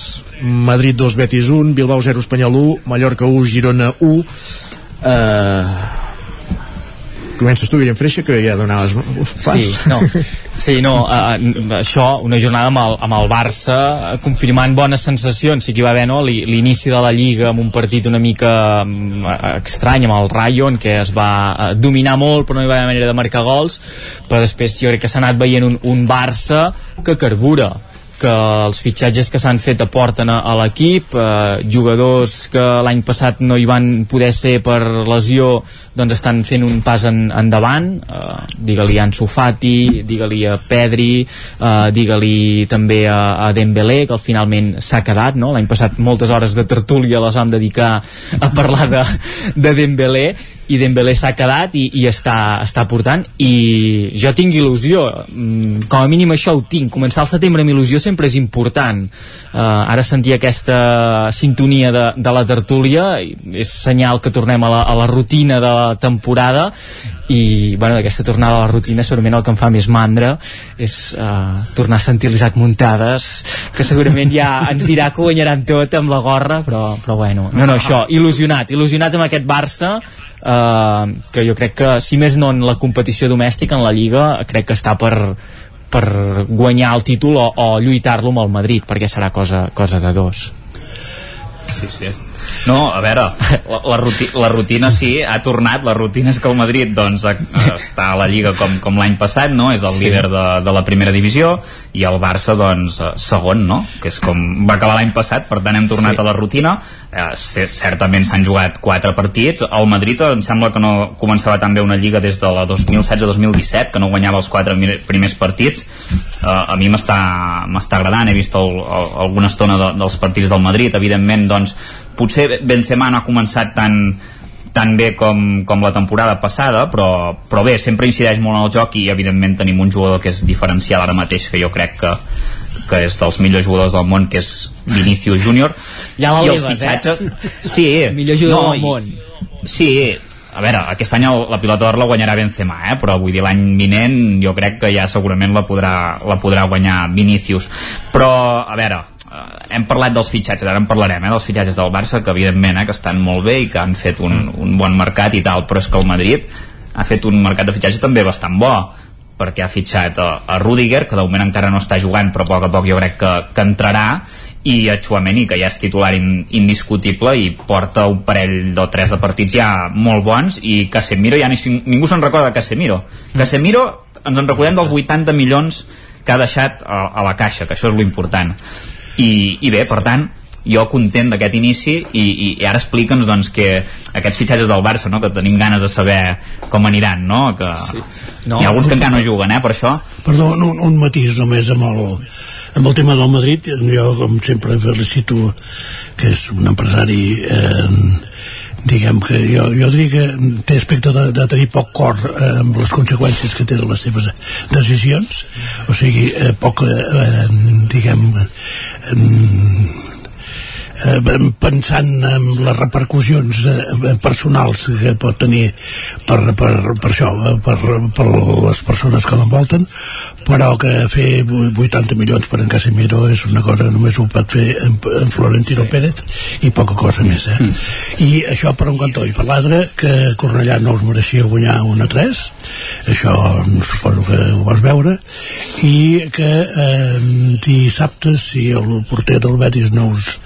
Madrid 2, Betis 1, Bilbao 0, Espanyol 1, Mallorca 1, Girona 1. Uh, comences tu, Guillem Freixa, que ja donaves pas. Sí, no, sí, no uh, això, una jornada amb el, amb el Barça eh, confirmant bones sensacions. Sí que hi va haver no, Li- l'inici de la Lliga amb un partit una mica um, estrany amb el Rayo en què es va uh, dominar molt però no hi va haver manera de marcar gols. Però després jo crec que s'ha anat veient un, un Barça que carbura que els fitxatges que s'han fet aporten a, a l'equip, eh, jugadors que l'any passat no hi van poder ser per lesió, doncs estan fent un pas en, endavant, eh, digue-li a Ansu Fati, digue-li a Pedri, eh, digue-li també a, a Dembélé, que al finalment s'ha quedat, no? l'any passat moltes hores de tertúlia les vam dedicar a parlar de, de Dembélé, i Dembélé s'ha quedat i, i està, està portant i jo tinc il·lusió mm, com a mínim això ho tinc començar el setembre amb il·lusió sempre és important. Uh, ara sentir aquesta sintonia de, de la tertúlia és senyal que tornem a la, a la rutina de la temporada i bueno, d'aquesta tornada a la rutina segurament el que em fa més mandra és uh, tornar a sentir l'Isaac Muntades que segurament ja ens dirà que guanyaran tot amb la gorra però, però bueno, no, no, això, il·lusionat il·lusionat amb aquest Barça uh, que jo crec que si més no en la competició domèstica en la Lliga crec que està per, per guanyar el títol o, o lluitar-lo amb el Madrid perquè serà cosa, cosa de dos Sí, sí. No, a veure, la, la, ruti, la rutina sí, ha tornat, la rutina és que el Madrid doncs, està a la Lliga com, com l'any passat, no? és el sí. líder de, de la primera divisió, i el Barça doncs, segon, no? que és com va acabar l'any passat, per tant hem tornat sí. a la rutina, eh, certament s'han jugat quatre partits, el Madrid em sembla que no començava tan bé una Lliga des de la 2016-2017, que no guanyava els quatre primers partits, eh, a mi m'està agradant, he vist el, el, alguna estona de, dels partits del Madrid, evidentment doncs potser Benzema no ha començat tan, tan bé com, com la temporada passada però, però bé, sempre incideix molt en el joc i evidentment tenim un jugador que és diferencial ara mateix que jo crec que, que és dels millors jugadors del món que és Vinicius Júnior. Ja i els fitxatges eh? sí, [LAUGHS] millor jugador no, del món. Sí, a veure, aquest any la pilota d'or la guanyarà Benzema, eh? però vull dir l'any vinent jo crec que ja segurament la podrà, la podrà guanyar Vinicius. Però, a veure, hem parlat dels fitxatges, ara en parlarem, eh, dels fitxatges del Barça, que evidentment eh, que estan molt bé i que han fet un, un bon mercat i tal, però és que el Madrid ha fet un mercat de fitxatges també bastant bo perquè ha fitxat a, a Rudiger, que de moment encara no està jugant, però a poc a poc jo crec que, que entrarà, i a Chouameni, que ja és titular in, indiscutible i porta un parell o tres de partits ja molt bons, i Casemiro ja ni, ningú se'n recorda de Casemiro. Mm. Casemiro ens en recordem dels 80 milions que ha deixat a, a la caixa, que això és lo important i, i bé, per tant jo content d'aquest inici i, i, i ara explica'ns doncs, que aquests fitxatges del Barça no? que tenim ganes de saber com aniran no? que sí. no, hi ha alguns que encara no juguen eh, per això Perdó, un, un matís només amb el, amb el tema del Madrid jo com sempre felicito que és un empresari eh, diguem que jo, jo diria que té aspecte de, de tenir poc cor eh, amb les conseqüències que té de les seves decisions. O sigui, eh, poc eh, diguem eh, eh, pensant en les repercussions eh, personals que pot tenir per, per, per això, eh, per, per les persones que l'envolten, però que fer 80 milions per en Casemiro és una cosa que només ho pot fer en, en Florentino sí. Pérez i poca cosa més eh? Mm. i això per un cantó i per l'altre que Cornellà no us mereixia guanyar 1 a 3 això suposo que ho vas veure i que eh, dissabte si el porter del Betis no us,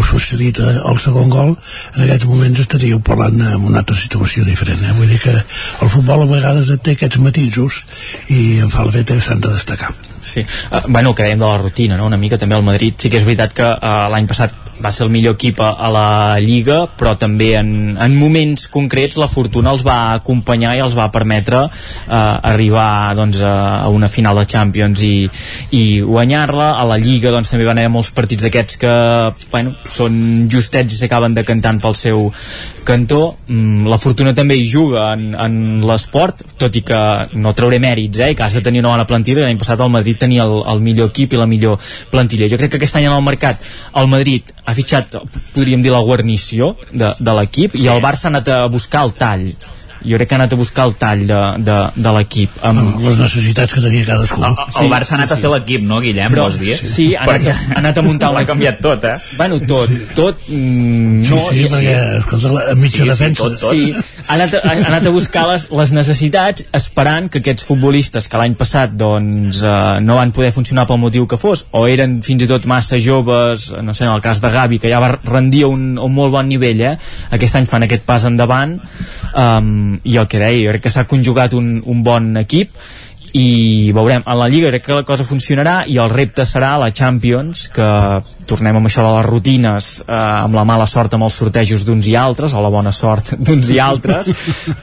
us succeït el segon gol en aquests moments estaríeu parlant en una altra situació diferent eh? vull dir que el futbol a vegades té aquests matisos i em fa la feta que s'han de destacar Sí, uh, bueno, que dèiem de la rutina, no? una mica també el Madrid, sí que és veritat que uh, l'any passat va ser el millor equip a, a la Lliga, però també en, en moments concrets la fortuna els va acompanyar i els va permetre uh, arribar doncs, a, una final de Champions i, i guanyar-la. A la Lliga doncs, també van haver molts partits d'aquests que bueno, són justets i s'acaben decantant pel seu cantó. Mm, la fortuna també hi juga en, en l'esport, tot i que no trauré mèrits, eh, que has de tenir una bona plantilla. L'any passat el Madrid tenia el, el millor equip i la millor plantilla. Jo crec que aquest any en el mercat el Madrid ha fitxat, podríem dir, la guarnició de, de l'equip sí. i el Barça ha anat a buscar el tall jo crec que ha anat a buscar el tall de, de, de l'equip amb... les necessitats que tenia cadascú el, el sí, Barça ha anat sí, a fer l'equip, no Guillem? Però, dir? Sí, sí ha, anat, ha anat a muntar [LAUGHS] l'ha canviat tot, eh? bueno, tot, tot mm, no, sí, sí, perquè escolta, la mitja sí, defensa sí, tot, tot. sí, ha anat, ha, anat a buscar les, les necessitats esperant que aquests futbolistes que l'any passat doncs eh, no van poder funcionar pel motiu que fos o eren fins i tot massa joves no sé, en el cas de Gavi que ja va rendir un, un molt bon nivell eh? aquest any fan aquest pas endavant um, i el que deia, jo crec que s'ha conjugat un, un bon equip i veurem, a la Lliga crec que la cosa funcionarà i el repte serà la Champions que tornem amb això de les rutines eh, amb la mala sort amb els sortejos d'uns i altres o la bona sort [LAUGHS] d'uns i altres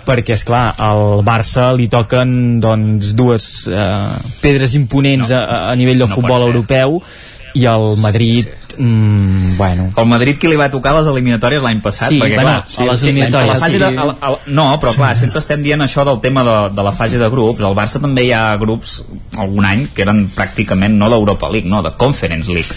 perquè és clar al Barça li toquen doncs dues eh, pedres imponents no, a, a nivell del no futbol europeu i el Madrid mm, bueno. El Madrid qui li va tocar a les eliminatòries l'any passat? Sí, perquè, bueno, clar, a les eliminatòries, a la fase sí. de, a, a, no, però clar, sempre estem dient això del tema de, de la fase de grups. Al Barça també hi ha grups algun any que eren pràcticament no d'Europa League no, de Conference League.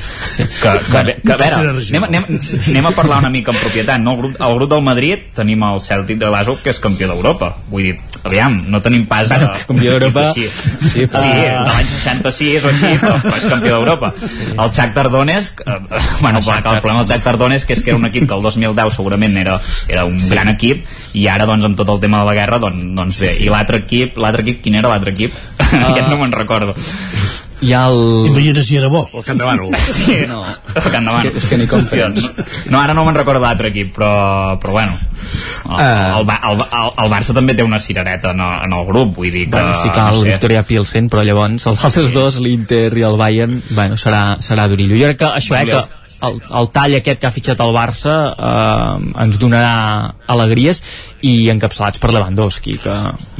Que, que, que, que, a veure, anem, anem, anem a parlar una mica en propietat no? el, grup, el grup del Madrid tenim el Celtic de Glasgow que és campió d'Europa. Vull dir, aviam, no tenim pas Bueno, campió d'Europa. sí, Sí, sí, sí l'any 66 o així però, però és campió d'Europa. El Shakhtar Donetsk eh, [LAUGHS] bueno, clar, el problema del Shakhtar Donetsk que és que era un equip que el 2010 segurament era, era un Sí. gran equip i ara doncs amb tot el tema de la guerra doncs, doncs bé, i l'altre equip, l'altre equip quin era l'altre equip? [LAUGHS] aquest no me'n recordo hi ha el... Imagina si era bo. El Camp de Bànol. [LAUGHS] sí, no. el Camp de Bànol. És que- és que ni Hòstia, no, no, ara no me'n recordo l'altre equip però, però bueno el, el, Ba- el, el, el Barça també té una cirereta en, el- en el grup vull dir que Bueno, sí, clar, no el sé. Victoria Pilsen, però llavors els altres dos, l'Inter i el Bayern, bueno, serà, serà durillo. Jo crec que això, eh, que el, el tall aquest que ha fitxat el Barça eh, ens donarà alegries i encapçalats per Lewandowski, que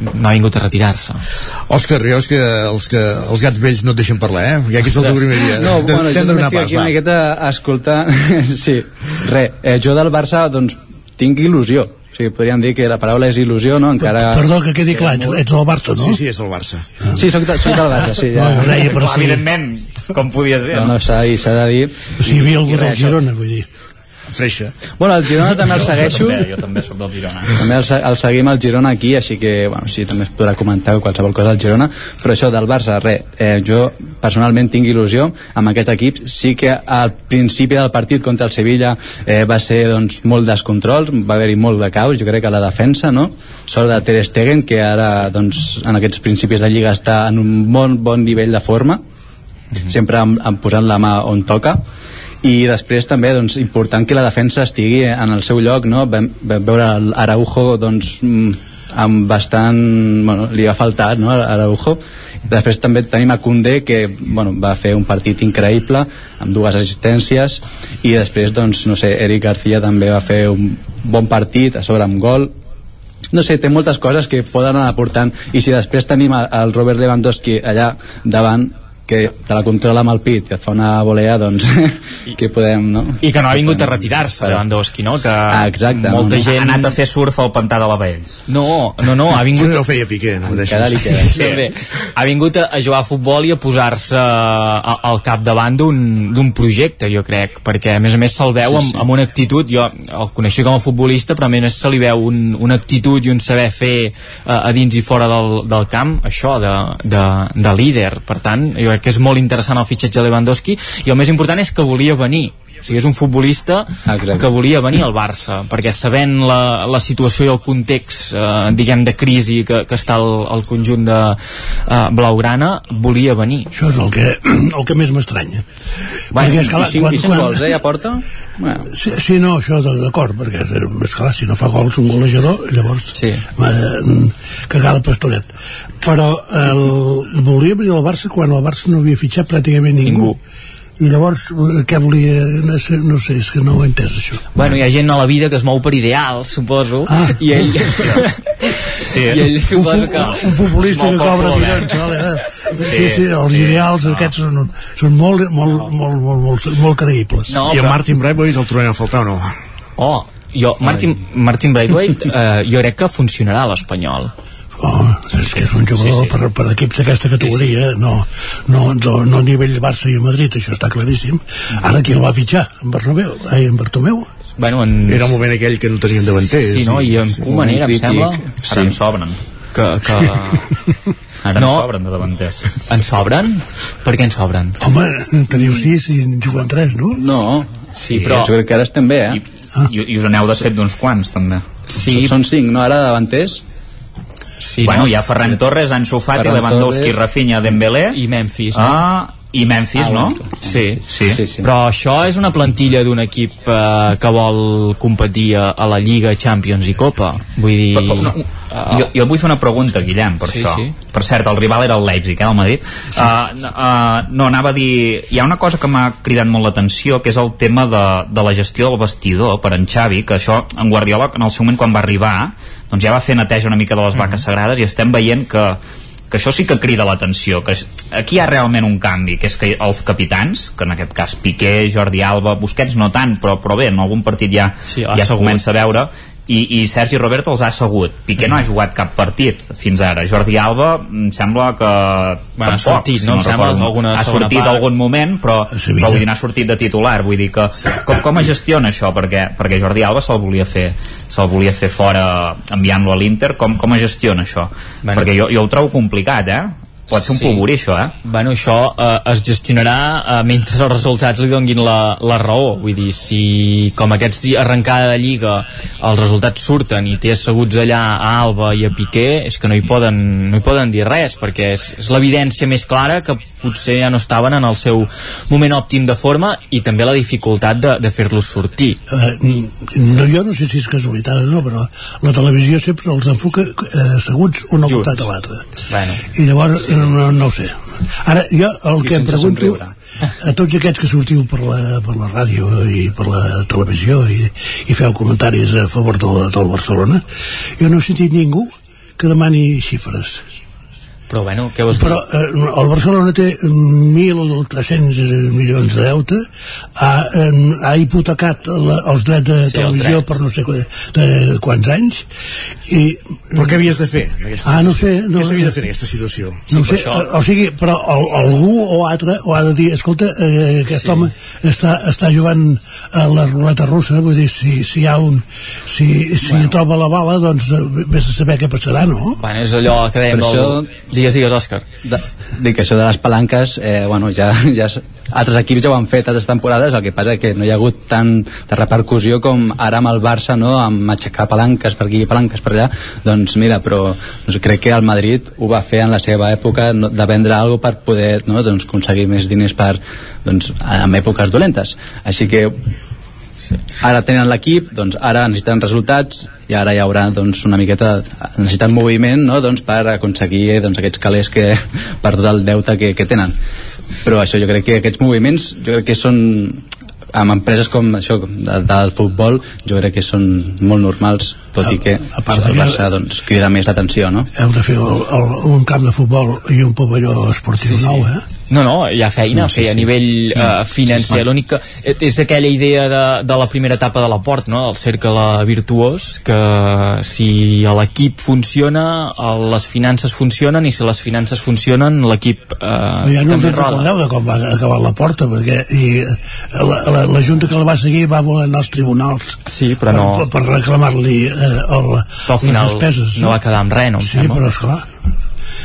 no ha vingut a retirar-se. Òscar Rios, que els, que els gats vells no et deixen parlar, eh? Ja que és el teu primer dia. No, [LAUGHS] T'hem- bueno, jo de donar estic aquí una miqueta escoltant... [LAUGHS] sí, res, eh, jo del Barça, doncs, tinc il·lusió. Sigui, podríem dir que la paraula és il·lusió, no? Encara... Perdó que quedi clar, ets, ets del Barça, no? Sí, sí, és el Barça. Sí, soc, de- soc del Barça, sí. No, jo deia, però sí. evidentment, com podia ser No, no, s'ha de dir, s'ha de dir. O sigui, hi havia algú del Girona, vull dir. Freixa. Bueno, el Girona també el segueixo. jo també, jo també soc del Girona També el, el seguim al Girona aquí, així que, bueno, sí, també es podrà comentar qualsevol cosa del Girona, però això del Barça, res, eh, jo personalment tinc il·lusió amb aquest equip. Sí que al principi del partit contra el Sevilla eh, va ser doncs, molt descontrols, va haver-hi molt de caos, jo crec que a la defensa, no? Sort de Ter Stegen, que ara, doncs, en aquests principis de Lliga està en un bon, bon nivell de forma, sempre amb, amb posant la mà on toca i després també doncs, important que la defensa estigui en el seu lloc no? vam, vam veure l'Araujo doncs, mm, amb bastant bueno, li ha faltat no? Araujo després també tenim a Koundé que bueno, va fer un partit increïble amb dues assistències i després doncs, no sé, Eric García també va fer un bon partit a sobre amb gol no sé, té moltes coses que poden anar aportant i si després tenim el Robert Lewandowski allà davant que te la controla amb el pit i et fa una volea, doncs [LAUGHS] que podem, no? I que no ha vingut a retirar-se, Lewandowski, no? Que Ah, exacte, molta no, no. gent... ha anat a fer surf al pantà de la Vells No, no, no, ha vingut... Això no ho feia Piqué, no ho li queda. També. Ha vingut a, a jugar a futbol i a posar-se a- al capdavant d'un d'un projecte, jo crec, perquè a més a més se'l veu amb, amb una actitud, jo el coneixo com a futbolista, però a més se li veu un, una actitud i un saber fer uh, a dins i fora del, del camp, això, de, de, de líder. Per tant, jo crec que és molt interessant el fitxatge de Lewandowski i el més important és que volia venir o sigui, és un futbolista Exacte. que volia venir al Barça perquè sabent la, la situació i el context eh, diguem de crisi que, que està el, el conjunt de eh, Blaugrana volia venir Això és el que, [CLEARS THROAT] el que més m'estranya. Bueno, Perquè, esclar, i, cinc, i cinc gols, eh, ja porta? Bueno, Sí, sí, no, això de- d'acord, perquè és, és clar, si no fa gols un golejador, llavors Sí. eh, cagada pastoret. Però el, volia venir al Barça quan el Barça no havia fitxat pràcticament ningú. Ningú. I llavors, eh, què volia? No sé, no sé, és que no ho he entès, això. bueno, hi ha gent a la vida que es mou per ideals suposo Ah. i ell [LAUGHS] sí. [LAUGHS] i ell fu- que un futbolista que cobra milions, vale, eh? Sí, Sí, sí, els sí. ideals aquests són, són molt, molt, molt, molt, molt, molt creïbles. no, I el però, Martin Braithwaite el trobem a faltar o no? oh, jo, Martin, Martin Braithwaite eh, jo crec que funcionarà a l'Espanyol Oh, és que és un jugador Sí, sí. Per, per equips d'aquesta categoria, no, no, no, no a nivell Barça i Madrid, això està claríssim. Ara qui el va fitxar? En Bernabéu? Ai, en Bartomeu? bueno, en, Era el moment aquell que no teníem davanters. sí, no? i en Koeman era, em sembla ara en sobren que, que [LAUGHS] ara No. en sobren de davanters en sobren? per què en sobren? Home, teniu sis i en juguen tres, no? no, sí, però jo crec que ara estem bé, eh? I, i us aneu de fet d'uns quants també sí, Són cinc, no? Ara davanters? Sí bueno, no? hi ha Ferran Torres, Ansu Fati, Lewandowski, Torres. Rafinha, Dembélé i Memphis no? ah, i Memphis, Ah, no? Sí, Sí. Sí, sí. però això és una plantilla d'un equip eh, que vol competir a, a la Lliga, Champions i Copa vull dir Però, però, no, eh, jo, jo vull fer una pregunta, Guillem, per Sí, això. sí. Per cert, el rival era el Leipzig, eh, el Madrid. Uh, uh, no, anava a dir... Hi ha una cosa que m'ha cridat molt l'atenció, que és el tema de, de la gestió del vestidor per en Xavi, que això, en Guardiola, en el seu moment quan va arribar, doncs ja va fer neteja una mica de les vaques sagrades i estem veient que que això sí que crida l'atenció que aquí hi ha realment un canvi que és que els capitans, que en aquest cas Piqué, Jordi Alba, Busquets no tant però, però bé, en algun partit ja, Sí, ja se comença a veure i, i Sergi Roberto els ha assegut Piqué no ha jugat cap partit fins ara Jordi Alba em sembla que Bueno, ha tampoc, sortit, no? Em sembla, alguna ha sortit part. algun moment però, però vull dir, n'ha sortit de titular vull dir que com, com es gestiona això perquè, perquè Jordi Alba se'l volia fer se'l volia fer fora enviant-lo a l'Inter com, com es gestiona això? Bueno. perquè jo, jo ho trobo complicat eh? Pot ser un Sí. polvorí això eh? Bueno, això eh, es gestionarà eh, mentre els resultats li donguin la, la raó. Vull dir, si com aquests arrencada de Lliga els resultats surten i té asseguts allà a Alba i a Piqué, és que no hi poden, no hi poden dir res, perquè és, és l'evidència més clara que potser ja no estaven en el seu moment òptim de forma i també la dificultat de, de fer-los sortir. Eh, no, jo no sé si és casualitat o no, però la televisió sempre els enfoca eh, asseguts un al costat de l'altre. Bueno. I llavors, eh, no, no ho sé. Ara, jo el I que em pregunto somriure. a tots aquests que sortiu per la, per la ràdio i per la televisió i, i feu comentaris a favor del, del Barcelona, jo no he sentit ningú que demani xifres. Però bueno, què vols dir? Però eh, el Barcelona té 1.300 milions de deute, ha, eh, ha hipotecat la, els drets de Sí, televisió drets. per no sé de quants anys. I, Però què havies de fer? en aquesta Ah, no sé, no- Què s'havia de fer en aquesta situació? no ho sé, o, o sigui, però al, algú o altre ho ha de dir, escolta, eh, aquest sí. home està, està jugant a la ruleta russa, vull dir, si, si hi ha un si, si bueno. troba la bala, doncs eh, vés a saber què passarà, no? Bueno, és allò que dèiem Per això- Digues, digues, Òscar. De, dic que això de les palanques eh, bueno, ja, ja altres equips ja ho han fet altres temporades, el que passa que no hi ha hagut tant de repercussió com ara amb el Barça no? amb aixecar palanques per aquí palanques per allà, doncs mira però doncs crec que el Madrid ho va fer en la seva època no, de vendre alguna per poder no? doncs, aconseguir més diners per, doncs, en èpoques dolentes així que ara tenen l'equip, doncs ara necessiten resultats i ara hi haurà doncs, una miqueta necessiten moviment no? doncs, per aconseguir doncs, aquests calés que, per tot el deute que, que tenen però això jo crec que aquests moviments jo crec que són amb empreses com això de, del futbol jo crec que són molt normals tot i que a part el de Barça doncs, crida més l'atenció no? Heu de fer el, el, un camp de futbol i un pavelló esportiu sí, sí. nou, eh? No, no, hi ha feina No, a sí, fer a sí. nivell uh, Mm. financer. Sí, L'únic que eh, és aquella idea de, de la primera etapa de la port, no? el cercle virtuós, que si l'equip funciona, el- les finances funcionen, i si les finances funcionen, l'equip eh, Uh, ja no us també en roda. recordeu de com va acabar la porta perquè i, eh, la, la, la Junta que la va seguir va voler anar als tribunals Sí, però no... per, per reclamar-li eh, el, Però al final les despeses no va quedar amb res, no sí, sembla. però esclar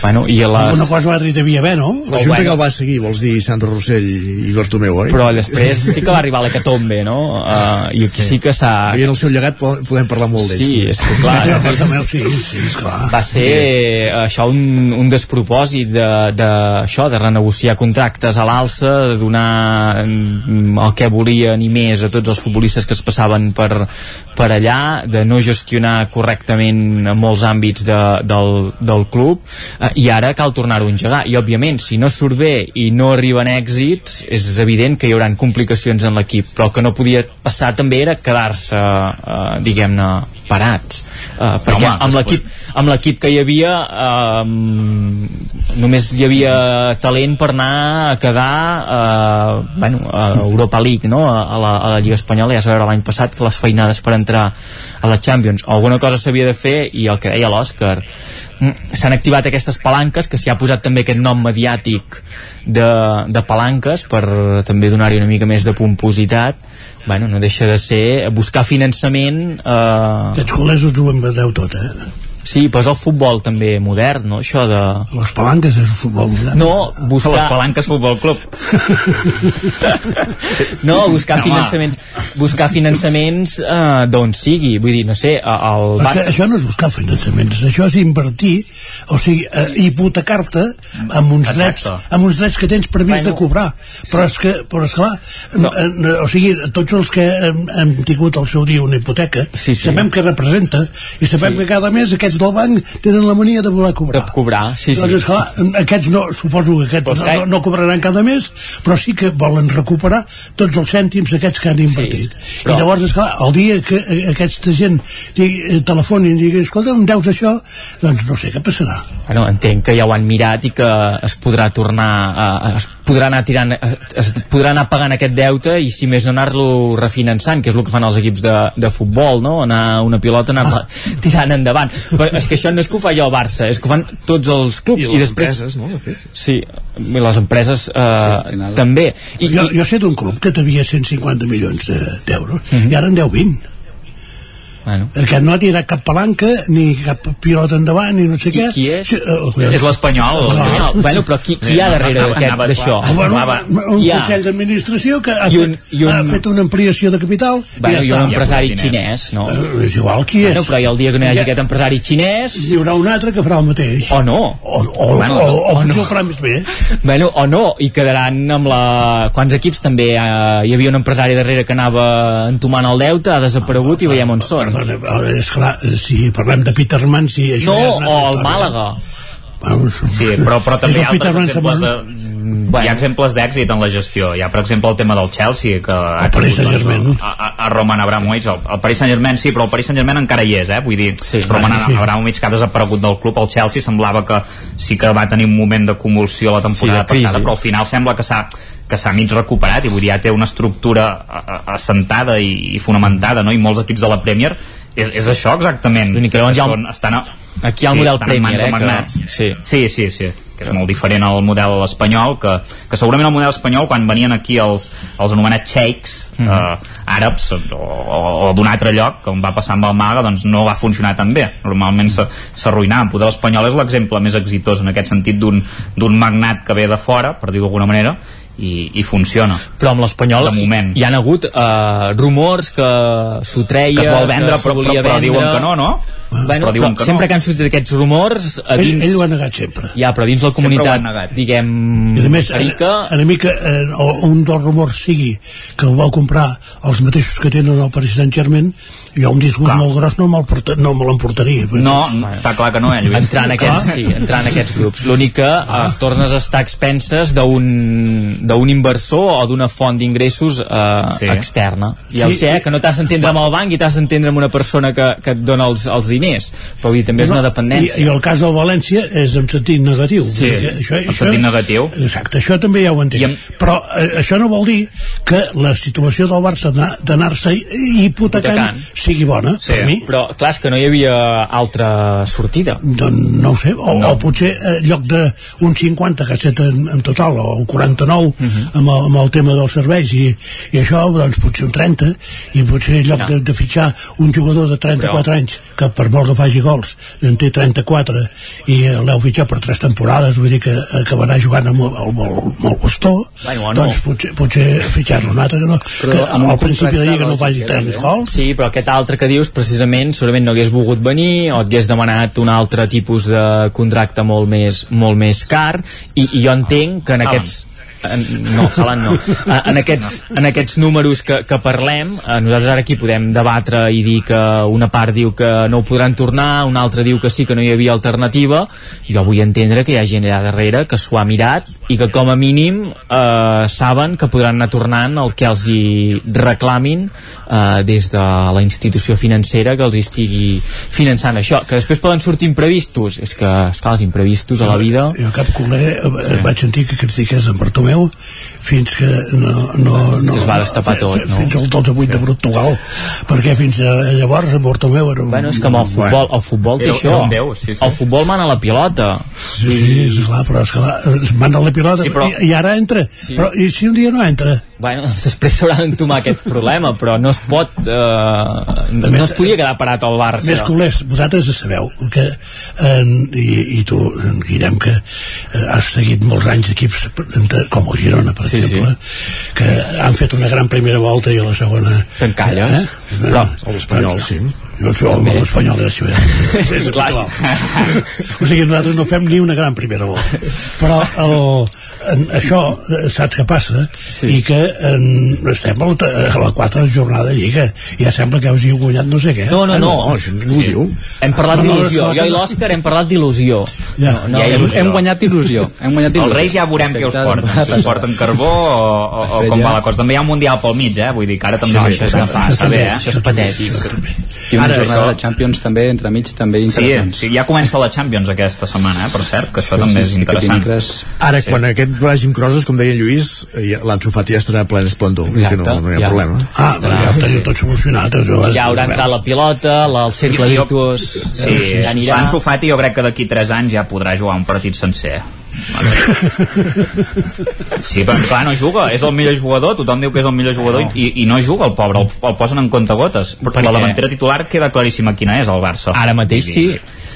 Bueno, i a les... alguna cosa o altra hi devia haver, no? La Junta que el va seguir, vols dir Sandro Rossell i Bartomeu, oi? Però després sí que va arribar l'hecatombe, no? Uh, I aquí sí que s'ha... Veient el seu llegat po- podem parlar molt d'ells. Sí, és que clar, Sí, és, Bartomeu, sí, sí, esclar. va ser sí. això un, un despropòsit de, de, això, de renegociar contractes a l'alça, de donar mm, el que volien i més a tots els futbolistes que es passaven per, per allà, de no gestionar correctament en molts àmbits de, del, del club. Eh, i ara cal tornar-ho a engegar. I òbviament si no surt bé i no arriben èxits és evident que hi haurà complicacions en l'equip. Però el que no podia passar també era quedar-se eh, diguem-ne parats eh, perquè home, amb l'equip amb l'equip que hi havia eh, només hi havia talent per anar a quedar eh, bueno, a Europa League no? a, la, a la Lliga Espanyola ja es veure l'any passat que les feinades per entrar a la Champions. Alguna cosa s'havia de fer i el que deia l'Òscar. Mm, s'han activat aquestes palanques que s'hi ha posat també aquest nom mediàtic de, de palanques per també donar-hi una mica més de pompositat. Bueno, no deixa de ser buscar finançament eh, Aquests col·legis ho vendeu tot, eh? Sí, però és el futbol també modern, no? Això de... Les palanques és el futbol modern. No, buscar... Les palanques futbol club. [LAUGHS] no, buscar No, finançaments buscar finançaments eh, d'on sigui vull dir, no sé, el és que Barça això no és buscar finançaments, això és invertir, o sigui, eh, hipotecar-te amb uns drets, amb uns drets que tens previst Bueno, de cobrar. Però és que, però és clar, No. no. o sigui, tots els que hem, hem tingut al seu dia una hipoteca, Sí, sí. sabem què representa i sabem Sí. que cada mes aquests els del banc tenen la mania de voler cobrar. De cobrar, sí, sí. Doncs, esclar, aquests no, suposo que aquests Pues no, no, no cobraran cada mes, però sí que volen recuperar tots els cèntims aquests que han invertit. Sí, però- I llavors, esclar, el dia que eh, aquesta gent digui, eh, telefoni i digui, escolta, em deus això, doncs no sé què passarà. Bueno, entenc que ja ho han mirat i que es podrà tornar a, es podrà anar tirant es podrà anar pagant aquest deute i si més no anar-lo refinançant que és el que fan els equips de, de futbol no? anar una pilota anar ah. tirant endavant però és que això no és que ho faci el Barça és que ho fan tots els clubs I les després, empreses, no? De fet. sí, i les empreses eh, també I, jo, jo sé d'un club que devia 150 milions de- d'euros de, i ara en deu 20 Bueno. que no ha tirat cap palanca ni cap pilota endavant ni no sé Qui- què qui és? Sí, eh, És l'Espanyol. Ah. bueno, però qui, qui hi ha darrere d'això? Ah, bueno, un Hi ha- consell d'administració que ha, I un- fet, i un- ha fet una ampliació de capital Bueno, i i ja un està. empresari diners. xinès, no? Eh, és igual qui és Bueno, però i el dia que no hi hagi Ja- aquest empresari xinès... hi haurà un altre que farà el mateix O no. o, o, Bueno, o, o, o potser no. ho farà més bé Bueno, o no, i quedaran amb la... Quants equips també eh, hi havia un empresari darrere que anava entomant el deute, ha desaparegut i veiem on són. Perdona, ara, és clar, si parlem de Peterman sí, això No, ja és una o el. Màlaga. Bueno, Sí, però, però [LAUGHS] també hi ha altres exemples de, Samuel. hi ha exemples d'èxit en la gestió. Hi ha, per exemple, el tema del Chelsea, que ha El Paris tingut, doncs, Saint-Germain. a, a, a Roman Abramovich. El, el Paris Saint-Germain sí, però el Paris Saint-Germain encara hi és, eh? Vull dir, sí, Roman ah, sí. Abramovich que ha desaparegut del club. El Chelsea semblava que sí que va tenir un moment de convulsió la temporada Sí, crisi. passada, però al final sembla que s'ha que s'ha mig recuperat i vull dir, ja té una estructura a- a- assentada i, i fonamentada, no? I molts equips de la Premier és, és això exactament. Que un- són, estan a, Aquí hi ha el model en mans Premier, eh, que- sí. Sí, sí, sí que és molt diferent al model espanyol que, que segurament el model espanyol quan venien aquí els, els anomenats sheiks Mhm. eh, àrabs o, o, o d'un altre lloc com va passar amb el Maga doncs no va funcionar tan bé normalment s'arruïnava el model espanyol és l'exemple més exitós en aquest sentit d'un d'un magnat que ve de fora per dir d'alguna manera i, i funciona Però amb l'Espanyol hi han hagut eh, rumors que s'ho treia, que es vol vendre que però, però, però vendre. diuen que no, no? Bueno, però diuen però que sempre no que han sortit aquests rumors a ell, dins, ell ho ha negat sempre ja, però dins la ho comunitat diguem I a més, rica a, a mi que eh, o- un dels rumors sigui que el vau comprar els mateixos que tenen el Paris Saint-Germain, jo un disgust Clar. molt gros no me'l porta- no me l'emportaria. no, està clar que no, eh, Lluís? entrar en aquests, sí, entrar en aquests grups l'únic que eh, tornes a estar expenses d'un d'un inversor o d'una font d'ingressos eh, Sí. externa ja Sí, ho sé, eh, i- que no t'has d'entendre amb el banc i t'has d'entendre amb una persona que, que et dona els, els diners però dir, també és una dependència I, I el cas del València és en sentit negatiu. Sí, això, en sentit negatiu. Exacte, això també ja ho entenc. Amb- Però eh, això no vol dir que la situació del Barça d'anar- d'anar-se hipotecant, Hipotecant. sigui bona, Sí. per mi. però clar, és que no hi havia altra sortida Doncs no ho sé, o, no. o potser eh, en lloc d'un 50 que ha estat en, en total, o un 49 uh -huh. amb, el, amb el tema dels serveis i, i això, doncs potser un 30 i potser en lloc No. de, de fitxar un jugador de 34 Però- anys que per molt que faci gols en té 34 i eh, l'heu fitxat per 3 temporades vull dir que acabarà jugant amb el, amb el, amb el bastó Bueno, no. doncs potser, potser fitxar-lo un altre que, no, que amb un al principi de contracte lliga no faci 3 eh? gols Sí, però aquest altre que dius precisament segurament no hagués volgut venir o et hagués demanat un altre tipus de contracte molt més, molt més car i, i jo entenc que en aquests en, no, Haaland no. En aquests, en aquests números que, que parlem eh, nosaltres ara aquí podem debatre i dir que una part diu que no ho podran tornar una altra diu que sí que no hi havia alternativa. Jo vull entendre que hi ha gent allà darrere que s'ho ha mirat i que com a mínim eh, saben que podran anar tornant el que els hi reclamin eh, des de la institució financera que els estigui finançant això que després poden sortir imprevistos. És que, esclar, els imprevistos a la vida jo cap culer eh, vaig sentir que critiqués en Bartomeu fins que no, no, no es va destapar tot, no? fins al 12 8 de Portugal perquè fins a llavors en Bartomeu era un, Bueno, és que amb el futbol, el futbol té Era- això. era déu, sí, sí. El futbol mana la pilota. Sí, sí, és clar, però és clar, es manda la pilota Sí, però- i, i ara entra. Sí. Però i si un dia no entra? Bueno, doncs després s'haurà d'entomar aquest problema, però no es pot... Eh, no més, es podia quedar parat al Barça. Més culers, vosaltres sabeu que, en, i, i tu, Guillem, que eh, has seguit molts anys equips de- com el Girona, per Sí, exemple, que han fet una gran primera volta i a la segona... Te'n calles. Eh? Però- A l'Espanyol, sí. Jo això amb l'Espanyol és, és, és Clar. habitual. o sigui, nosaltres no fem ni una gran primera volta. Però el, en, això, eh, saps què passa? Sí. I que en, estem a la, a la quarta jornada de Lliga. I ja sembla que us hi heu guanyat no sé què. No, no, no. Ah, això ningú Sí. diu. Hem parlat No, no, d'il·lusió. Jo i no. l'Òscar hem parlat d'il·lusió. Ja. No, no, ha hem, hem guanyat il·lusió. Hem guanyat il·lusió. Els Reis ja veurem què us porten. Si us porten carbó o, o, o com va la cosa. També hi ha un Mundial pel mig, eh? Vull dir que ara també Això, és això és també, eh? això és patètic. I una Ara, jornada això- de Champions també, entre mig, també Sí, interessant. sí, ja comença la Champions aquesta setmana, eh? per cert, que això Sí, també sí, és sí, interessant. dimecres- Ara, quan aquest vagi amb crosses, com deia en Lluís, eh, l'Anso Fati ja estarà ple esplendor, que no, no hi ha ja. problema. Ah, però ja ho teniu tot solucionat. Això, Ja haurà entrat la pilota, la, el cercle Jo- virtuós Sí, ja anirà. Ansu Fati jo crec que d'aquí 3 anys ja podrà jugar un partit sencer. Sí, però clar, no juga, és el millor jugador, tothom diu que és el millor jugador i, i no juga el pobre, el, el posen en comptagotes. Però Per la davantera titular queda claríssima quina és, el Barça. Ara mateix sí.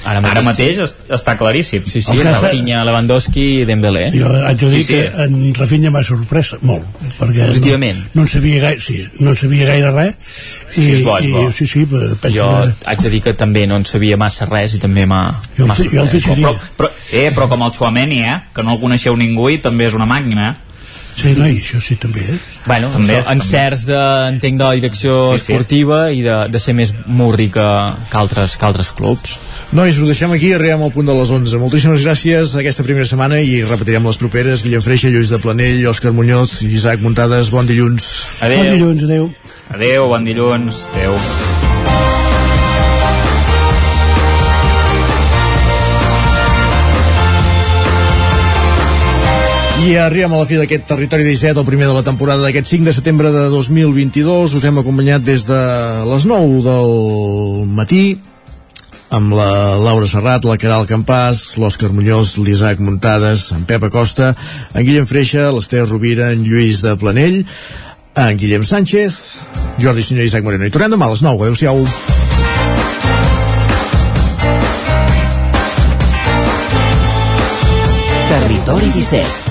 Ara mateix, Ara mateix es, està claríssim. Sí, sí, Rafinha, Lewandowski i Dembélé. Jo haig de dir Sí, sí. que en Rafinha m'ha sorprès molt perquè Positivament. no, no en sabia gaire sí, no en sabia gaire res i, Sí, és bo, és bo. i sí, sí, pe- penso Jo que haig de dir que també no en sabia massa res i també m'ha Jo el m'ha fi- jo el sorprès. Però, però, eh, però com el Chouameni, eh? Que no el coneixeu ningú i també és una màquina, eh? Sí, no, i això sí també eh? Bueno, També, també, també. encerts de, entenc de la direcció Sí, sí, esportiva i de, de ser més murri que, que, altres, que altres clubs. Nois, ho deixem aquí, arribem al punt de les 11. Moltíssimes gràcies aquesta primera setmana i repetirem les properes. Guillem Freixa, Lluís de Planell, Òscar Muñoz, Isaac Muntades, bon dilluns. Adéu. Bon dilluns, adéu. Adéu, bon dilluns. Adéu. I arribem a la fi d'aquest Territori 17, el primer de la temporada d'aquest 5 de setembre de 2022. Us hem acompanyat des de les 9 del matí amb la Laura Serrat, la Caral Campàs, l'Òscar Muñoz, l'Isaac Muntades, en Pep Acosta, en Guillem Freixa, l'Ester Rovira, en Lluís de Planell, en Guillem Sánchez, Jordi Senyor i Isaac Moreno. I tornem demà a les 9. Adéu-siau. Territori 17,